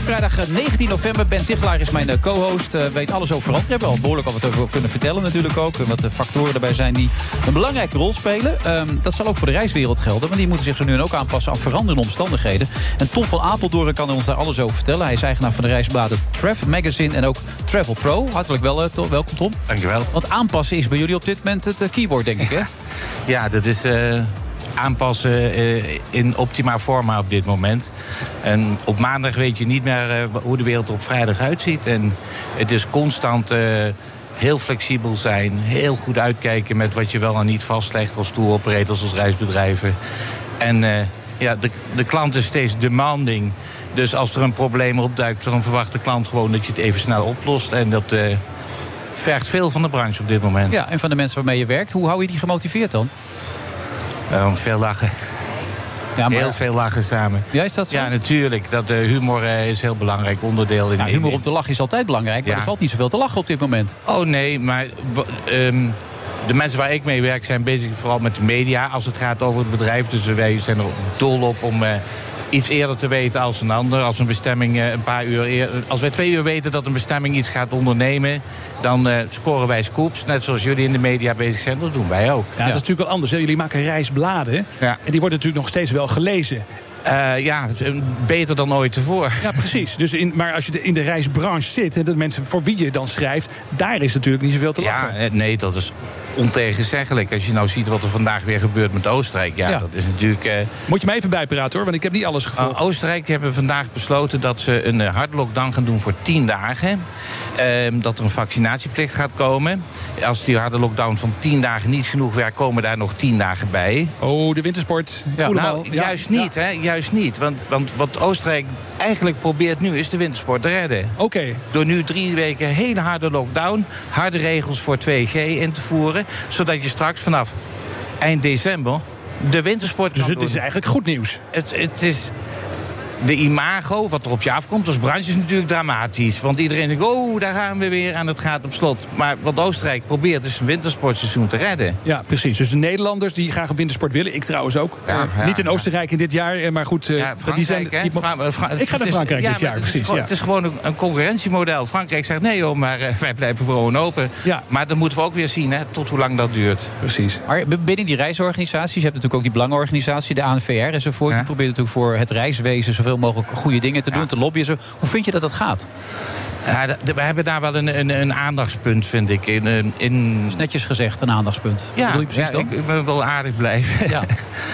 Vrijdag eh, 19 november. Ben Tichelaar is mijn eh, co-host. eh, weet alles over veranderen. We hebben al behoorlijk al wat over kunnen vertellen natuurlijk ook. En wat de factoren erbij zijn die een belangrijke rol spelen. Ehm, dat zal ook voor de reiswereld gelden. Want die moeten zich zo nu en ook aanpassen aan veranderende omstandigheden. En Tom van Apeldoorn kan ons daar alles over vertellen. Hij is eigenaar van de reisbladen Trav Magazine en ook Travel Pro. Hartelijk wel, eh, Tom. welkom Tom. Dankjewel. Want aanpassen is bij jullie op dit moment het eh, keyword, denk ik hè? [laughs] Ja, dat is eh, aanpassen eh, in optima forma op dit moment. En op maandag weet je niet meer eh, hoe de wereld er op vrijdag uitziet. En het is constant eh, heel flexibel zijn. Heel goed uitkijken met wat je wel en niet vastlegt als tour operators, als reisbedrijven. En ja, de, de klant is steeds demanding. Dus als er een probleem opduikt, dan verwacht de klant gewoon dat je het even snel oplost. En dat vergt veel van de branche op dit moment. Ja, en van de mensen waarmee je werkt. Hoe hou je die gemotiveerd dan? Eh, veel lachen. Ja, maar- Heel veel lachen samen. Ja, is dat zo? Ja, natuurlijk. Dat, eh, humor eh, is een heel belangrijk onderdeel. In, Nou, humor om te lachen is altijd belangrijk, maar Ja. er valt niet zoveel te lachen op dit moment. Oh nee, maar ehm, de mensen waar ik mee werk zijn bezig vooral met de media als het gaat over het bedrijf. Dus wij zijn er dol op om iets eerder te weten als een ander. Als een bestemming eh, een paar uur eerder. Als wij twee uur weten dat een bestemming iets gaat ondernemen, dan eh, scoren wij scoops. Net zoals jullie in de media bezig zijn, dat doen wij ook. Ja, dat is natuurlijk wel anders. Hè. Jullie maken reisbladen. En die worden natuurlijk nog steeds wel gelezen. Eh, ja, beter dan ooit tevoren. Ja, precies. Dus in, maar als je in de reisbranche zit... en de mensen voor wie je dan schrijft... daar is natuurlijk niet zoveel te lachen. Ja, nee, dat is ontegenzeggelijk. Als je nou ziet wat er vandaag weer gebeurt met Oostenrijk. Ja, Ja. dat is natuurlijk... eh, Moet je me even bijpraten hoor, want ik heb niet alles gevolgd. Uh, Oostenrijk hebben vandaag besloten dat ze een uh, hard lockdown gaan doen voor 10 dagen. Ehm, dat er een vaccinatieplicht gaat komen. Als die harde lockdown van 10 dagen niet genoeg werkt, komen daar nog 10 dagen bij. Oh, de wintersport. Ja, nou. Ja. juist niet, hè? Juist niet. Want, want wat Oostenrijk eigenlijk probeert nu, is de wintersport te redden. Oké. Door nu drie weken hele harde lockdown, harde regels voor 2G in te voeren. Zodat je straks vanaf eind december de wintersport Dus het is eigenlijk goed nieuws. Het, het is de imago, wat er op je afkomt als branche, is natuurlijk dramatisch. Want iedereen denkt, oh, daar gaan we weer en het gaat op slot. Maar wat Oostenrijk probeert is een wintersportseizoen te redden. Ja, precies. Dus de Nederlanders die graag op wintersport willen. Ik trouwens ook. Ja, Eh, ja, niet in ja. Oostenrijk in dit jaar, eh, maar goed. eh, die zijn, die Fra- Fra- ik ga het naar is- Frankrijk dit jaar, het is precies. gewoon- ja. Het is gewoon een, een concurrentiemodel. Frankrijk zegt nee joh, maar [laughs] wij blijven gewoon open. Maar dan moeten we ook weer zien hè, tot hoe lang dat duurt. Precies. Maar binnen die reisorganisaties, je hebt natuurlijk ook die belangenorganisatie, de ANVR enzovoort. Die probeert natuurlijk voor het reiswezen zoveel mogelijk goede dingen te doen, te lobbyen. Zo. Hoe vind je dat dat gaat? Ja, we hebben daar wel een, een, een aandachtspunt, vind ik. In, in. Dat is netjes gezegd, een aandachtspunt. Ja, je precies ja, ik, ik wil wel aardig blijven. Ja,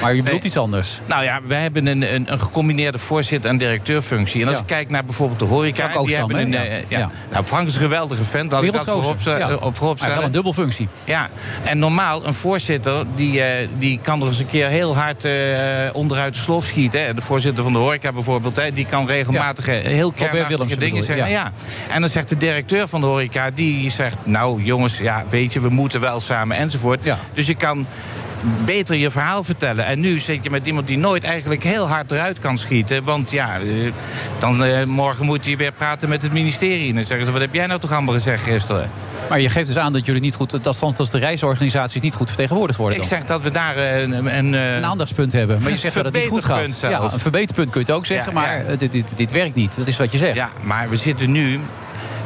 maar je [laughs] bedoelt Nee. iets anders. Nou ja, wij hebben een, een, een gecombineerde voorzitter- en directeurfunctie. En als Ja. ik kijk naar bijvoorbeeld de horeca... Frank die hebben een, eh, Ja. Nou, Frank is een geweldige vent. Laat ik dat voorop, eh, op voorop Maar wel een dubbelfunctie. Ja, en normaal, een voorzitter... die, eh, die kan er eens een keer heel hard onderuit de slof schieten. Hè. De voorzitter van de horeca bijvoorbeeld... Hè, die kan regelmatig heel kernachtige dingen zeggen. ja. Ja. En dan zegt de directeur van de horeca... die zegt, nou jongens, ja, weet je, we moeten wel samen enzovoort. Dus je kan beter je verhaal vertellen. En nu zit je met iemand die nooit eigenlijk heel hard eruit kan schieten. Want ja, eh, dan eh, morgen moet hij weer praten met het ministerie. En dan zeggen ze, wat heb jij nou toch allemaal gezegd gisteren? Maar je geeft dus aan dat jullie niet goed, dat dat de reisorganisaties niet goed vertegenwoordigd worden. Ik dan. zeg dat we daar eh, een... Een, een aandachtspunt hebben. Maar je zegt dat het niet goed gaat. Ja, een verbeterpunt kun je het ook zeggen, Ja, maar Dit, dit, dit werkt niet. Dat is wat je zegt. Ja, maar we zitten nu...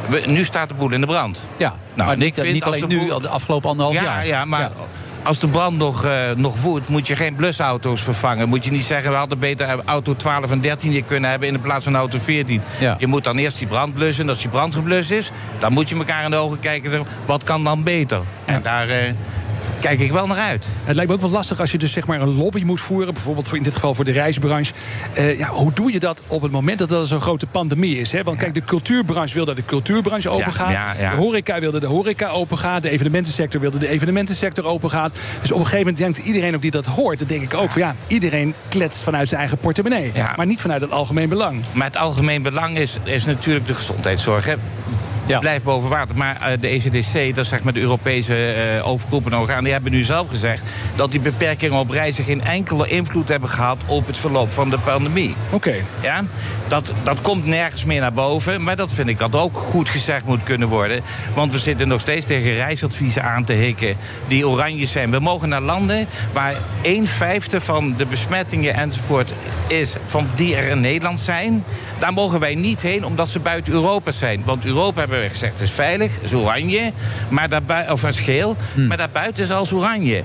we- nu staat de boel in de brand. Ja, Nou, maar ik niet, vind niet als alleen de nu, boel- de afgelopen anderhalf ja, jaar. Ja, maar als de brand nog, eh, nog woedt, moet je geen blusauto's vervangen. Moet je niet zeggen, we hadden beter auto 12 en 13 hier kunnen hebben... in plaats van auto 14. Ja. Je moet dan eerst die brand blussen. En als die brand geblust is, dan moet je elkaar in de ogen kijken... wat kan dan beter? En daar eh, kijk ik wel naar uit. Het lijkt me ook wel lastig als je dus zeg maar een lobby moet voeren. Bijvoorbeeld voor, in dit geval voor de reisbranche. Eh, ja, hoe doe je dat op het moment dat er zo'n grote pandemie is? Hè? Want kijk, de cultuurbranche wilde dat de cultuurbranche open gaat. ja, ja. De horeca wilde de horeca open gaat. De evenementensector wilde de evenementensector open gaat. Dus op een gegeven moment denkt iedereen ook die dat hoort... dan denk ik ook van ja, iedereen kletst vanuit zijn eigen portemonnee. Maar niet vanuit het algemeen belang. Maar het algemeen belang is, is natuurlijk de gezondheidszorg. Hè. Blijft boven water. Maar eh, de ECDC, dat is zeg maar de Europese uh, overkoepelende orgaan... die hebben nu zelf gezegd dat die beperkingen op reizen... geen enkele invloed hebben gehad op het verloop van de pandemie. Oké. Ja? Dat, dat komt nergens meer naar boven. Maar dat vind ik dat ook goed gezegd moet kunnen worden. Want we zitten nog steeds tegen reisadviezen aan te hikken... die oranje zijn. We mogen naar landen waar 1 vijfde van de besmettingen enzovoort is... van die er in Nederland zijn... Daar mogen wij niet heen, omdat ze buiten Europa zijn. Want Europa hebben we gezegd is veilig, is oranje, maar daarbij, of is geel. Maar daarbuiten is als oranje.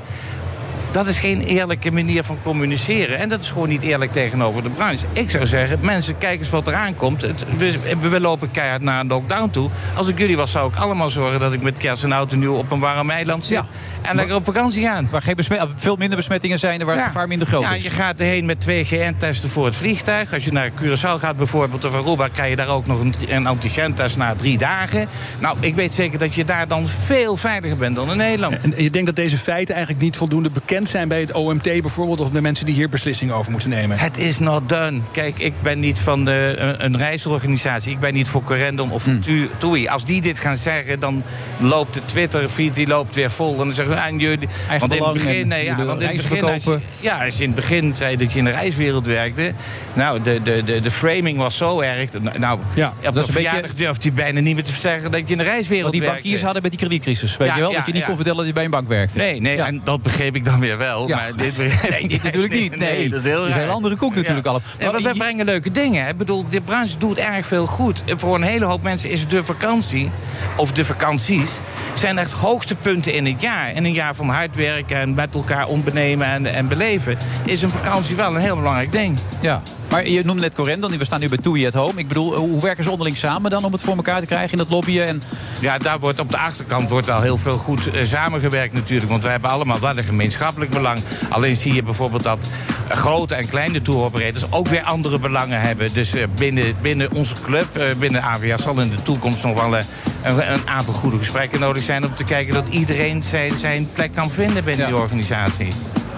Dat is geen eerlijke manier van communiceren. En dat is gewoon niet eerlijk tegenover de branche. Ik zou zeggen, mensen, kijk eens wat eraan komt. Het, we, we, lopen keihard naar een lockdown toe. Als ik jullie was, zou ik allemaal zorgen dat ik met kerst en oud en nieuw op een warm eiland zit. En lekker op vakantie gaan. Waar geen veel minder besmettingen zijn en waar het gevaar minder groot ja, is. je gaat erheen met twee GN-testen voor het vliegtuig. Als je naar Curaçao gaat bijvoorbeeld of Aruba... krijg je daar ook nog een, een antigentest na drie dagen. Nou, ik weet zeker dat je daar dan veel veiliger bent dan in Nederland. En je denkt dat deze feiten eigenlijk niet voldoende bekend zijn bij het OMT bijvoorbeeld... of de mensen die hier beslissingen over moeten nemen? Het is not done. Kijk, ik ben niet van de, een, een reisorganisatie. Ik ben niet voor Corendon of Hmm. mm. TUI. Als die dit gaan zeggen, dan loopt de Twitter-feed die loopt weer vol. En dan zeggen we aan jullie... Eigen want in het begin, nee, ja, want in het begin als je, ja, als je in het begin zei dat je in de reiswereld werkte... nou, de, de, de, de framing was zo erg. Nou, Ja, op dat is de een beetje- verjaardag durfde je bijna niet meer te zeggen... dat je in de reiswereld Wat die werkte. bankiers hadden met die kredietcrisis. Weet Ja, je wel? dat je niet kon vertellen dat je bij een bank werkte. Nee, nee, en dat begreep ik dan weer wel. Ja. Maar dit begreep [laughs] Nee, [laughs] dit natuurlijk niet. Nee, dat is heel is hele andere koek natuurlijk allemaal. Ja, maar we brengen leuke dingen. hè. Ik bedoel, de branche doet erg veel goed. En Voor een hele hoop mensen is de vakantie, of de vakanties... zijn echt hoogtepunten in het jaar. In een jaar van hard werken en met elkaar ontbenemen en, en beleven... is een vakantie wel een heel belangrijk ding. Ja. Maar je noemde net Corendon, we staan nu bij TUI at Home. Ik bedoel, hoe werken ze onderling samen dan om het voor elkaar te krijgen in dat lobbyen? En... Ja, daar wordt op de achterkant wordt wel heel veel goed eh, samengewerkt natuurlijk. Want we hebben allemaal wel een gemeenschappelijk belang. Alleen zie je bijvoorbeeld dat grote en kleine touroperators ook weer andere belangen hebben. Dus eh, binnen, binnen onze club, eh, binnen AVA, zal in de toekomst nog wel een, een aantal goede gesprekken nodig zijn... om te kijken dat iedereen zijn, zijn plek kan vinden binnen die organisatie.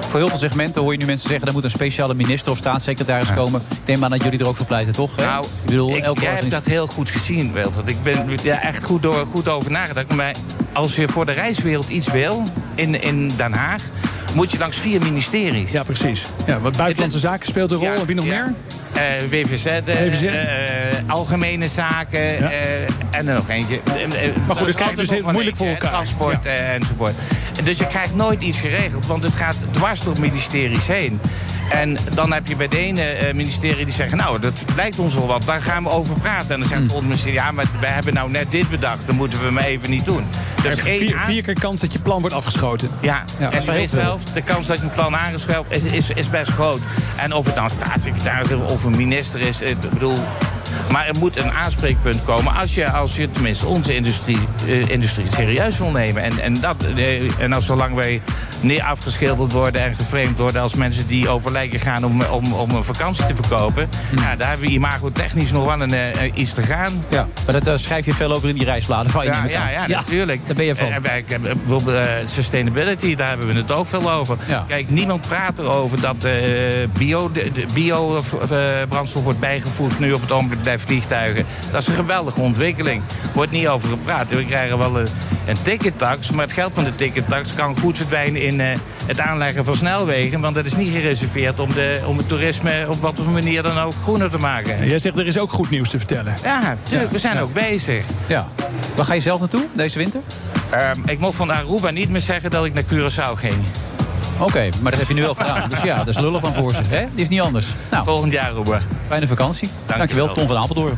Voor heel veel segmenten hoor je nu mensen zeggen... er moet een speciale minister of staatssecretaris komen. Ik neem aan dat jullie er ook voor pleiten, toch? hè? Nou, ik bedoel, ik, elke jij hebt dat heel goed gezien, Wilfred. Ik ben ja, echt goed, door, goed over nagedacht. Maar als je voor de reiswereld iets wil in, in Den Haag... moet je langs vier ministeries. Ja, precies. Ja, wat buitenlandse zaken speelt een rol. en wie nog meer? Eh, WVZ, eh, WVZ. eh, Algemene Zaken en er nog eentje. Maar goed, dan is krijg je altijd dus heel moeilijk voor elkaar. Transport eh, enzovoort. Dus je krijgt nooit iets geregeld, want het gaat dwars door ministeries heen. En dan heb je bij de ene eh, ministerie die zeggen... nou, dat lijkt ons wel wat, daar gaan we over praten. En dan zegt het volgende ministerie... ja, maar wij hebben nou net dit bedacht, dan moeten we maar even niet doen. Dus Er is één vier, vier keer kans dat je plan wordt afgeschoten. ja, Ja, en weet zelf, de kans dat je een plan aangeschreven is, is, is best groot. En of het dan staatssecretaris is of een minister is, eh, ik bedoel... Maar er moet een aanspreekpunt komen als je, als je tenminste onze industrie, eh, industrie serieus wil nemen. En, en, dat, en als zolang wij neer afgeschilderd worden en geframed worden als mensen die over lijken gaan om, om, om een vakantie te verkopen. Ja, daar hebben we imagotechnisch nog wel een, eh, iets te gaan. Ja, maar dat eh, schrijf je veel over in die reisbladen van je. Ja, ja, aan. ja, natuurlijk. Daar ben je van. Eh, sustainability, daar hebben we het ook veel over. Ja. Kijk, niemand praat erover dat eh bio, de bio-brandstof wordt bijgevoerd nu op het ogenblik bij vliegtuigen. Dat is een geweldige ontwikkeling. Wordt niet over gepraat. We krijgen wel een, een tickettax, maar het geld van de tickettax kan goed verdwijnen in eh, het aanleggen van snelwegen. Want dat is niet gereserveerd om, de, om het toerisme op wat voor manier dan ook groener te maken. Jij zegt er is ook goed nieuws te vertellen. Ja, tuurlijk, we zijn ook bezig. Ja. Waar ga je zelf naartoe deze winter? Ehm, ik mocht van Aruba niet meer zeggen dat ik naar Curaçao ging. Oké, maar dat heb je nu wel gedaan. Dus ja, dat is lullig van voor ze. Hè? Die is niet anders. Nou, Volgend jaar Aruba. fijne vakantie. Dankjewel, Tom van Apeldoorn.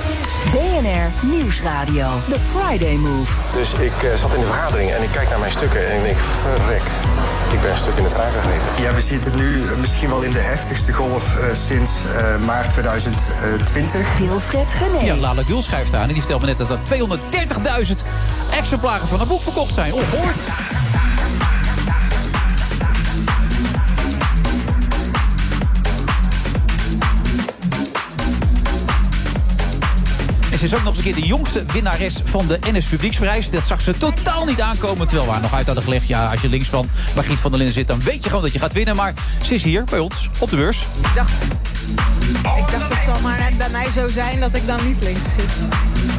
BNR Nieuwsradio. The Friday Move. Dus ik eh, zat in de vergadering en ik kijk naar mijn stukken en ik denk, verrek. Ik ben een stuk in de trein gegeten. Ja, we zitten nu misschien wel in de heftigste golf eh, sinds eh, maart 2020. Wilfred Gené. Ja, Lala Gul schrijft aan en die vertelt me net dat er 230.000 exemplaren van een boek verkocht zijn. Ongehoord. Ze is ook nog eens een keer de jongste winnares van de NS Publieksprijs. Dat zag ze totaal niet aankomen. Terwijl we haar nog uit hadden gelegd. Ja, als je links van Margriet van der Linden zit, dan weet je gewoon dat je gaat winnen. Maar ze is hier bij ons op de beurs. Ik dacht, ik dacht het zal maar net bij mij zo zijn dat ik dan niet links zit.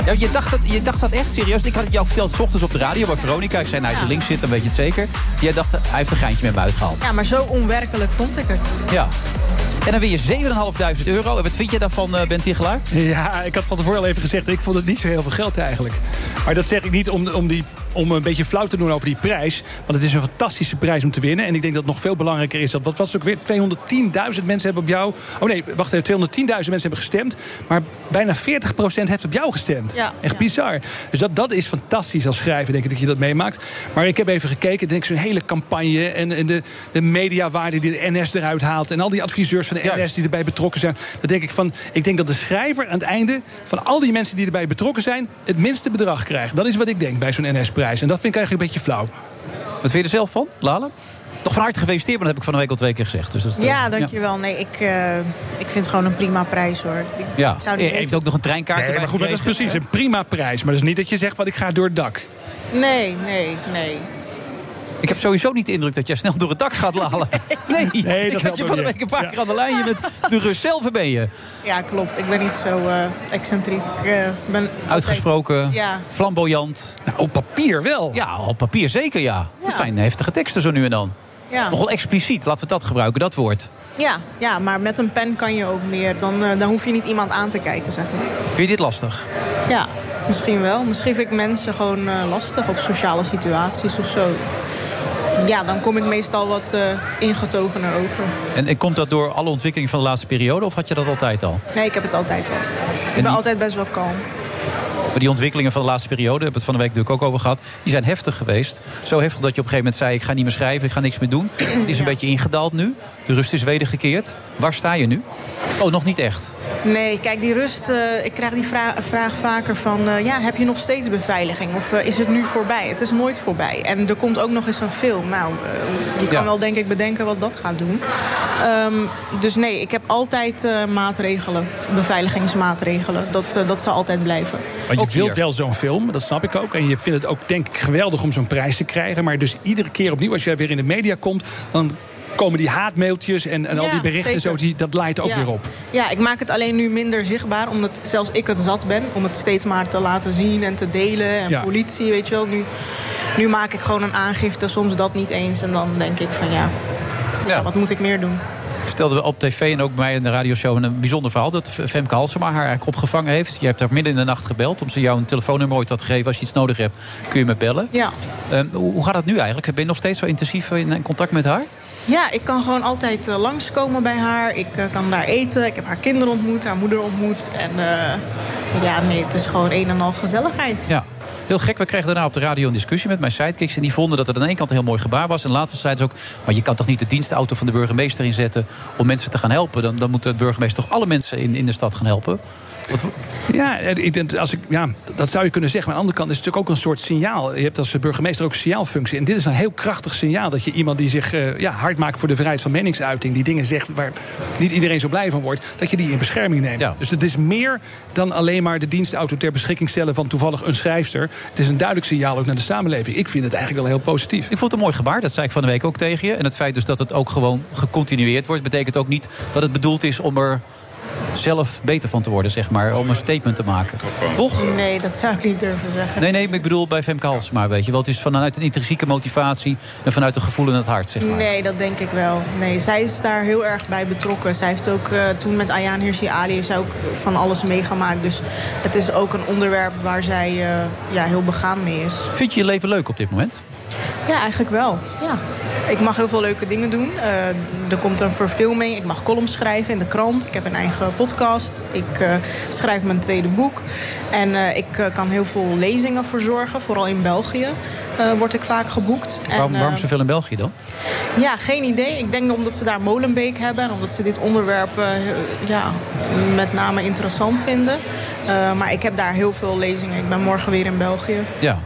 Ja, je, dacht dat, je dacht dat echt serieus. Ik had het jou verteld s ochtends op de radio bij Veronica. Ik zei, nou, als je links zit, dan weet je het zeker. Jij dacht, hij heeft een geintje met me uitgehaald. Ja, maar zo onwerkelijk vond ik het. Ja. En dan win je 7.500 euro. En wat vind je daarvan, eh, Ben Tichelaar? Ja, ik had van tevoren al even gezegd... ik vond het niet zo heel veel geld eigenlijk. Maar dat zeg ik niet om, om, die, om een beetje flauw te doen over die prijs. Want het is een fantastische prijs om te winnen. En ik denk dat het nog veel belangrijker is... dat wat was het ook weer? 210.000 mensen hebben op jou... Oh nee, wacht even. 210.000 mensen hebben gestemd. Maar bijna 40% heeft op jou gestemd. Ja, Echt ja. bizar. Dus dat, dat is fantastisch als schrijver, denk ik, dat je dat meemaakt. Maar ik heb even gekeken. denk ik zo'n hele campagne... en, en de, de mediawaarde die de NS eruit haalt... en al die adviseurs van de Juist. NS die erbij betrokken zijn. Dan denk ik van... Ik denk dat de schrijver aan het einde... van al die mensen die erbij betrokken zijn... het minste bedrag krijgt. Dat is wat ik denk bij zo'n NS-prijs. En dat vind ik eigenlijk een beetje flauw. Wat vind je er zelf van, Lala? Toch van harte gefeliciteerd, maar dat heb ik van de week al twee keer gezegd. Dus dat, eh, Ja, dankjewel. Nee, ik, eh, ik vind het gewoon een prima prijs hoor. Ik Ja, zou je niet heeft ook nog een treinkaart Nee, erbij maar goed, maar dat is precies een prima prijs. Maar dat is niet dat je zegt, wat ik ga door het dak. Nee, nee, nee. Ik heb sowieso niet de indruk dat jij snel door het dak gaat lalen. [laughs] Nee, Nee, ik dat had helpt je van de week een paar keer aan de lijn. Je bent [laughs] de rust zelf ben je. Ja, klopt. Ik ben niet zo eh, excentriek. Ik eh, ben altijd- Uitgesproken, Ja. flamboyant. Nou, op papier wel. Ja, op papier zeker ja. Dat Ja. zijn heftige teksten zo nu en dan. Ja. Nogal expliciet, laten we dat gebruiken, dat woord. Ja, ja, maar met een pen kan je ook meer. Dan, eh, dan hoef je niet iemand aan te kijken, zeg maar. Vind je dit lastig? Ja, misschien wel. Misschien vind ik mensen gewoon eh, lastig. Of sociale situaties of zo. Ja, dan kom ik meestal wat eh, ingetogener over. En, en komt dat door alle ontwikkelingen van de laatste periode... of had je dat altijd al? Nee, ik heb het altijd al. Ik die- ben altijd best wel kalm. Maar die ontwikkelingen van de laatste periode, hebben we het van de week natuurlijk ook over gehad, die zijn heftig geweest. Zo heftig dat je op een gegeven moment zei: ik ga niet meer schrijven, ik ga niks meer doen. Het is een beetje ingedaald nu. De rust is wedergekeerd. Waar sta je nu? Oh, nog niet echt. Nee, kijk, die rust. eh, ik krijg die vra- vraag vaker van... eh, ja, heb je nog steeds beveiliging? Of eh, is het nu voorbij? Het is nooit voorbij. En er komt ook nog eens een film. Nou, je kan Ja. wel denk ik bedenken wat dat gaat doen. Ehm, dus nee, ik heb altijd maatregelen. Beveiligingsmaatregelen. Dat, dat zal altijd blijven. Want je Ook wilt hier. wel zo'n film, dat snap ik ook. En je vindt het ook, denk ik, geweldig om zo'n prijs te krijgen. Maar dus iedere keer opnieuw, als jij weer in de media komt... dan komen die haatmailtjes en, en al die berichten en zo, die, dat leidt ook Ja. weer op. Ja, ik maak het alleen nu minder zichtbaar. Omdat zelfs ik het zat ben. Om het steeds maar te laten zien en te delen. En Ja. politie, weet je wel. Nu, nu maak ik gewoon een aangifte. Soms dat niet eens. En dan denk ik van ja, Ja. wat moet ik meer doen? Vertelden we op tv en ook bij mij in de radioshow een bijzonder verhaal. Dat Femke Halsema haar eigenlijk opgevangen heeft. Je hebt haar midden in de nacht gebeld. Om ze jou een telefoonnummer ooit had gegeven. Als je iets nodig hebt, kun je me bellen. Ja. Ehm, hoe gaat het nu eigenlijk? Ben je nog steeds zo intensief in in contact met haar? Ja, ik kan gewoon altijd eh, langskomen bij haar. Ik eh, kan daar eten. Ik heb haar kinderen ontmoet, haar moeder ontmoet. En eh, ja, nee, het is gewoon een en al gezelligheid. Ja. Heel gek, we kregen daarna op de radio een discussie met mijn sidekicks. En die vonden dat het aan de ene kant een heel mooi gebaar was. En later zeiden ze ook, maar je kan toch niet de dienstauto van de burgemeester inzetten... om mensen te gaan helpen. Dan, dan moet de burgemeester toch alle mensen in, in de stad gaan helpen. Wat, Ja, ik denk, als ik, ja, dat zou je kunnen zeggen. Maar aan de andere kant is het natuurlijk ook een soort signaal. Je hebt als burgemeester ook een signaalfunctie. En dit is een heel krachtig signaal. Dat je iemand die zich eh, ja, hard maakt voor de vrijheid van meningsuiting... die dingen zegt waar niet iedereen zo blij van wordt... dat je die in bescherming neemt. Dus het is meer dan alleen maar de dienstauto ter beschikking stellen... van toevallig een schrijfster. Het is een duidelijk signaal ook naar de samenleving. Ik vind het eigenlijk wel heel positief. Ik vond het een mooi gebaar, dat zei ik van de week ook tegen je. En het feit dus dat het ook gewoon gecontinueerd wordt... betekent ook niet dat het bedoeld is om er zelf beter van te worden, zeg maar. Om een statement te maken. Toch? Nee, dat zou ik niet durven zeggen. Nee, nee, maar ik bedoel bij Femke Halsema, weet je wel. Het is vanuit een intrinsieke motivatie en vanuit een gevoel in het hart, zeg maar. Nee, dat denk ik wel. Nee, zij is daar heel erg bij betrokken. Zij heeft ook eh, toen met Ayaan Hirsi Ali heeft zij ook van alles meegemaakt. Dus het is ook een onderwerp waar zij eh, ja, heel begaan mee is. Vind je je leven leuk op dit moment? Ja, eigenlijk wel. Ja. Ik mag heel veel leuke dingen doen. Eh, er komt een verfilming. Ik mag columns schrijven in de krant. Ik heb een eigen podcast. Ik eh, schrijf mijn tweede boek. En eh, ik kan heel veel lezingen verzorgen. Vooral in België word ik vaak geboekt. waarom, En, waarom zoveel in België dan? ja, geen idee. Ik denk omdat ze daar Molenbeek hebben. En omdat ze dit onderwerp ja, met name interessant vinden. Maar ik heb daar heel veel lezingen. Ik ben morgen weer in België. Ja.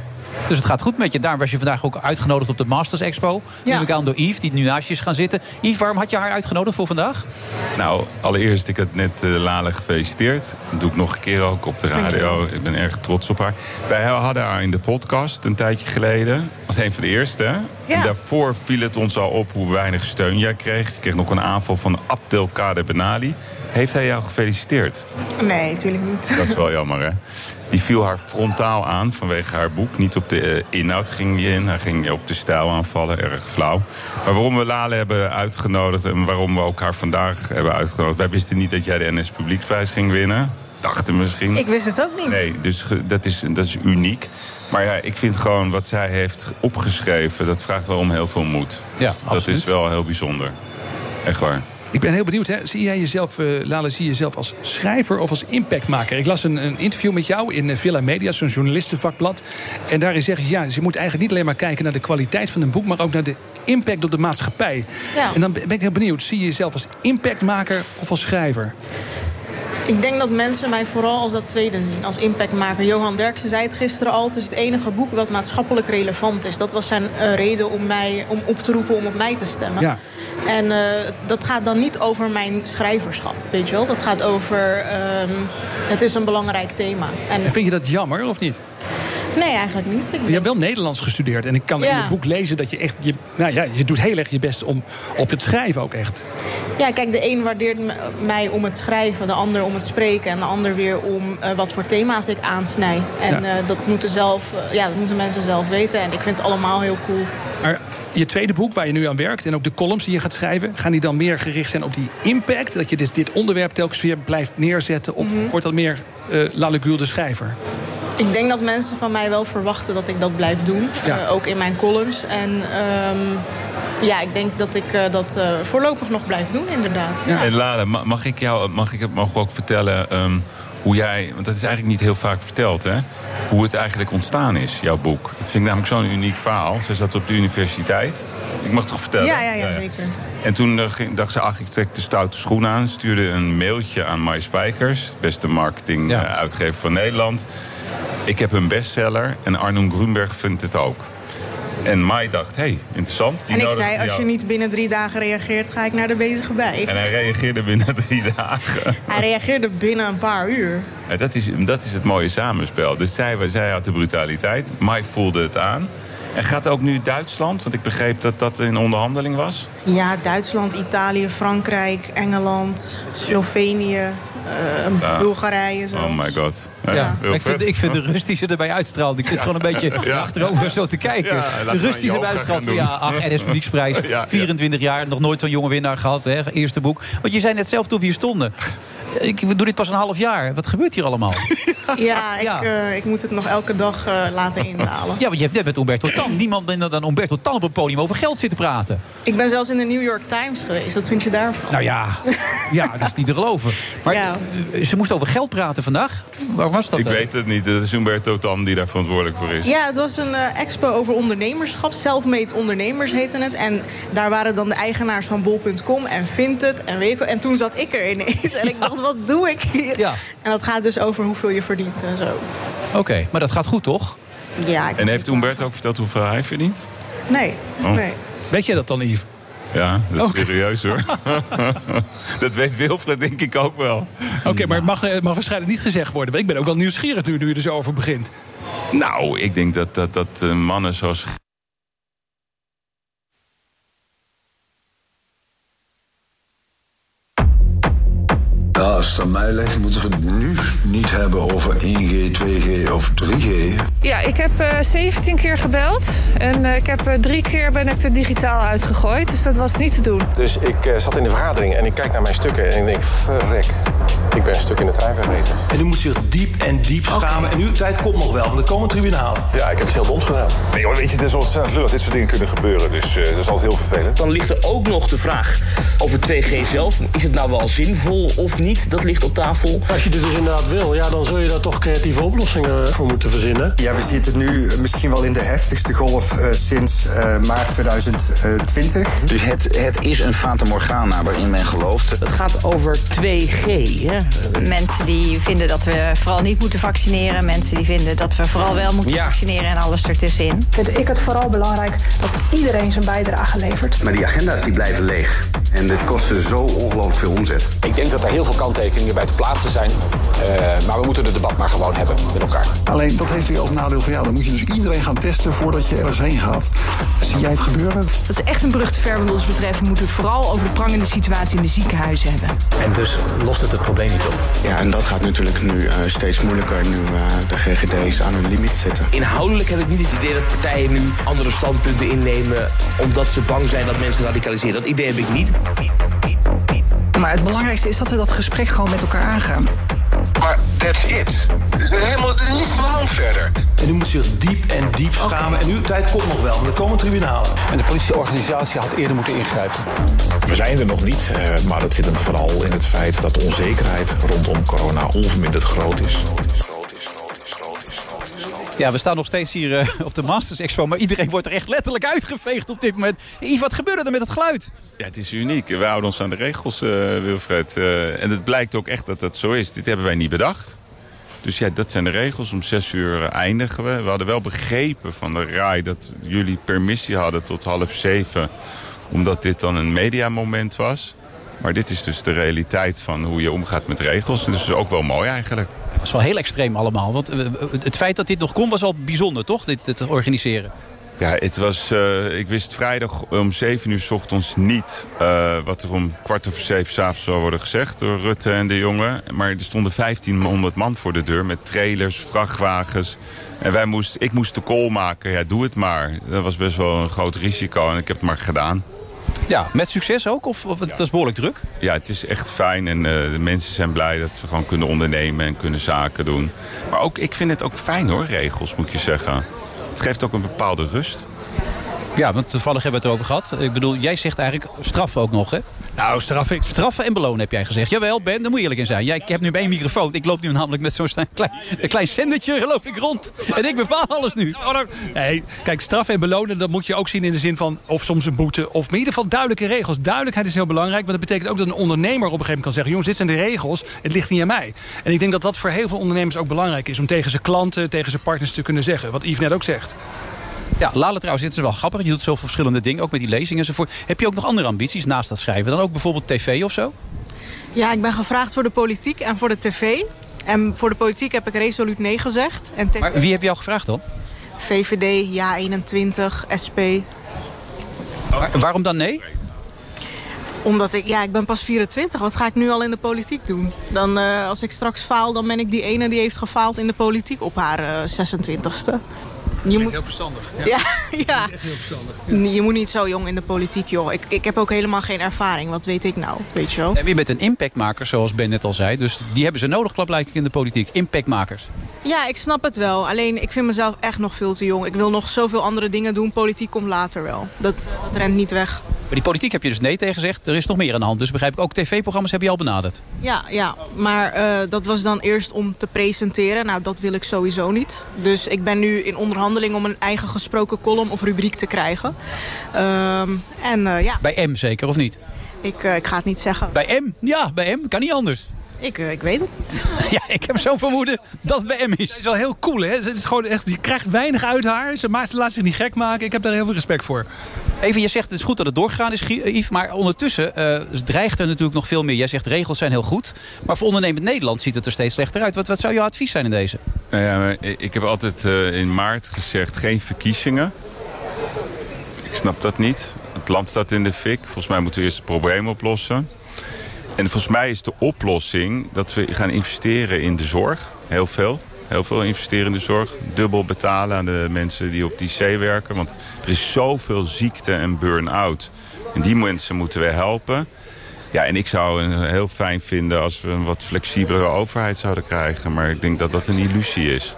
Dus het gaat goed met je. Daar was je vandaag ook uitgenodigd op de Masters Expo. Ja. Neem ik aan door Yves, die nu naast je is gaan zitten. Yves, waarom had je haar uitgenodigd voor vandaag? Nou, allereerst, ik had net uh, Lale gefeliciteerd. Dat doe ik nog een keer ook op de radio. Ik ben erg trots op haar. Wij hadden haar in de podcast een tijdje geleden. Als een van de eerste. En daarvoor viel het ons al op hoe weinig steun jij kreeg. Je kreeg nog een aanval van Abdelkader Benali. Heeft hij jou gefeliciteerd? Nee, natuurlijk niet. Dat is wel jammer, hè? Die viel haar frontaal aan vanwege haar boek. Niet op de eh, inhoud ging je in. Hij ging op de stijl aanvallen, erg flauw. Maar waarom we Lale hebben uitgenodigd... en waarom we ook haar vandaag hebben uitgenodigd... wij wisten niet dat jij de NS Publieksprijs ging winnen. Dachten misschien. Ik wist het ook niet. Nee, dus dat is, dat is uniek. Maar ja, ik vind gewoon wat zij heeft opgeschreven... dat vraagt wel om heel veel moed. Ja, Dus dat is wel heel bijzonder. Echt waar. Ik ben heel benieuwd, hè? zie jij jezelf, eh, Lale, zie je jezelf als schrijver of als impactmaker? Ik las een, een interview met jou in eh, Villa Media, zo'n journalistenvakblad. En daarin zeg je, ja, je moet eigenlijk niet alleen maar kijken naar de kwaliteit van een boek, maar ook naar de impact op de maatschappij. Ja. En dan ben ik heel benieuwd, zie je jezelf als impactmaker of als schrijver? Ik denk dat mensen mij vooral als dat tweede zien, als impactmaker. Johan Derksen zei het gisteren al, het is het enige boek wat maatschappelijk relevant is. Dat was zijn eh, reden om, mij, om op te roepen om op mij te stemmen. Ja. En eh, dat gaat dan niet over mijn schrijverschap, weet je wel. Dat gaat over, ehm, het is een belangrijk thema. En, En vind je dat jammer of niet? Nee, eigenlijk niet. Ik Je hebt wel Nederlands gestudeerd en ik kan in je boek lezen dat je echt, je, nou ja, je doet heel erg je best om op het schrijven ook echt. Ja, kijk, de een waardeert mij om het schrijven, de ander om het spreken... en de ander weer om eh, wat voor thema's ik aansnij. En Ja. eh, dat, moeten zelf, eh, ja, dat moeten mensen zelf weten. En ik vind het allemaal heel cool. Maar je tweede boek waar je nu aan werkt en ook de columns die je gaat schrijven, gaan die dan meer gericht zijn op die impact? Dat je dus dit onderwerp telkens weer blijft neerzetten? Of Mhm. wordt dat meer uh, Lalegul de schrijver? Ik denk dat mensen van mij wel verwachten dat ik dat blijf doen. Ja. eh, ook in mijn columns. En ehm, ja, ik denk dat ik eh, dat eh, voorlopig nog blijf doen, inderdaad. Ja. Ma- mag ik jou mag ik, mag ik ook vertellen ehm, hoe jij... want dat is eigenlijk niet heel vaak verteld, hè? Hoe het eigenlijk ontstaan is, jouw boek. Dat vind ik namelijk zo'n uniek verhaal. Ze zat op de universiteit. Ik mag het toch vertellen? Ja, ja, ja, zeker. En toen ging- dacht ze, ach, ik trek de stoute schoen aan. Stuurde een mailtje aan Mai Spijkers, beste marketing-uitgever van Nederland. Ik heb een bestseller en Arnoen Grunberg vindt het ook. En Mai dacht, hé, hey, interessant. Die En ik zei, als je niet binnen drie dagen reageert, ga ik naar de bezige bij. En hij reageerde binnen [laughs] drie dagen. Hij reageerde binnen een paar uur. Ja, dat, is, dat is het mooie samenspel. Dus zij, zij had de brutaliteit. Mai voelde het aan. En gaat ook nu Duitsland? Want ik begreep dat dat in onderhandeling was. Ja, Duitsland, Italië, Frankrijk, Engeland, Slovenië, eh, Ja. Bulgarije. Zo. Oh my god. Ja, ik, vind, ik vind de rust die ze erbij uitstraalt. Ik zit gewoon een beetje Ja. achterover zo te kijken. Ja, de rust die ze erbij uitstraalt. van. Ja, ach, NS Publieksprijs. [laughs] Ja, ja. 24 jaar, nog nooit zo'n jonge winnaar gehad. Hè, eerste boek. Want je zei net zelf toen we hier stonden. Ik doe dit pas een half jaar. Wat gebeurt hier allemaal? [laughs] Ja, ik, eh, ik moet het nog elke dag eh, laten indalen. Ja, want je hebt net met Umberto Tan. Niemand minder dan Umberto Tan op een podium over geld zitten praten. Ik ben zelfs in de New York Times geweest. Wat vind je daarvan? Nou ja, ja dat is niet te geloven. Maar eh, ze moest over geld praten vandaag. Waar was dat Ik dan? weet het niet. Het is Humberto Tan die daar verantwoordelijk voor is. Ja, het was een expo over ondernemerschap. Self-made ondernemers heette het. En daar waren dan de eigenaars van bol.com en Vinted en weet ik wat. En toen zat ik er ineens. En ik dacht, wat doe ik hier? Ja. En dat gaat dus over hoeveel je verdient en zo. Oké, maar dat gaat goed toch? Ja, ik En heeft Humberto ook verteld hoeveel hij verdient? Nee, Oh. nee. Weet jij dat dan, Yves? Ja, dat is serieus hoor. [laughs] dat weet Wilfred denk ik ook wel. Oké, maar het mag, het mag waarschijnlijk niet gezegd worden. Ik ben ook wel nieuwsgierig nu, nu je er zo over begint. Nou, ik denk dat, dat, dat eh, mannen zoals Als het aan mij ligt, moeten we het nu niet hebben over 1G, 2G of 3G. Ja, ik heb uh, 17 keer gebeld. En uh, ik heb uh, drie keer ben ik er digitaal uitgegooid. Dus dat was niet te doen. Dus ik uh, zat in de vergadering en ik kijk naar mijn stukken en ik denk, verrek. Ik ben een stuk in de trein vergeten. En u moet zich diep en diep schamen. En uw tijd komt nog wel, want er komen tribunalen. Ja, ik heb iets heel doms gedaan. Nee, joh, weet je, het is ontzettend lullig. Dit soort dingen kunnen gebeuren. Dus uh, dat is altijd heel vervelend. Dan ligt er ook nog de vraag over 2G zelf. Is het nou wel zinvol of niet? Dat ligt op tafel. Als je dit dus inderdaad wil, ja, dan zul je daar toch creatieve oplossingen voor moeten verzinnen. Ja, we zitten nu misschien wel in de heftigste golf uh, sinds uh, maart 2020. Dus het, het is een fata morgana waarin men gelooft. Het gaat over 2G. Hè? Mensen die vinden dat we vooral niet moeten vaccineren. Mensen die vinden dat we vooral wel moeten ja. vaccineren en alles ertussenin. Vind ik het vooral belangrijk dat iedereen zijn bijdrage levert. Maar die agenda's die blijven leeg. En dit kostte zo ongelooflijk veel omzet. Ik denk dat er heel veel kanttekeningen bij te plaatsen zijn. Uh, maar we moeten het debat maar gewoon hebben met elkaar. Alleen dat heeft weer als nadeel van ja, dan moet je dus iedereen gaan testen voordat je ergens heen gaat. Zie jij het gebeuren? Dat is echt een brug te ver wat ons betreft. We moeten het vooral over de prangende situatie in de ziekenhuizen hebben. En dus lost het het probleem niet op. Ja, en dat gaat natuurlijk nu uh, steeds moeilijker nu uh, de GGD's aan hun limiet zitten. Inhoudelijk heb ik niet het idee dat partijen nu andere standpunten innemen omdat ze bang zijn dat mensen radicaliseren. Dat idee heb ik niet. Maar het belangrijkste is dat we dat gesprek gewoon met elkaar aangaan. Maar that's it. Helemaal niet van hand verder. En u moet zich diep en diep schamen. Okay. En uw tijd komt nog wel, want er komen tribunalen. En de politieorganisatie had eerder moeten ingrijpen. We zijn er nog niet, maar dat zit hem vooral in het feit dat de onzekerheid rondom corona onverminderd groot is. Ja, we staan nog steeds hier uh, op de Masters Expo. Maar iedereen wordt er echt letterlijk uitgeveegd op dit moment. Yves, wat gebeurde er met het geluid? Ja, het is uniek. We houden ons aan de regels, uh, Wilfred. Uh, en het blijkt ook echt dat dat zo is. Dit hebben wij niet bedacht. Dus ja, dat zijn de regels. Om zes uur eindigen we. We hadden wel begrepen van de RAI dat jullie permissie hadden tot half zeven. Omdat dit dan een mediamoment was. Maar dit is dus de realiteit van hoe je omgaat met regels. En dat is ook wel mooi eigenlijk. Dat is wel heel extreem allemaal. Want het feit dat dit nog kon was al bijzonder, toch? Dit, dit organiseren. Ja, het was, uh, ik wist vrijdag om 7 uur s ochtends niet wat er om kwart over zeven s'avonds zou worden gezegd door Rutte en de jongen. Maar er stonden 1500 man voor de deur met trailers, vrachtwagens. En wij moest, ik moest de call maken. Ja, doe het maar. Dat was best wel een groot risico en ik heb het maar gedaan. Ja, met succes ook? Of, of het was behoorlijk druk? Ja, het is echt fijn. En uh, de mensen zijn blij dat we gewoon kunnen ondernemen en kunnen zaken doen. Maar ook, ik vind het ook fijn hoor, regels moet je zeggen. Het geeft ook een bepaalde rust. Ja, want toevallig hebben we het erover gehad. Ik bedoel, jij zegt eigenlijk straffen ook nog, hè? Nou, straffen. En belonen heb jij gezegd. Jawel, Ben, daar moet je eerlijk in zijn. Jij, ik heb nu één microfoon. Ik loop nu namelijk met zo'n klein, klein zendertje loop ik rond. En ik bepaal alles nu. Nee, kijk, straffen en belonen, dat moet je ook zien in de zin van... of soms een boete, of in ieder geval duidelijke regels. Duidelijkheid is heel belangrijk, want dat betekent ook dat een ondernemer... op een gegeven moment kan zeggen, jongens, dit zijn de regels. Het ligt niet aan mij. En ik denk dat dat voor heel veel ondernemers ook belangrijk is... om tegen zijn klanten, tegen zijn partners te kunnen zeggen. Wat Yves net ook zegt. Ja, Lale trouwens, dit is wel grappig. Je doet zoveel verschillende dingen, ook met die lezingen enzovoort. Heb je ook nog andere ambities naast dat schrijven? Dan ook bijvoorbeeld tv of zo? Ja, ik ben gevraagd voor de politiek en voor de tv. En voor de politiek heb ik resoluut nee gezegd. En maar wie heb jou gevraagd dan? VVD, Ja21, SP. Maar waarom dan nee? Omdat ik, ja, ik ben pas 24. Wat ga ik nu al in de politiek doen? Dan, uh, als ik straks faal, dan ben ik die ene die heeft gefaald in de politiek op haar uh, 26e. Je moet... Heel verstandig. Ja, ja. ja. Echt heel verstandig. Je moet niet zo jong in de politiek, joh. Ik, ik heb ook helemaal geen ervaring. Wat weet ik nou, weet je wel? En je bent een impactmaker, zoals Ben net al zei. Dus die hebben ze nodig, blijkbaar in de politiek. Impactmakers. Ja, ik snap het wel. Alleen, ik vind mezelf echt nog veel te jong. Ik wil nog zoveel andere dingen doen. Politiek komt later wel. Dat, dat rent niet weg. Maar die politiek heb je dus nee tegen gezegd. Er is nog meer aan de hand. Dus begrijp ik, ook tv-programma's heb je al benaderd. Ja, ja. maar uh, dat was dan eerst om te presenteren. Nou, dat wil ik sowieso niet. Dus ik ben nu in onderhandeling om een eigen gesproken column of rubriek te krijgen. Um, en uh, ja. Bij M zeker, of niet? Ik, uh, ik ga het niet zeggen. Bij M? Ja, bij M. Kan niet anders. Ik, uh, ik weet het niet. [laughs] Ja, ik heb zo'n vermoeden dat het bij M is. Het is wel heel cool, hè? Het is gewoon echt, je krijgt weinig uit haar. Ze, maar ze laat zich niet gek maken. Ik heb daar heel veel respect voor. Even, je zegt het is goed dat het doorgegaan is, Yves. Maar ondertussen uh, dreigt er natuurlijk nog veel meer. Jij zegt regels zijn heel goed. Maar voor ondernemend Nederland ziet het er steeds slechter uit. Wat, wat zou jouw advies zijn in deze? Nou ja, ik heb altijd uh, in maart gezegd geen verkiezingen. Ik snap dat niet. Het land staat in de fik. Volgens mij moeten we eerst het probleem oplossen. En volgens mij is de oplossing dat we gaan investeren in de zorg. Heel veel. Heel veel investeren in de zorg. Dubbel betalen aan de mensen die op die C werken. Want er is zoveel ziekte en burn-out. En die mensen moeten we helpen. Ja, en ik zou het heel fijn vinden als we een wat flexibelere overheid zouden krijgen. Maar ik denk dat dat een illusie is.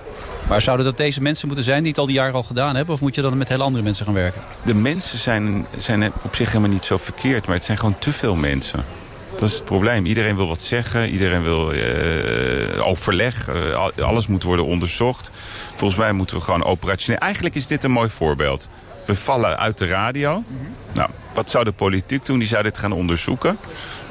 Maar zouden dat deze mensen moeten zijn die het al die jaren al gedaan hebben? Of moet je dan met heel andere mensen gaan werken? De mensen zijn, zijn op zich helemaal niet zo verkeerd. Maar het zijn gewoon te veel mensen. Dat is het probleem. Iedereen wil wat zeggen. Iedereen wil uh, overleg. Uh, alles moet worden onderzocht. Volgens mij moeten we gewoon operationeel... Eigenlijk is dit een mooi voorbeeld. We vallen uit de radio. Nou, wat zou de politiek doen? Die zou dit gaan onderzoeken.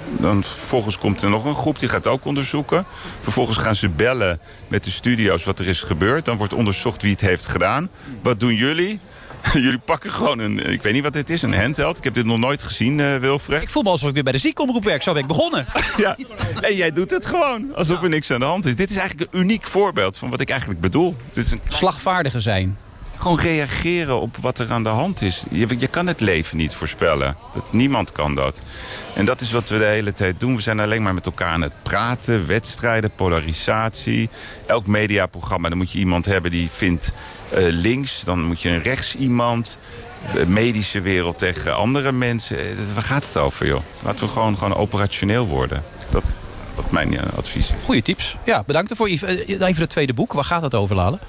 Dan vervolgens komt er nog een groep die gaat ook onderzoeken. Vervolgens gaan ze bellen met de studio's wat er is gebeurd. Dan wordt onderzocht wie het heeft gedaan. Wat doen jullie? [laughs] Jullie pakken gewoon een, ik weet niet wat dit is, een handheld. Ik heb dit nog nooit gezien, uh, Wilfred. Ik voel me alsof ik weer bij de ziekenomroep werk. Zo ben ik begonnen. [laughs] ja, en jij doet het gewoon, alsof er niks aan de hand is. Dit is eigenlijk een uniek voorbeeld van wat ik eigenlijk bedoel. Dit is een... Slagvaardiger zijn. Gewoon reageren op wat er aan de hand is. Je, je kan het leven niet voorspellen. Dat, niemand kan dat. En dat is wat we de hele tijd doen. We zijn alleen maar met elkaar aan het praten. Wedstrijden, polarisatie. Elk mediaprogramma, dan moet je iemand hebben die vindt uh, links. Dan moet je een rechts iemand. De medische wereld tegen andere mensen. Waar gaat het over, joh? Laten we gewoon, gewoon operationeel worden. Dat, dat is mijn uh, advies. Goeie tips. Ja, bedankt ervoor. Even het tweede boek. Waar gaat het over, Lalen?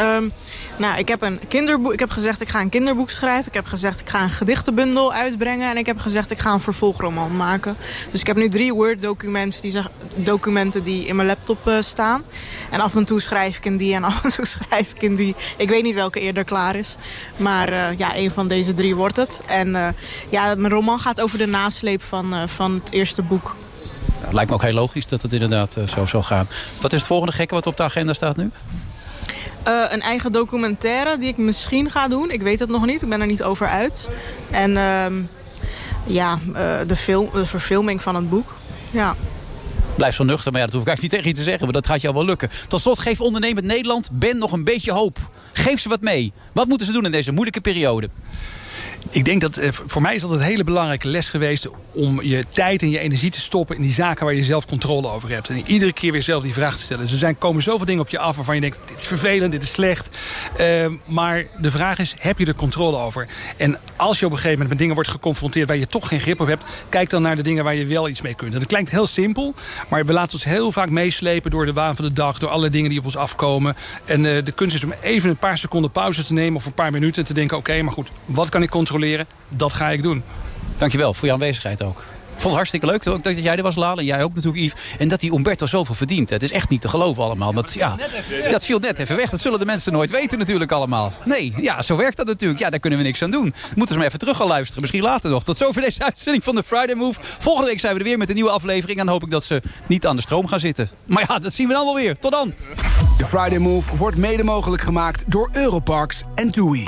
um, [clears throat] nou, ik heb een kinderboek. Ik heb gezegd ik ga een kinderboek schrijven. Ik heb gezegd ik ga een gedichtenbundel uitbrengen. En ik heb gezegd ik ga een vervolgroman maken. Dus ik heb nu drie Word documenten die, documenten die in mijn laptop uh, staan. En af en toe schrijf ik in die en [laughs] af en toe schrijf ik in die. Ik weet niet welke eerder klaar is. Maar uh, ja, een van deze drie wordt het. En uh, ja, mijn roman gaat over de nasleep van, van het eerste boek. Lijkt me ook heel logisch dat het inderdaad zo zal gaan. Wat is het volgende gekke wat op de agenda staat nu? Uh, een eigen documentaire die ik misschien ga doen. Ik weet het nog niet. Ik ben er niet over uit. En uh, ja, uh, de, film, verfilming van het boek. Ja. Blijf zo nuchter, maar ja, dat hoef ik eigenlijk niet tegen je te zeggen. Maar dat gaat al wel lukken. Tot slot, geef ondernemend Nederland Ben nog een beetje hoop. Geef ze wat mee. Wat moeten ze doen in deze moeilijke periode? Ik denk dat eh, voor mij is dat een hele belangrijke les geweest... om je tijd en je energie te stoppen in die zaken waar je zelf controle over hebt. En iedere keer weer zelf die vraag te stellen. Dus er zijn, komen zoveel dingen op je af waarvan je denkt... dit is vervelend, dit is slecht. Uh, maar de vraag is, heb je er controle over? En als je op een gegeven moment met dingen wordt geconfronteerd... waar je toch geen grip op hebt, kijk dan naar de dingen waar je wel iets mee kunt. Dat klinkt heel simpel, maar we laten ons heel vaak meeslepen... door de waan van de dag, door alle dingen die op ons afkomen. En uh, de kunst is om even een paar seconden pauze te nemen... of een paar minuten en te denken, oké, maar goed, wat kan ik controleren? Dat ga ik doen. Dankjewel voor je aanwezigheid ook. Ik vond het hartstikke leuk ook dat jij er was, Lale. En jij ook natuurlijk, Yves. En dat die Umberto zoveel verdient. Het is echt niet te geloven allemaal. Dat, ja, dat viel net even weg. Dat zullen de mensen nooit weten natuurlijk allemaal. Nee, ja, zo werkt dat natuurlijk. Ja, daar kunnen we niks aan doen. Moeten ze maar even terug gaan luisteren. Misschien later nog. Tot zover deze uitzending van de Friday Move. Volgende week zijn we er weer met een nieuwe aflevering. En dan hoop ik dat ze niet aan de stroom gaan zitten. Maar ja, dat zien we dan wel weer. Tot dan. De Friday Move wordt mede mogelijk gemaakt door Europarks en TUI.